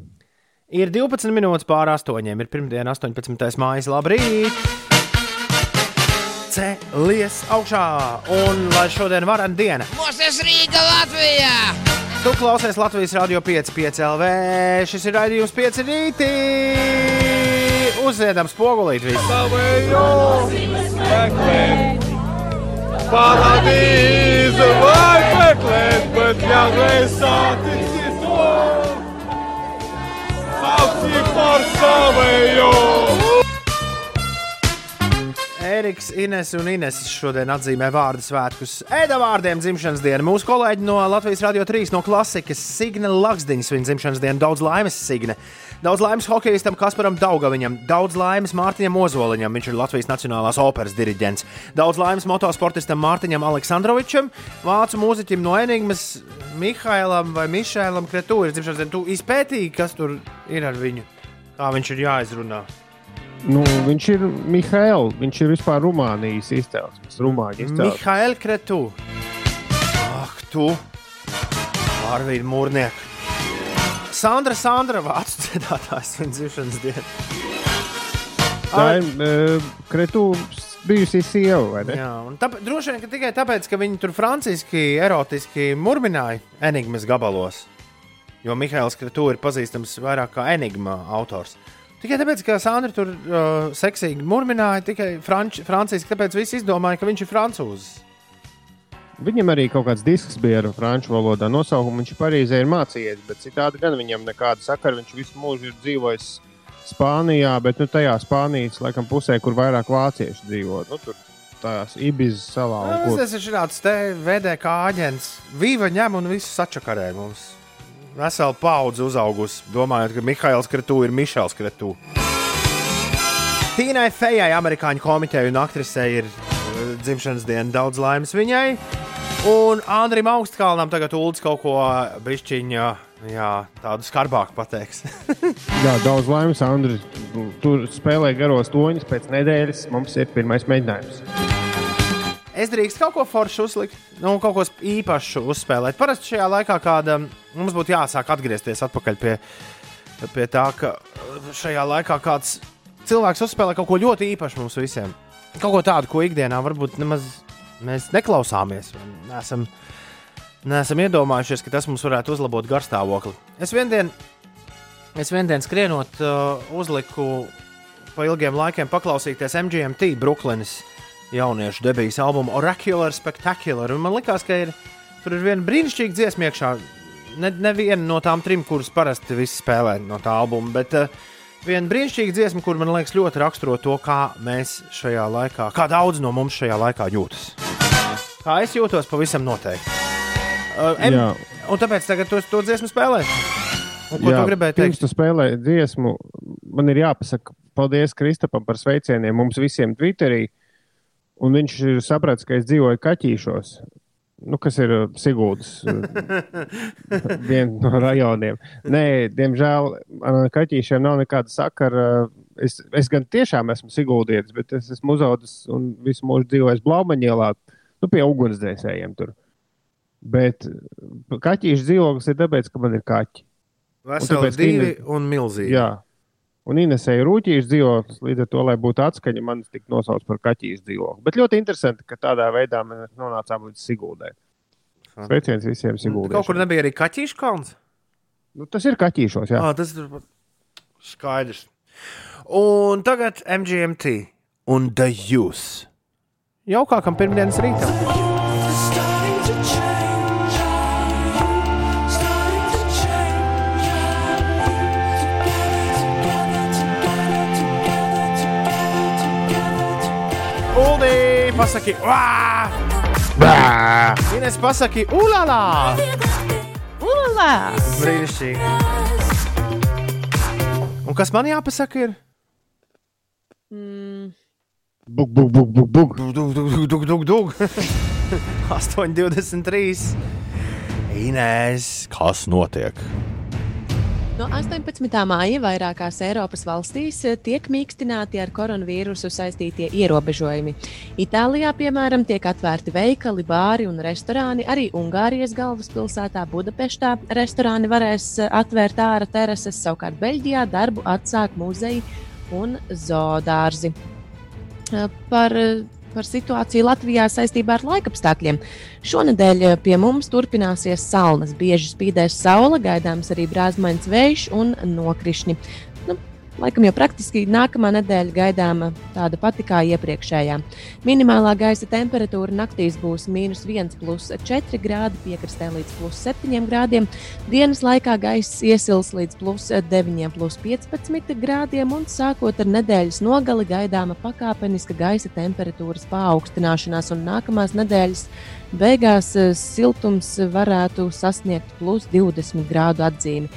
[SPEAKER 3] Ir 12 minūtes pāri astoņiem, ir pirmdiena, 18. mājas. Labrīt! Celies augšā! Un lai šodien varena diena!
[SPEAKER 7] Mūsu Rīga Latvijā!
[SPEAKER 3] Tu klausies Latvijas radio 5,5 LV. Šis ir raidījums 5 rītī! Uzziedam spogulīt visu!
[SPEAKER 12] Paradīze vai meklēt, bet ļaunreiz sātīsies to! Sauci par savējo!
[SPEAKER 3] Eriks, Ines un Ines šodien atzīmē vārdu svētkus. Ēda vārdiem dzimšanas dienu. Mūsu kolēģi no Latvijas Rādio 3 no klasikas Signe Laksdiņas viņa dzimšanas dienu. Daudz laimes, Signe! Daudz laimes hokeistam Kasparam Daugaviņam, daudz laimes Mārtiņam Ozoliņam, viņš ir Latvijas Nacionālās operas diriģents. Daudz laimes motosportistam Mārtiņam Aleksandrovičam, vācu mūziķim no Enigmas Mihailam vai Mišēlam Kretu ir dzimšanas diena. Tu izpētīji, kas tur ir ar viņu, kā viņš ir jāizrunā.
[SPEAKER 5] Nu, viņš ir Mihails. Viņš ir vispār Rumānijas izcelsmes. Rumāņu izcelsmes.
[SPEAKER 3] Mihails Kretu. Ak, tu! Arvīda Mūrnieka. Sandra, Sandra, vācu dziedātājs viņa dzimšanas diena.
[SPEAKER 5] Tā ir uh, Kretūns bijusī sieva, vai ne?
[SPEAKER 3] Jā, un tāpēc, droši vien ka tikai tāpēc, ka viņi tur franciski, erotiski murmināja enigmas gabalos. Jo Mihails Kretū ir pazīstams vairāk kā enigma autors. Tikai tāpēc, ka Sandra tur uh, seksīgi murmināja, tikai franč, franciski, tāpēc visi izdomāja, ka viņš ir francūzis.
[SPEAKER 5] Viņam arī kaut kāds disks bija ar franču valodā nosaukumu. Viņš Parīzē ir mācījies, bet citādi gan viņam nekāda sakara. Viņš visu mūžu ir dzīvojis Spānijā, bet nu, tajā Spānijas laikam, pusē, kur vairāk vācieši dzīvo. Nu, tur tās Ibizas salā.
[SPEAKER 3] Nu, tas ir šāds te VDK aģents. Vīva ņem un visu sačakarē mums. Vesela paudze uzaugusi, domājot, ka Mihails Kretū ir Mišels Kretū. Tīnai Fejai, amerikāņu komiteja un aktrisei ir dzimšanas diena. Daudz laimes viņai. Un Andrim Augstkalnam tagad Ulas kaut ko bišķiņa, jā, tādu skarbāku pateiks.
[SPEAKER 5] Jā, daudz laimes, Andri. Tur spēlē garos toņus pēc nedēļas. Mums ir pirmais mēģinājums.
[SPEAKER 3] Es drīkstu kaut ko foršu uzlikt, nu, kaut ko īpašu uzspēlēt. Parasti šajā laikā kāda, mums būtu jāsāk atgriezties atpakaļ pie, pie tā, ka šajā laikā kāds cilvēks uzspēlē kaut ko ļoti īpašu mums visiem. Kaut ko tādu, ko ikdienā varbūt nemaz mēs neklausāmies. Nesam, nesam iedomājušies, ka tas mums varētu uzlabot garstāvokli. Es vienā es vien dienā skrienot, uh, uzliku pa ilgiem laikiem paklausīties MGMT Brooklynas jauniešu debijas albumu Oracular Spectacular. Un man liekas, ka ir, tur ir viena brīnišķīga dziesma iekšā. Ne, neviena no tām trim, kuras parasti visi spēlē no tā albuma, bet uh, viena brīnišķīga dziesma, kur man liekas ļoti raksturo to, kā mēs šajā laikā, kā daudz no mums šajā laikā jūtas. Kā es jūtos, pavisam noteikti. Uh, em, un tāpēc tagad to, to dziesmu spēlē. Un, ko
[SPEAKER 5] Jā,
[SPEAKER 3] tu gribēji teikt?
[SPEAKER 5] Pirms tu spēlē dziesmu, man ir jāpasaka paldies Kristapam par sveicieniem mums visiem Twitterī. Un viņš ir sapratis, ka es dzīvoju kaķīšos, nu, kas ir uh, Sigūdas, viens no rajoniem. Nē, diemžēl ar kaķīšiem nav nekāda sakara. Es, es gan tiešām esmu Sigūdietis, bet es esmu uzaugusi un visu mūžu dzīvojis Blaumaņielā, nu, pie ugunsdzēsējiem tur. Bet kaķīšu dzīvoklis ir tāpēc, ka man ir kaķi.
[SPEAKER 3] Veseli divi
[SPEAKER 5] Ine-
[SPEAKER 3] un milzīgi.
[SPEAKER 5] Jā. Un Inesēja rūtīšu dzīvoklis, līdz ar to, lai būtu atskaņa, man tika nosaukts par kaķīšu dzīvokli. Bet ļoti interesanti, ka tādā veidā mēs nonācām līdz Sigūdai. Sveiciens visiem Sigūdai.
[SPEAKER 3] Kaut kur nebija arī kaķīšu kalns.
[SPEAKER 5] Nu, tas ir kaķīšos, jā.
[SPEAKER 3] Ah, tas ir skaidrs. Un tagad MGMT un The Use. Jaukākam pirmdienas rītam. Pasaki, vā! Ines, pasaki, ulala!
[SPEAKER 4] Ulā!
[SPEAKER 3] Brīnišķīgi. Un kas man jāpasaka ir?
[SPEAKER 4] Mm,
[SPEAKER 5] Buk, buk, buk, buk, buk.
[SPEAKER 3] Dug, dug, dug, dug, dug, dug. 8,23. Inês, kas notiek?
[SPEAKER 4] No 18. māja vairākās Eiropas valstīs eh, tiek mīkstināti ar koronavīrusu saistītie ierobežojumi. Itālijā, piemēram, tiek atvērti veikali, bāri un restorāni. Arī Ungārijas galvaspilsētā Budapeštā restorāni varēs eh, atvērt ārā terases, savukārt Beļģijā darbu atsāk muzeji un zoodārzi. Eh, Par, par situāciju Latvijā saistībā ar laikapstākļiem. Šonadēļ eh, pie mums turpināsies salnas, bieži spīdēs saule, gaidāms arī brāzmains vējš un nokrišņi. Laikam jau praktiski nākamā nedēļa gaidāma tāda pati kā iepriekšējā. Minimālā gaisa temperatūra naktīs būs mīnus 1,4 grādi, piekrastē līdz plus 7 grādiem. Dienas laikā gaiss iesils līdz plus 9,15 grādiem, un sākot ar nedēļas nogali gaidāma pakāpeniska gaisa temperatūras paaugstināšanās, un nākamās nedēļas beigās eh, siltums varētu sasniegt plus 20 grādu atzīmi.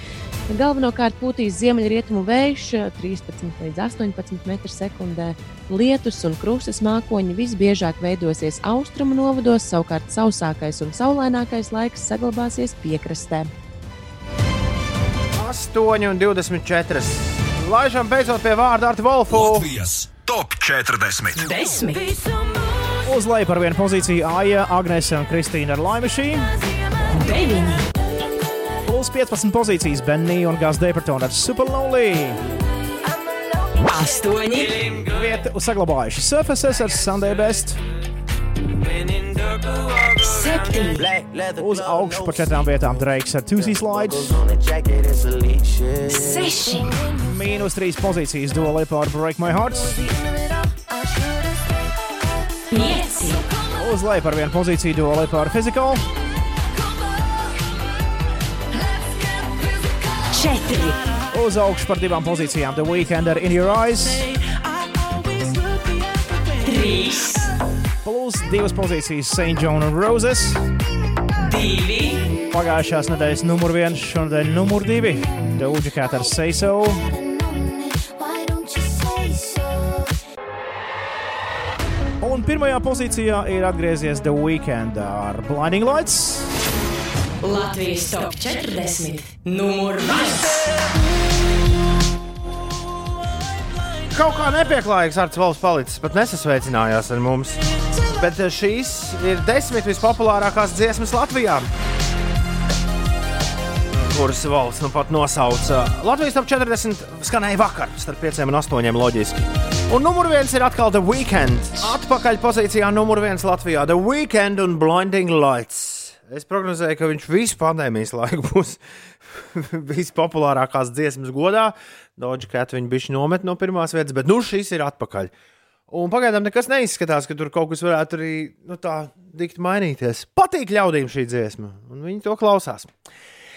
[SPEAKER 4] Galvenokārt pūtīs ziemeļrietumu vējš eh, 13 līdz 18 m2. Lietus un krustas mākoņi visbiežāk veidosies austrumu novados, savukārt sausākais un saulainākais laiks saglabāsies piekrastē.
[SPEAKER 3] 8,24. Laižam beidzot pie vārda ar Wolfu.
[SPEAKER 2] Latvijas top 40.
[SPEAKER 13] Desmit. Uz leju par vienu pozīciju Aija, Agnese un Kristīna ar Laimašīm.
[SPEAKER 14] Deviņi.
[SPEAKER 13] Plus 15 pozīcijas Benija un Gāzes Departona ar Super Lonely.
[SPEAKER 14] Astoņi.
[SPEAKER 13] Vietu saglabājuši Surfaces ar Sunday Best.
[SPEAKER 14] Septiņi.
[SPEAKER 13] Uz augšu par četrām vietām Drakes ar Tuesday Slides.
[SPEAKER 14] Seši.
[SPEAKER 13] Mīnus trīs pozīcijas Dua Lipa ar Break My Heart.
[SPEAKER 14] Pieci.
[SPEAKER 13] Uz leju par vienu pozīciju Dua Lipa ar Physical.
[SPEAKER 14] Četri.
[SPEAKER 13] Uz augšu par divām pozīcijām The Weekend ar In Your Eyes.
[SPEAKER 14] Trīs.
[SPEAKER 13] Plus divas pozīcijas St. John un Roses.
[SPEAKER 14] Divi.
[SPEAKER 13] Pagājušās nedēļas numur viens, šonadēļ numur divi. Doja Cat ar Say So. Un pirmajā pozīcijā ir atgriezies The Weekend ar Blinding Lights.
[SPEAKER 14] Latvijas top 40. Numur 1.
[SPEAKER 3] Kaut kā nepieklājīgs ar Cvalds palicis, pat nesasveicinājās ar mums. Bet eh, šīs ir desmit vispopulārākās dziesmas Latvijā. Kuras valsts nu pat nosauca Latvijas top 40 skanēja vakar, starp 5 un 8 loģiski. Un numur viens ir atkal The Weekend. Atpakaļ pozīcijā numur viens Latvijā - The Weekend un Blinding Lights. Es prognozēju, ka viņš visu pandēmijas laiku būs vispopulārākās dziesmas godā. Dodge Cat viņa bija nomet no pirmās vietas, bet nu šis ir atpakaļ. Un pagaidām nekas neizskatās, ka tur kaut kas varētu arī nu, tā dikti mainīties. Patīk ļaudīm šī dziesma, un viņi to klausās.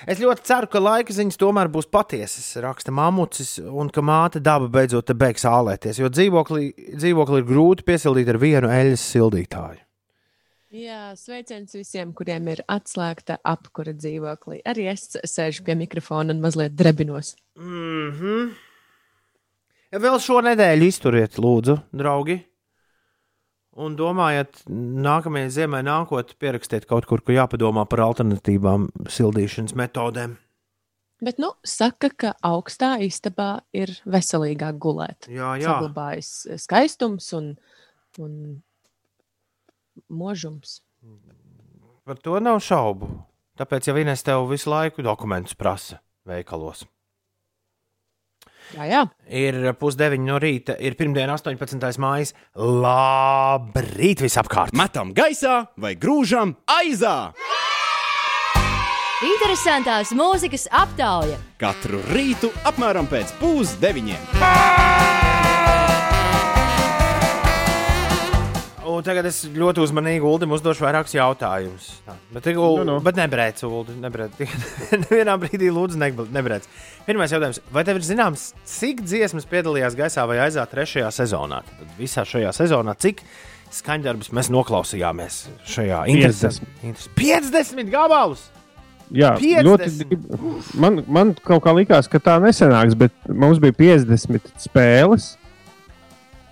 [SPEAKER 3] Es ļoti ceru, ka laika ziņas tomēr būs patiesas, raksta mamucis, un ka māte daba beidzot te beigs ālēties, jo dzīvoklī, dzīvoklī ir grūti piesildīt ar vienu eļļas sildītāju.
[SPEAKER 4] Jā, sveiciens visiem, kuriem ir atslēgta apkura dzīvoklī. Arī es sēžu pie mikrofona un mazliet drebinos.
[SPEAKER 3] Mm -hmm. Ja vēl šo nedēļu izturiet, lūdzu, draugi. Un domājot, nākamajai ziemai nākot, pierakstiet kaut kur, kur jāpadomā par alternatīvām sildīšanas metodēm.
[SPEAKER 4] Bet, nu, saka, ka augstā istabā ir veselīgāk gulēt.
[SPEAKER 3] Jā, jā.
[SPEAKER 4] Saglabājas skaistums un, un možums.
[SPEAKER 3] Par to nav šaubu. Tāpēc, ja vienais tev visu laiku dokumentus prasa veikalos,
[SPEAKER 4] Jā, jā.
[SPEAKER 3] ir pusdeviņi no rīta, ir pirmdiena, 18. mājas. Labrīt, visapkārt!
[SPEAKER 15] Metam gaisā vai grūžam aizā!
[SPEAKER 16] Interesantās mūzikas aptauja
[SPEAKER 15] Katru rītu apmēram pēc pusdeviņiem.
[SPEAKER 3] Un tagad es ļoti uzmanīgi Ulim uzdošu vairākus jautājumus. Tā, Bet, Ul,
[SPEAKER 5] Nu, nu.
[SPEAKER 3] bet nebrēc, Ulu. Nebrēc. Vienā brīdī lūdzu nebrēc. Pirmais jautājums. Vai tev ir zināms, cik dziesmas piedalījās gaisā vai aizā trešajā sezonā? Tad visā šajā sezonā, cik skaņdarbus mēs noklausījāmies šajā
[SPEAKER 5] 50.
[SPEAKER 3] interesantā 50 gabalus!
[SPEAKER 5] Jā,
[SPEAKER 3] 50.
[SPEAKER 5] ļoti. Man, man kaut kā likās, ka tā nesenāks, bet mums bija 50 spēles.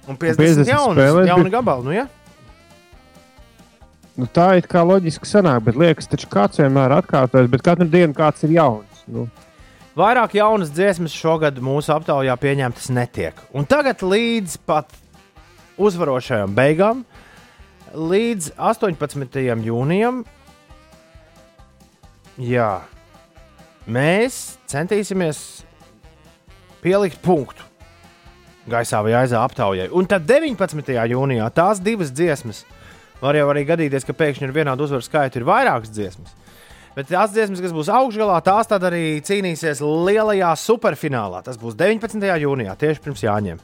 [SPEAKER 3] Un 50, 50 jaunas,
[SPEAKER 5] spēlēs
[SPEAKER 3] jauna
[SPEAKER 5] bija-
[SPEAKER 3] gabala. Nu, ja?
[SPEAKER 5] Nu, tā ir kā loģiski sanāk, bet liekas, taču kāds vienmēr atkārtojas, bet katru dienu kāds ir jauns. Nu,
[SPEAKER 3] Vairāk jaunas dziesmas šogad mūsu aptaujā pieņemtas netiek. Un tagad līdz pat uzvarošajām beigām, līdz 18. jūnijam, jā, mēs centīsimies pielikt punktu gaisā vai aizā aptaujai. Un tad 19. jūnijā tās divas dziesmas var jau arī gadīties, ka pēkšņi ar vienādu uzvaru skaitu ir vairākas dziesmas. Bet tās dziesmas, kas būs augšgalā, tās tad arī cīnīsies lielajā superfinālā. Tas būs 19. jūnijā, tieši pirms Jāņiem.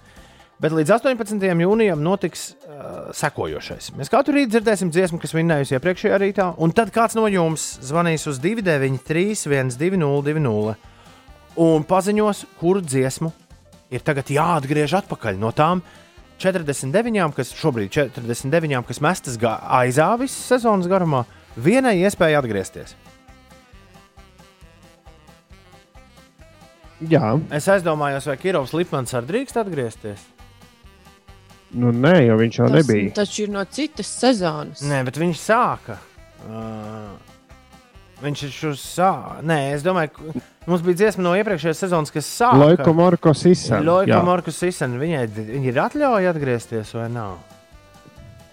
[SPEAKER 3] Bet līdz 18. jūnijam notiks uh, sekojošais. Mēs katru rītu dzirdēsim dziesmu, kas vinnējusi iepriekšējā rītā, un tad kāds no jums zvanīs uz 293, 120, un paziņos, kuru dziesmu ir tagad jāatgriež atpakaļ no tām 49, kas šobrīd 49, kas mestas aizā visas sezonas garumā, vienai iespēja atgriezties.
[SPEAKER 5] jā,
[SPEAKER 3] Es aizdomājos, vai Kirovs Lipmans arī drīkst atgriezties.
[SPEAKER 5] nu nē, jo viņš jau
[SPEAKER 4] Tas
[SPEAKER 5] nebija.
[SPEAKER 4] taču ir no citas sezonas.
[SPEAKER 3] Nē, bet viņš sāka. Uh, viņš ir šos sāka. Nē, es domāju, ka mums bija dziesma no iepriekšējās sezonas, kas sāka.
[SPEAKER 5] Loiko Marko Sisa.
[SPEAKER 3] Loiko
[SPEAKER 5] jā.
[SPEAKER 3] Markus Sisen. Viņai viņa ir atļauja atgriezties vai nav?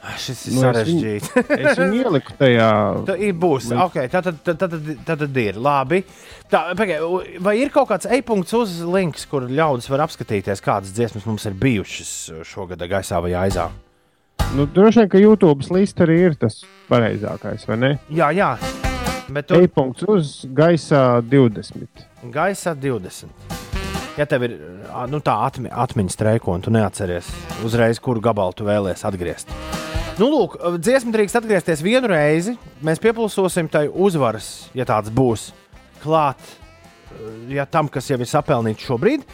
[SPEAKER 3] Ah, Šis ir
[SPEAKER 5] Nu, es
[SPEAKER 3] sarežģīts.
[SPEAKER 5] viņu- es viņu ieliku tajā.
[SPEAKER 3] Tā ir būs. Okay, tā tad, tad, tad, tad, tad ir. Labi. Tā, pagai, vai ir kaut kāds e-punkts uz links, kur ļaudis var apskatīties, kādas dziesmas mums ir bijušas šogad gaisā vai aizā?
[SPEAKER 5] Nu, droši vien, ka YouTube līnija arī ir tas pareizākais, vai ne?
[SPEAKER 3] Jā, jā. Bet tur
[SPEAKER 5] E-punkts uz gaisā 20.
[SPEAKER 3] gaisā 20. Ja tev ir nu, tā atmi, atmiņas streiko, un tu neatceries uzreiz, kuru gabalu tu vēlēsies atgriezt. Nu, lūk, dziesma drīkst atgriezties vienu reizi. Mēs piepilsosim tai uzvaras, ja tāds būs, klāt ja tam, kas jau ir sapelnīts šobrīd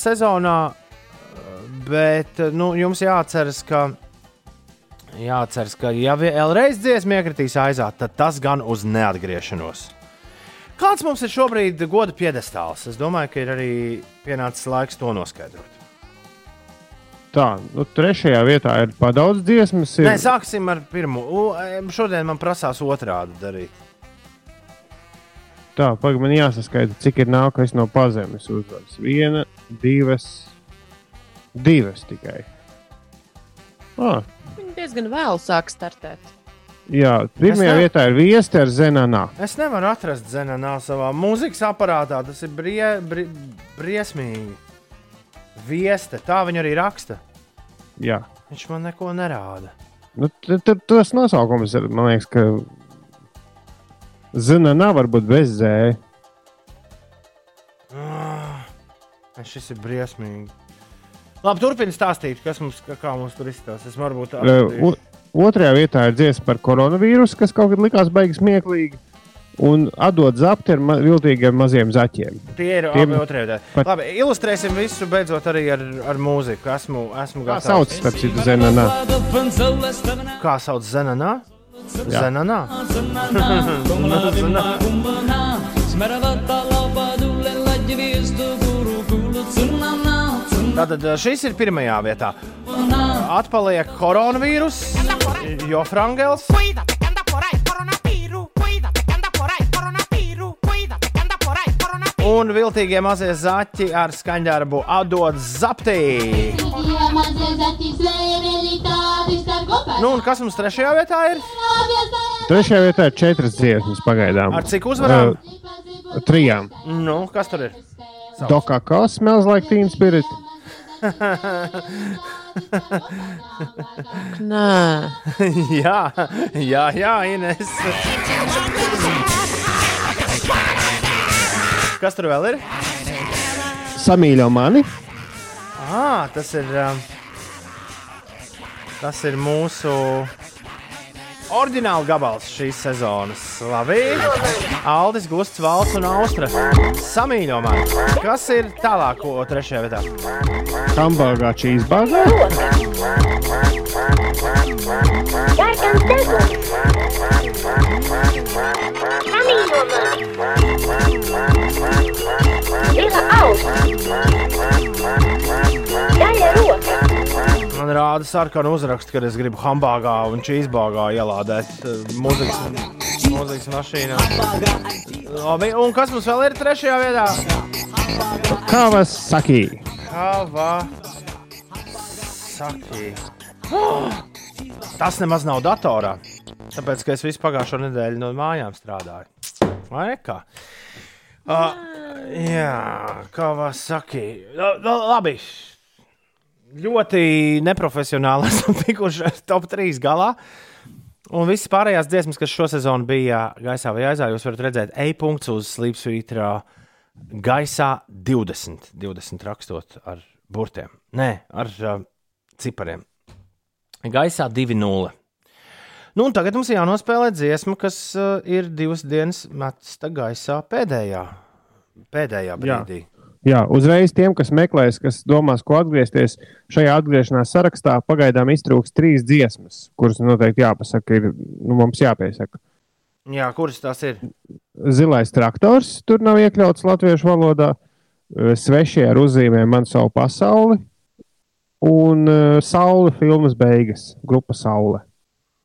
[SPEAKER 3] sezonā. Bet nu, jums jāatceras, ka, jāatceras, ka ja vēlreiz dziesma iekritīs aizā, tad tas gan uz neatgriešanos. Kāds mums ir šobrīd goda piedestāls? Es domāju, ka ir arī pienācis laiks to noskaidrot.
[SPEAKER 5] Tā, nu, trešajā vietā ir padaudz dziesmas. Ir...
[SPEAKER 3] Nē, sāksim ar pirmo. U, šodien man prasās otrādi darīt.
[SPEAKER 5] Tā, pagaidi, man jāsaskaita, cik ir nākamais no pazemes uzvaras. Viena, divas, divas tikai. Ah,
[SPEAKER 4] diezgan vēlu sāk startēt.
[SPEAKER 5] jā, pirmajā
[SPEAKER 3] ne-
[SPEAKER 5] vietā ir viesti ar Zenanā.
[SPEAKER 3] Es nevaru atrast zenā savā mūzikas aparātā. Tas ir brie, brie, briesmīgi. Vieste, tā viņa arī raksta.
[SPEAKER 5] Jā.
[SPEAKER 3] Viņš man neko nerāda.
[SPEAKER 5] Nu, t- t- tas nosaukums ir, man liekas, ka Zenanā var būt bez zēja.
[SPEAKER 3] Ah, šis ir briesmīgi. Labi, turpiniet stāstīt, kas mums, kā- mums tur izskatās. Es varbūt tādu
[SPEAKER 5] o- Otrajā vietā ir dziesma par koronavīrusu, kas kaut kad likās beigas smieklīgi. Un atdot zapti ar ma viltīgiem maziem zaķiem.
[SPEAKER 3] Tie ir
[SPEAKER 5] Tiem-
[SPEAKER 3] abi otrajā vietā.
[SPEAKER 5] pat-
[SPEAKER 3] Labi, ilustrēsim visu beidzot arī ar, ar mūziku. Esmu, esmu
[SPEAKER 5] Kā sauc, starp citu, Zenanā?
[SPEAKER 3] Kā sauc Zenanā?
[SPEAKER 5] Jā.
[SPEAKER 3] Zenanā? Tātad šis ir pirmajā vietā. Atpaliek koronavīrus, jo Frangels. Un viltīgie mazie zaķi ar skaņdarbu atdod zaptī. Nu, un kas mums trešajā vietā ir?
[SPEAKER 5] Trešajā vietā ir četras dziesmas pagaidām.
[SPEAKER 3] Ar cik uzvarām?
[SPEAKER 5] Uh, trijām.
[SPEAKER 3] Nu, kas tur ir?
[SPEAKER 5] Dokā kā smells like teen spirit.
[SPEAKER 4] Nē,
[SPEAKER 3] jā, jā, jā, Ines. Kas tur vēl ir?
[SPEAKER 5] Samīļo mani.
[SPEAKER 3] Ah, tas ir. um, Tas ir mūsu oriģināla gabals šīs sezonas. Labi. Aldis, Gusts, Valts un Austra. Samīļo man. Kas ir tālāk, ko trešajā vietā?
[SPEAKER 5] Hamburgā cheeseburger.
[SPEAKER 3] Man rāda sarkanu uzrakstu, kad es gribu hambāgā un čīzbāgā ielādēt uh, mūzikas, mūzikas mašīnā. Labi, un kas mums vēl ir trešajā vietā?
[SPEAKER 5] Kavas sakī.
[SPEAKER 3] Kava saki. Tas nemaz nav datorā. Tāpēc, ka es visu pagājušo nedēļu no mājām strādāju. Vai kā? Uh, jā, kā var sakīt. Labi. Ļoti neprofesionāli esam tikuši top 3 galā. Un visas pārējās dziesmas, kas šo sezonu bija gaisā vai aizā, jūs varat redzēt e-punkts uz Slipsvītra gaisā 20, 20 rakstot ar burtiem. Nē, ar uh, cipariem. Gaisā 2-0. Nu, tagad mums ir jānospēlē dziesma, kas uh, ir divas dienas mesta gaisā pēdējā, pēdējā brīdī.
[SPEAKER 5] Jā, uzreiz tiem, kas meklēs, kas domās, ko atgriezties šajā atgriešanās sarakstā, pagaidām iztrūks trīs dziesmas, kuras noteikti jāpasaka, ir nu, mums jāpiesaka.
[SPEAKER 3] Jā, kuras tās ir?
[SPEAKER 5] Zilais traktors tur nav iekļauts latviešu valodā, eh, svešie ar uzzīmēm man savu pasauli un uh, Saule filmas beigas, grupa Saule.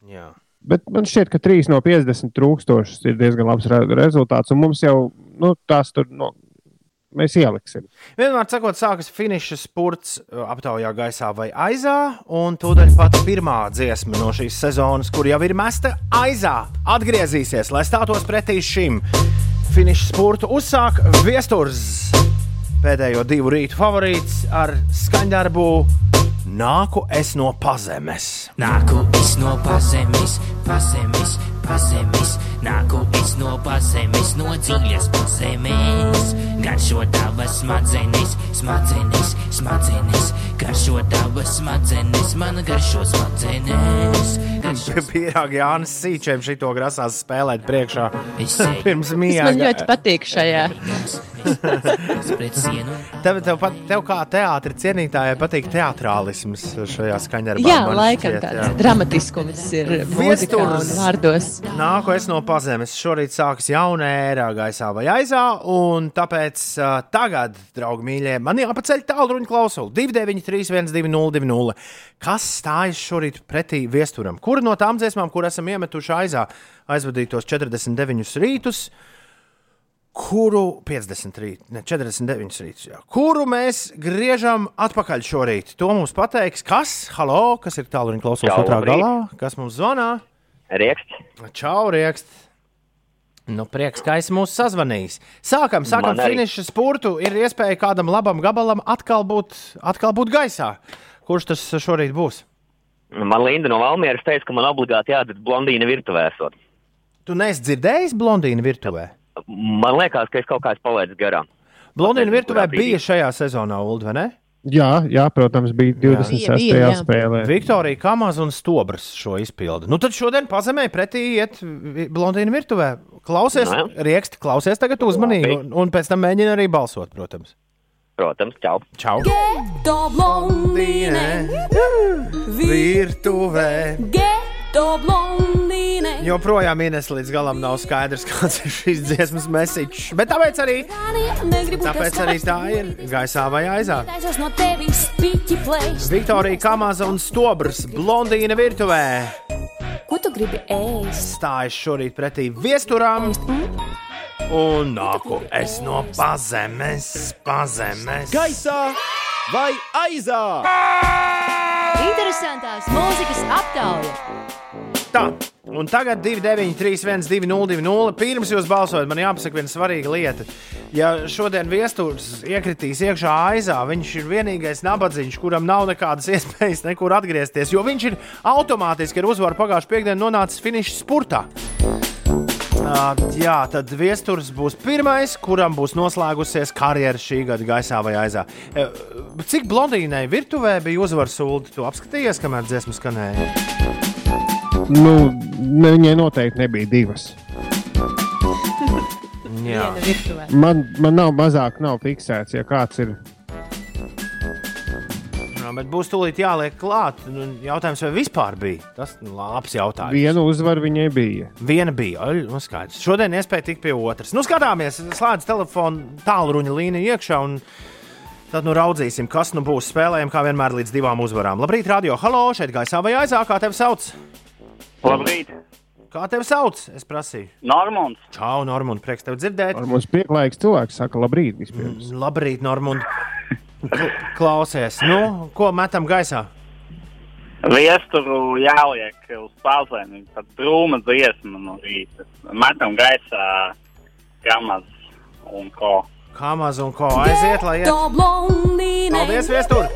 [SPEAKER 3] Jā.
[SPEAKER 5] Bet man šķiet, ka 3 no 50 tūkstošus ir diezgan labs re rezultāts, un mums jau nu, tās tur no, mēs ieliksim.
[SPEAKER 3] Vienmēr sakot, sākas finiša spurts uh, aptaujā gaisā vai aizā, un tūdaļ pat pirmā dziesma no šīs sezonas, kur jau ir mesta aizā, atgriezīsies, lai stātos pretī šim finiša spurtu. Uzsāk viesturs pēdējo divu rītu favorīts ar skaņdarbu Nāku es no pazemes.
[SPEAKER 17] Nāku es no pazemes, pazemes, pazemes. Nāku es no pazemes, no dziļas pazemes. Garšo tavas smadzenes, smadzenes, smadzenes. Garšo tavas smadzenes, man garšo smadzenes.
[SPEAKER 3] Pierāgi Jānis Sīčiem šito grasās spēlēt priekšā. Pirms
[SPEAKER 4] man
[SPEAKER 3] miega.
[SPEAKER 4] ļoti patīk šajā.
[SPEAKER 3] Tev, tev, pat, tev kā teātris cienītājai patīk teātrālisms šajā skaņdarbā.
[SPEAKER 4] Jā,
[SPEAKER 3] man
[SPEAKER 4] laikam
[SPEAKER 3] šķiet,
[SPEAKER 4] tāds
[SPEAKER 3] jā.
[SPEAKER 4] dramatiskums ir un vārdos.
[SPEAKER 3] Nāku es no pazemes. Šorīt sākas jauna ērā gaisā vai aizā, un tāpēc uh, tagad, draugi mīļie, man jāpaceļ tālruņa klausuli 293, 202, kas stājas šorīt pretī viesturam. Kura no tām dziesmām, kur esam iemetuši aizā, aizvadītos 49 rītus? Kuru 50 rīt, ne 49 rītus, jā. kuru mēs griežam atpakaļ šorīt? To mums pateiks, kas, halo, kas ir tālruņa klausulas
[SPEAKER 18] Čau,
[SPEAKER 3] otrā galā, kas mums zvanā?
[SPEAKER 18] Rieksts.
[SPEAKER 3] Čau, Riekst! Nu, prieks, ka esi mūs sazvanījis. Sākam, sākam finiša spurtu. Ir iespēja kādam labam gabalam atkal būt, atkal būt gaisā. Kurš tas šorīt būs?
[SPEAKER 18] Man Linda no Valmieras teica, ka man obligāti jādara blondīna virtuvē. esot.
[SPEAKER 3] Tu neesi dzirdējis blondīnu virtuvē?
[SPEAKER 18] Man liekas, ka es kaut kā esmu palaidis garām.
[SPEAKER 3] Blondīnu virtuvē bija šajā sezonā, Ulu, vai ne?
[SPEAKER 5] Jā, jā, protams, bija 26.
[SPEAKER 4] Bija, jā.
[SPEAKER 5] spēlē.
[SPEAKER 3] Viktorija Kamaz un Stobrs šo izpildu. Nu, tad šodien pazemē pretī iet blondīnu virtuvē. Klausies,
[SPEAKER 18] Nu,
[SPEAKER 3] rieksti, klausies tagad uzmanīgi, un, un pēc tam mēģini arī balsot, protams.
[SPEAKER 18] Protams, čau.
[SPEAKER 3] Čau!
[SPEAKER 14] Geto blondīne,
[SPEAKER 3] Virtuvē!
[SPEAKER 14] geto blondīne.
[SPEAKER 3] Joprojām Ines līdz galam nav skaidrs, kāds ir šīs dziesmas mesiķis. Bet tāpēc arī, tāpēc arī tā ir gaisā vai aizā. Viktorija Kamaza un Stobrs blondīna virtuvē
[SPEAKER 14] Ko tu gribi ēst?
[SPEAKER 3] stājas šorīt pretī viesturām. Un nāku es no pazemes, pazemes.
[SPEAKER 15] Gaisā vai aizā?
[SPEAKER 16] Interesantās mūzikas aptauja.
[SPEAKER 3] Tā, un tagad 293, 202, pirms jūs balsojat, man jāpasaka viena svarīga lieta. Ja šodien viesturs iekritīs iekšā aizā, viņš ir vienīgais nabadzīgs, kuram nav nekādas iespējas nekur atgriezties, jo viņš ir automātiski ar uzvaru pagājušajā piekdienā nonācis finiša spurtā. Uh, jā, tad viesturs būs pirmais, kuram būs noslēgusies karjera šī gada gaisā vai aizā. Uh, cik blondīnai virtuvē bija uzvaras sūdi? Tu apskatījies, kamēr dziesma skanēja?
[SPEAKER 5] Nu, ne, viņai noteikti nebija divas.
[SPEAKER 3] Jā.
[SPEAKER 5] Man, man nav mazāk, nav fiksēts, ja kāds ir.
[SPEAKER 3] Jā, bet būs tūlīt jāliek klāt. Nu, Jautājums, vai vispār bija? Tas ir labs jautājums.
[SPEAKER 5] Viena uzvara viņai bija.
[SPEAKER 3] Viena bija. Ai, Nu, skaidrs. Šodien iespēja tikt pie otras. Nu, skatāmies, slēdz telefonu tālruņa līniju iekšā. un Tad nu raudzīsim, kas nu būs. Spēlējam, kā vienmēr, līdz divām uzvarām. Labrīt, radio. Halo, šeit gaisā vai aizā, kā tevi sauc?
[SPEAKER 19] Labrīt!
[SPEAKER 3] Kā tevi sauc? Es prasīju.
[SPEAKER 19] Normons!
[SPEAKER 3] Čau, Normund, prieks tevi dzirdēt.
[SPEAKER 5] Ar mums pieklājīgs cilvēks saka, labrīt, vispirms.
[SPEAKER 3] Labrīt, Normund. Kl- Klausies, nu, ko metam gaisā?
[SPEAKER 19] Viesturu jāliek uz pazemi, tad drūma dziesma no rīta. Metam gaisā kamaz un ko.
[SPEAKER 3] Kā maz un ko aiziet, lai iet. Paldies, viestur!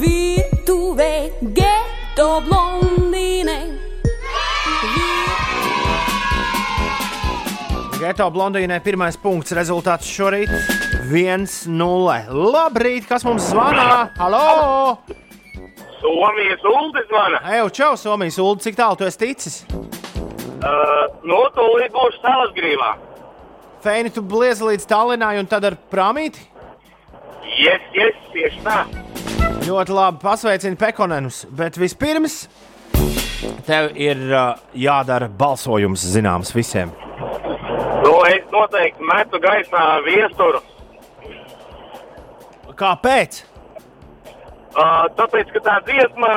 [SPEAKER 14] Virtuvē, geto blondīne.
[SPEAKER 3] Geto blondīnē pirmais punkts. Rezultāts šorīt 1-0. Labrīt, kas mums zvanā? Halo!
[SPEAKER 19] Somijas uldis zvana.
[SPEAKER 3] Ej, čau, Somijas ulu, cik tālu tu esi ticis?
[SPEAKER 19] Uh, no tūlīt būšu savas grīvā.
[SPEAKER 3] Feini, tu bliezi līdz Tallinai un tad ar prāmīti?
[SPEAKER 19] Yes, yes, tieši tā.
[SPEAKER 3] Ļoti labi, pasveicini Pekonenus. Bet vispirms tev ir uh, jādara balsojums zināms visiem.
[SPEAKER 19] Nu, es noteikti metu gaisā viesturu.
[SPEAKER 3] Kāpēc?
[SPEAKER 19] Uh, tāpēc, ka tā dziesma,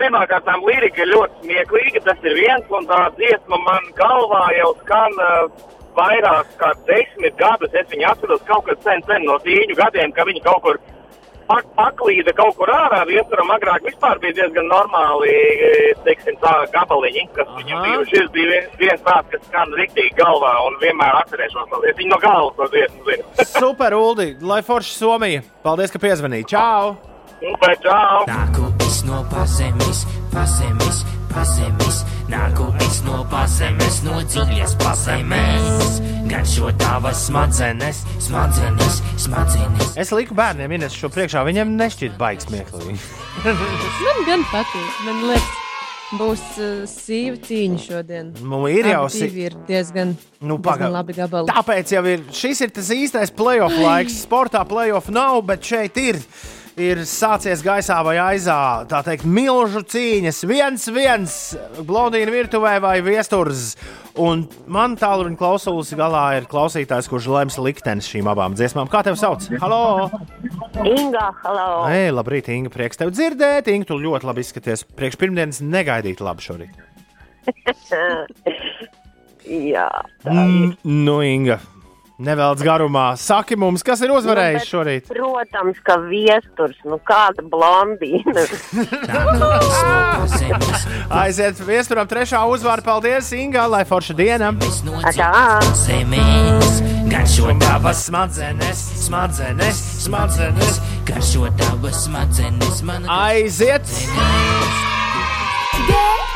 [SPEAKER 19] pirmkārt, lirika ir ļoti smieklīga. Tas ir viens, un tā dziesma man galvā jau skan uh, vairāk kā desmit gadus. Es viņu atceros kaut kad sen, sen no tīņu gadiem, ka viņi kaut kur pak paklīda kaut kur ārā. Viesturam agrāk vispār bija diezgan normāli, eh, teiksim, tā gabaliņi, kas viņam bija. Šis bija viens, viens tāds, kas skan riktīgi galvā, un vienmēr atcerēšos to dziesmu. Viņi no galvas to dziesmu zina.
[SPEAKER 3] Super, Uldi, lai forši Somija. Paldies, ka piezvanīji. Čau!
[SPEAKER 19] Super, čau!
[SPEAKER 17] Nāku es no pazemes, pazemes, pazemes. Nāku es no pazemes, no dziļas pazemes. Gan šo tavas smadzenes, smadzenes, smadzenes.
[SPEAKER 3] Es liku bērniem minēt šo priekšā. Viņiem nešķiet baigs smieklīgi.
[SPEAKER 4] Man gan patīk. Man liekas, Būs uh, sīva cīņa šodien.
[SPEAKER 3] Nu, ir jau
[SPEAKER 4] divi ir diezgan,
[SPEAKER 3] Nu,
[SPEAKER 4] diezgan labi gabali.
[SPEAKER 3] Tāpēc jau ir šis ir tas īstais playoff laiks. Sportā playoff nav, bet šeit ir. Ir sācies gaisā vai aizā, tā teikt, milzu cīņas. viens, viens, blondīna virtuvē vai viesturs. Un man tālruņa klausulas galā ir klausītājs, kurš lems liktenis šīm abām dziesmām. Kā tevi sauc? Halo!
[SPEAKER 9] Inga, halo!
[SPEAKER 3] Ei, labrīt, Inga, prieks tevi dzirdēt. Inga, tu ļoti labi izskaties. Priekš pirmdienas negaidīt labi šorīt.
[SPEAKER 9] Jā,
[SPEAKER 3] Mm, nu, Inga, nevelc garumā. Saki mums, kas ir uzvarējis
[SPEAKER 9] bet,
[SPEAKER 3] šorīt?
[SPEAKER 9] Protams, ka viesturs, nu kāda blondīna.
[SPEAKER 3] Aiziet viesturam trešā uzvara. Paldies, Inga, lai forša diena.
[SPEAKER 17] Garšo
[SPEAKER 3] tavas smadzenes, smadzenes, smadzenes.
[SPEAKER 17] Garšo tavas smadzenes, man
[SPEAKER 3] Aiziet!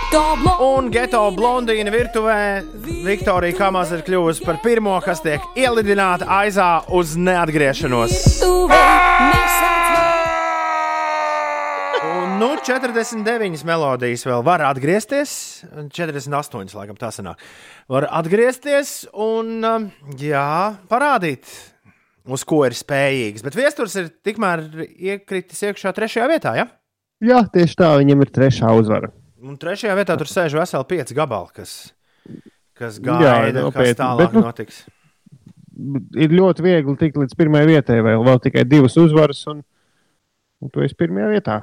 [SPEAKER 3] Un geto blondīna virtuvē Viktorija Kamas ir kļuvusi par pirmo, kas tiek ielidināta aizā uz neatgriešanos. Un, nu, 49 melodijas vēl var atgriezties. 48, laikam, tā sanāk. Var atgriezties un, um, jā, parādīt, uz ko ir spējīgs. Bet viesturs ir tikmēr iekritis iekšā trešajā vietā. Ja?
[SPEAKER 5] Jā, tieši tā, viņam ir trešā uzvara.
[SPEAKER 3] Un trešajā vietā tur sēž veseli pieci gabali, kas, kas
[SPEAKER 5] Jā,
[SPEAKER 3] gaida, kas
[SPEAKER 5] nopietni,
[SPEAKER 3] tālāk
[SPEAKER 5] bet, nu,
[SPEAKER 3] notiks.
[SPEAKER 5] Ir ļoti viegli tikt līdz pirmajai vietai, vēl, vēl tikai divas uzvaras, un, un tu esi pirmajā vietā.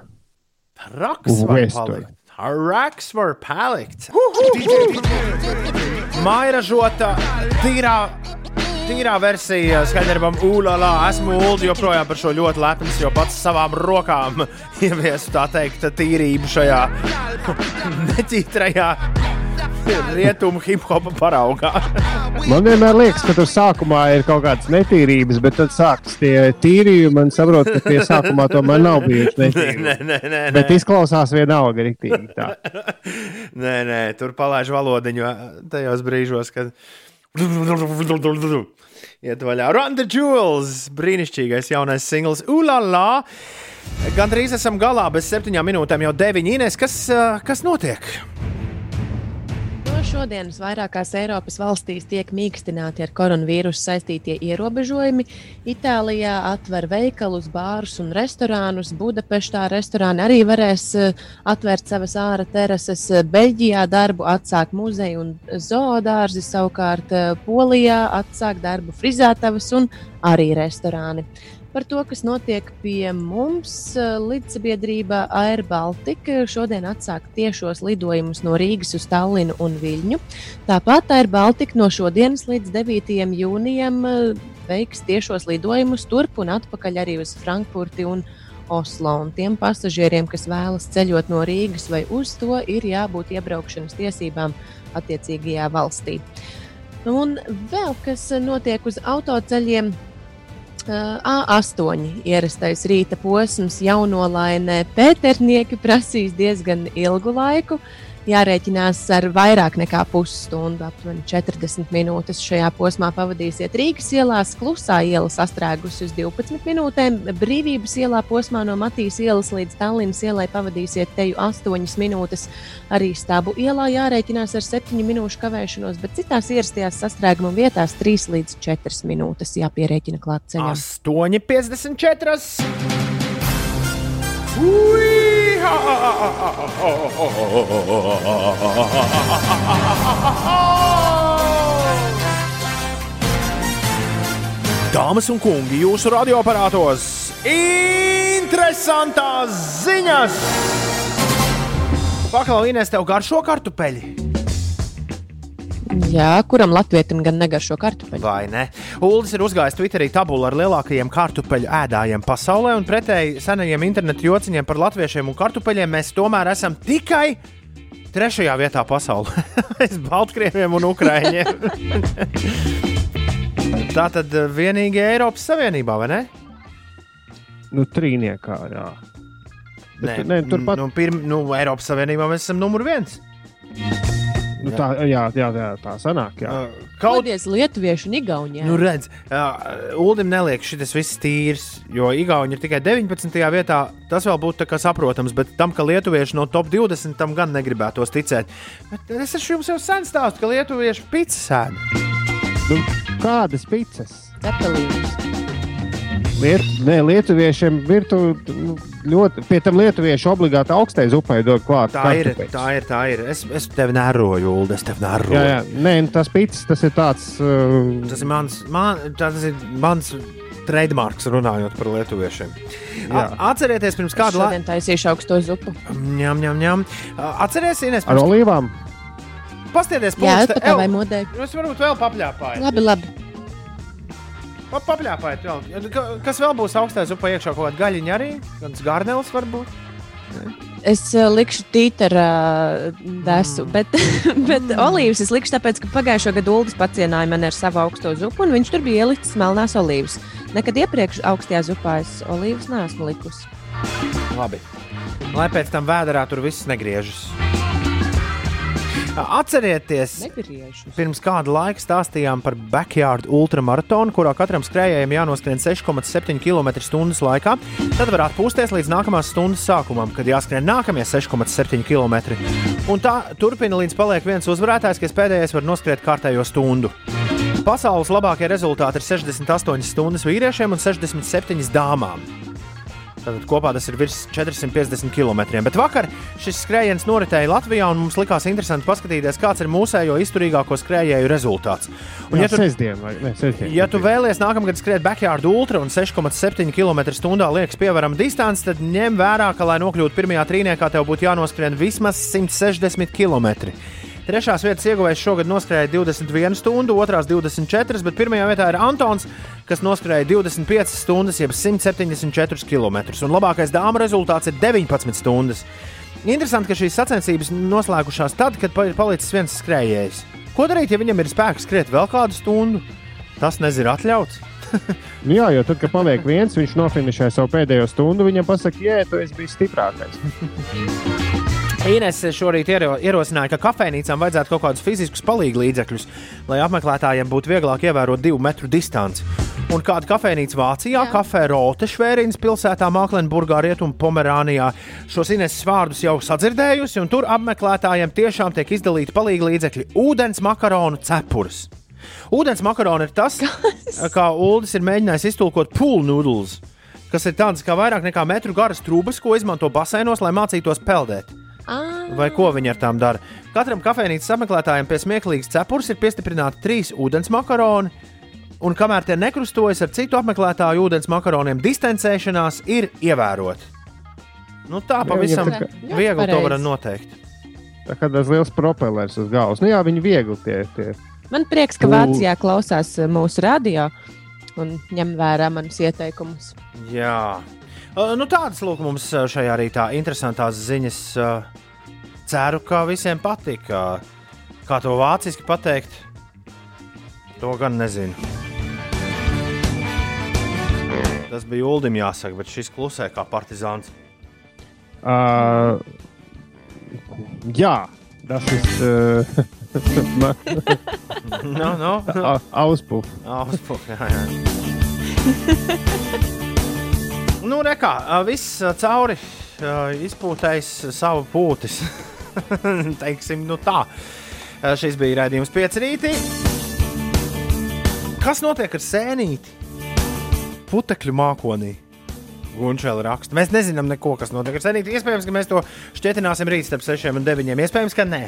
[SPEAKER 3] Raks var
[SPEAKER 5] Vēsture.
[SPEAKER 3] palikt. Raks var palikt. Mairažota, tīrā, tīrā versija skaidrībām, ūlā, esmu Ulu joprojām par šo ļoti lepns, jo pats savām rokām ieviesu tā teikt tīrību šajā netītrajā rietumu hip hopa paraugā.
[SPEAKER 5] Man vienmēr liekas, ka tur sākumā ir kaut kādas netīrības, bet tad sākas tie tīrījumi. Man saprot, ka tie sākumā tomēr nav bijuši netīri.
[SPEAKER 3] Nē, nē, nē,
[SPEAKER 5] Bet
[SPEAKER 3] nē.
[SPEAKER 5] izklausās vienalga rīktīgi. tā.
[SPEAKER 3] Nē, nē, tur palaiž valodiņu tajos brīžos, kad. Iet vaļā. Run the Jewels! Brīnišķīgais jaunais singls. Ulala! Gan drīz esam galā, bez septiņām minūtēm jau deviņi. Ines, kas, ā, kas notiek?
[SPEAKER 4] Šodienas vairākās Eiropas valstīs tiek mīkstināti ar koronavīrusu saistītie ierobežojumi. Itālijā atver veikalus, bārus un restorānus. Budapeštā restorāni arī varēs eh, atvērt savas ārā terases. Beļģijā darbu atsāk muzeji un zoodārzi, savukārt eh, Polijā atsāk darbu frizētavas un arī restorāni. Par to, kas notiek pie mums, eh, līdzsabiedrība Air Baltica šodien atsāk tiešos lidojumus no Rīgas uz Tallinu un Viļņu. Tāpat Air Baltica no šodienas līdz 9. jūnijam eh, veiks tiešos lidojumus turp un atpakaļ arī uz Frankfurti un Oslo. Un tiem pasažieriem, kas vēlas ceļot no Rīgas vai uz to, ir jābūt iebraukšanas tiesībām attiecīgajā valstī. Un vēl kas notiek uz autoceļiem, A8 ierastais rīta posms jaunolainē Pēternieki prasīs diezgan ilgu laiku. Jārēķinās ar vairāk nekā pusstundu, aptuveni 40 minūtes. Šajā posmā pavadīsiet Rīgas ielās, klusā iela sastrēgusi uz 12 minūtēm, Brīvības ielā posmā no Matīs ielas līdz Tallinas ielai pavadīsiet teju 8 minūtes. Arī Stabu ielā jārēķinās ar 7 minūšu kavēšanos, bet citās ierastajās sastrēguma vietās 3 līdz 4 minūtes jāpierēķina klāt ceļam.
[SPEAKER 3] 8,54. Dāmas un kungi, jūsu radioaparātos interesantās ziņas! Paklausīties, tev garšo kartupeļi!
[SPEAKER 4] Jā, kuram latvietim gan negaršo kartupeļu?
[SPEAKER 3] Vai ne? Uldis ir uzgājis Twitterī tabulu ar lielākajiem kartupeļu ēdājiem pasaulē, un pretēji senajiem internetu jociņiem par latviešiem un kartupeļiem mēs tomēr esam tikai trešajā vietā pasaulē. Aiz Baltkrieviem un Ukrāņiem. Tā tad vienīgi Eiropas Savienībā, vai ne?
[SPEAKER 5] Nu, trīniekā, jā.
[SPEAKER 3] Nē,
[SPEAKER 5] tu- nē, turpat-
[SPEAKER 3] nu, pirm, nu, Eiropas Savienībā mēs esam numur viens.
[SPEAKER 5] Nu, Nu, tā, jā, jā, jā, tā sanāk. Jā.
[SPEAKER 4] Kaut kādas lietuviešu un igaunijas.
[SPEAKER 3] Nu, redz, uh, Ulim neliek šis viss tīrs, jo Igauni ir tikai 19. vietā. Tas vēl būtu saprotams, bet tam, ka lietuvieši no top 20 tam gan negribētos ticēt. Bet es jums jau sen stāstīju, ka lietuvieši pizza sēna.
[SPEAKER 5] Nu, kādas pizzas?
[SPEAKER 4] Cepelīnas.
[SPEAKER 5] Liet, nē, lietuviešiem virtu nu, ļoti, pie tam lietuvieši obligāti augstai zupai dod klāt.
[SPEAKER 3] Tā ir,
[SPEAKER 5] kartupeļus.
[SPEAKER 3] tā ir, tā ir. Es, es tevi neroju, Ulu, es tevi neroju.
[SPEAKER 5] Jā, jā. Nē, nu, tas pits, tas ir tāds. Uh,
[SPEAKER 3] Tas ir mans, man, tas ir mans trademarks runājot par lietuviešiem. A, atcerieties, pirms kāda laika.
[SPEAKER 4] Šodien taisīšu augsto zupu.
[SPEAKER 3] Ņem, ņem, ņem. Atcerieties,
[SPEAKER 5] ar olīvām.
[SPEAKER 3] Pastieties,
[SPEAKER 4] Jā,
[SPEAKER 3] pulkste-
[SPEAKER 4] pat tā
[SPEAKER 3] Ew,
[SPEAKER 4] vai modē.
[SPEAKER 3] Jūs varbūt vēl papļāpājat.
[SPEAKER 4] Labi, labi.
[SPEAKER 3] Pa, papļāpājat vēl. Ka- Kas vēl būs augstais upē iekšā? Kaut kāda gaļiņa arī? Kāds garnēls varbūt?
[SPEAKER 4] Es uh, likšu tītara uh, desu, bet, bet olīvas es likšu tāpēc, ka pagājušā gada Ulas pacienāja mani ar savu augsto zupu, un viņš tur bija ielicis melnās olīvas. Nekad iepriekš augstajā zupā es olīvas neesmu likusi.
[SPEAKER 3] Labi. Lai pēc tam vēdā tur viss negriežas. Atcerieties, pirms kāda laika stāstījām par backyard ultramaratonu, kurā katram skrejējam jānoskrien 6,7 km/h laikā. Tad var atpūsties līdz nākamās stundas sākumam, kad jāskrien nākamie 6,7 km. Un tā turpina līdz paliek viens uzvarētājs, kas pēdējais var noskriet kārtējo stundu. Pasaules labākie rezultāti ir 68 stundas vīriešiem un 67 dāmām. Tātad kopā tas ir virs 450 km. Bet vakar šis skrējiens noritēja Latvijā, un mums likās interesanti paskatīties, kāds ir mūsējo izturīgāko skrējēju rezultāts. Un,
[SPEAKER 5] Jā,
[SPEAKER 3] ja tu,
[SPEAKER 5] sestdien, vai ne? Sestdien.
[SPEAKER 3] ja tu vēlies nākamgad skriet backyard ultra un 6,7 km/h liekas pievarama distance, tad ņem vērā, ka, lai nokļūtu pirmajā trīniekā, tev būtu jānoskrien vismaz 160 km. Trešās vietas ieguvējs šogad noskrēja 21 stundu, otrās 24, bet pirmajā vietā ir Antons, kas noskrēja 25 stundas, jeb 174 km. Un labākais dāmas rezultāts ir 19 stundas. Interesanti, ka šīs sacensības noslēgušās tad, kad ir palicis viens skrējējs. Ko darīt, ja viņam ir spēks skriet vēl kādu stundu? Tas nezinu, atļauts.
[SPEAKER 5] Nu, jā, jo tad, kad paliek viens, viņš nofinišē savu pēdējo stundu, viņam pasaka, jē, tu esi bijis stiprākais.
[SPEAKER 3] Ines šorīt iero- ierosināja, ka kafejnīcām vajadzētu kaut kādus fiziskus palīdzekļus, lai apmeklētājiem būtu vieglāk ievērot divu metru distanci. Un kāda kafejnīca Vācijā, kafē Rote, Švērīnas pilsētā, Māklenburgā, Rietumu Pomerānijā šos Ines vārdus jau sadzirdējusi, un tur apmeklētājiem tiešām tiek izdalīti palīdzekļi - ūdens, makaronu, cepures. Ūdens makaroni ir tas, kā Ulas ir mēģinājis iztulkot pool noodles, kas ir tādas kā vairāk nekā metru garas trūkas, ko izmanto baseinos, lai mācītos peldēt. Vai ko viņi ar tām dara? Katram kafejnīcas apmeklētājam pie smieklīgas cepures ir piestiprināti trīs ūdens makaroni, un kamēr tie nekrustojas ar citu apmeklētāju ūdens makaroniem, distancēšanās ir ievērota. Nu, tā
[SPEAKER 5] Jā,
[SPEAKER 3] pavisam
[SPEAKER 5] viņam tā kā-
[SPEAKER 3] viegli to var noteikt.
[SPEAKER 5] Tā kā tas liels propellers uz galvas. Nu, jā, viņi viegli tie. tie.
[SPEAKER 4] Man prieks, ka
[SPEAKER 5] U-
[SPEAKER 4] Vācijā klausās uh, mūsu radio un ņem vērā manus ieteikumus.
[SPEAKER 3] Jā, nu, tādas lūk mums uh, šajā rītā interesantās ziņas. Uh, Ceru, ka visiem patīk. Uh, Kā to vāciski pateikt, to gan nezinu. Tas bija Uldim jāsaka, bet šis klusē kā partizāns.
[SPEAKER 5] Uh, jā, tas ir. Uh,
[SPEAKER 3] No, no,
[SPEAKER 5] Auspuf.
[SPEAKER 3] Auspuf, jā, jā. nu, nekā, viss cauri ā, izpūtējis savu pūtis. Teiksim, nu tā. Šis bija raidījums piecerītī. Kas notiek ar sēnīti? Putekļu mākonī. Gunčēla raksta. Mēs nezinām, neko, kas notiek ar sēnīti. Iespējams, ka mēs to šķietināsim rīt starp 6 un 9. Iespējams, ka nē.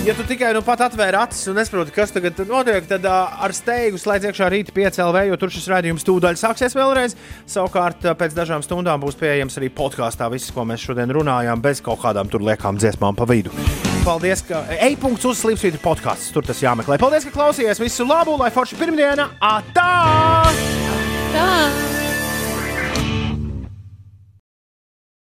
[SPEAKER 3] Ja tu tikai nu pat atvēri acis un nesaproti, kas tagad notiek, tad uh, ar steigu slēdz iekšā rīta piecēlē, jo tur šis raidījums tūdaļ sāksies vēlreiz. Savukārt pēc dažām stundām būs pieejams arī podkāstā viss, ko mēs šodien runājām, bez kaut kādām tur liekām dziesmām pa vidu. Paldies, ka e-punkts uz Slimsvītra podkāsts. Tur tas jāmeklē. Paldies, ka klausījāties. Visu labu, lai forši pirmdiena! Atā!
[SPEAKER 4] Tā!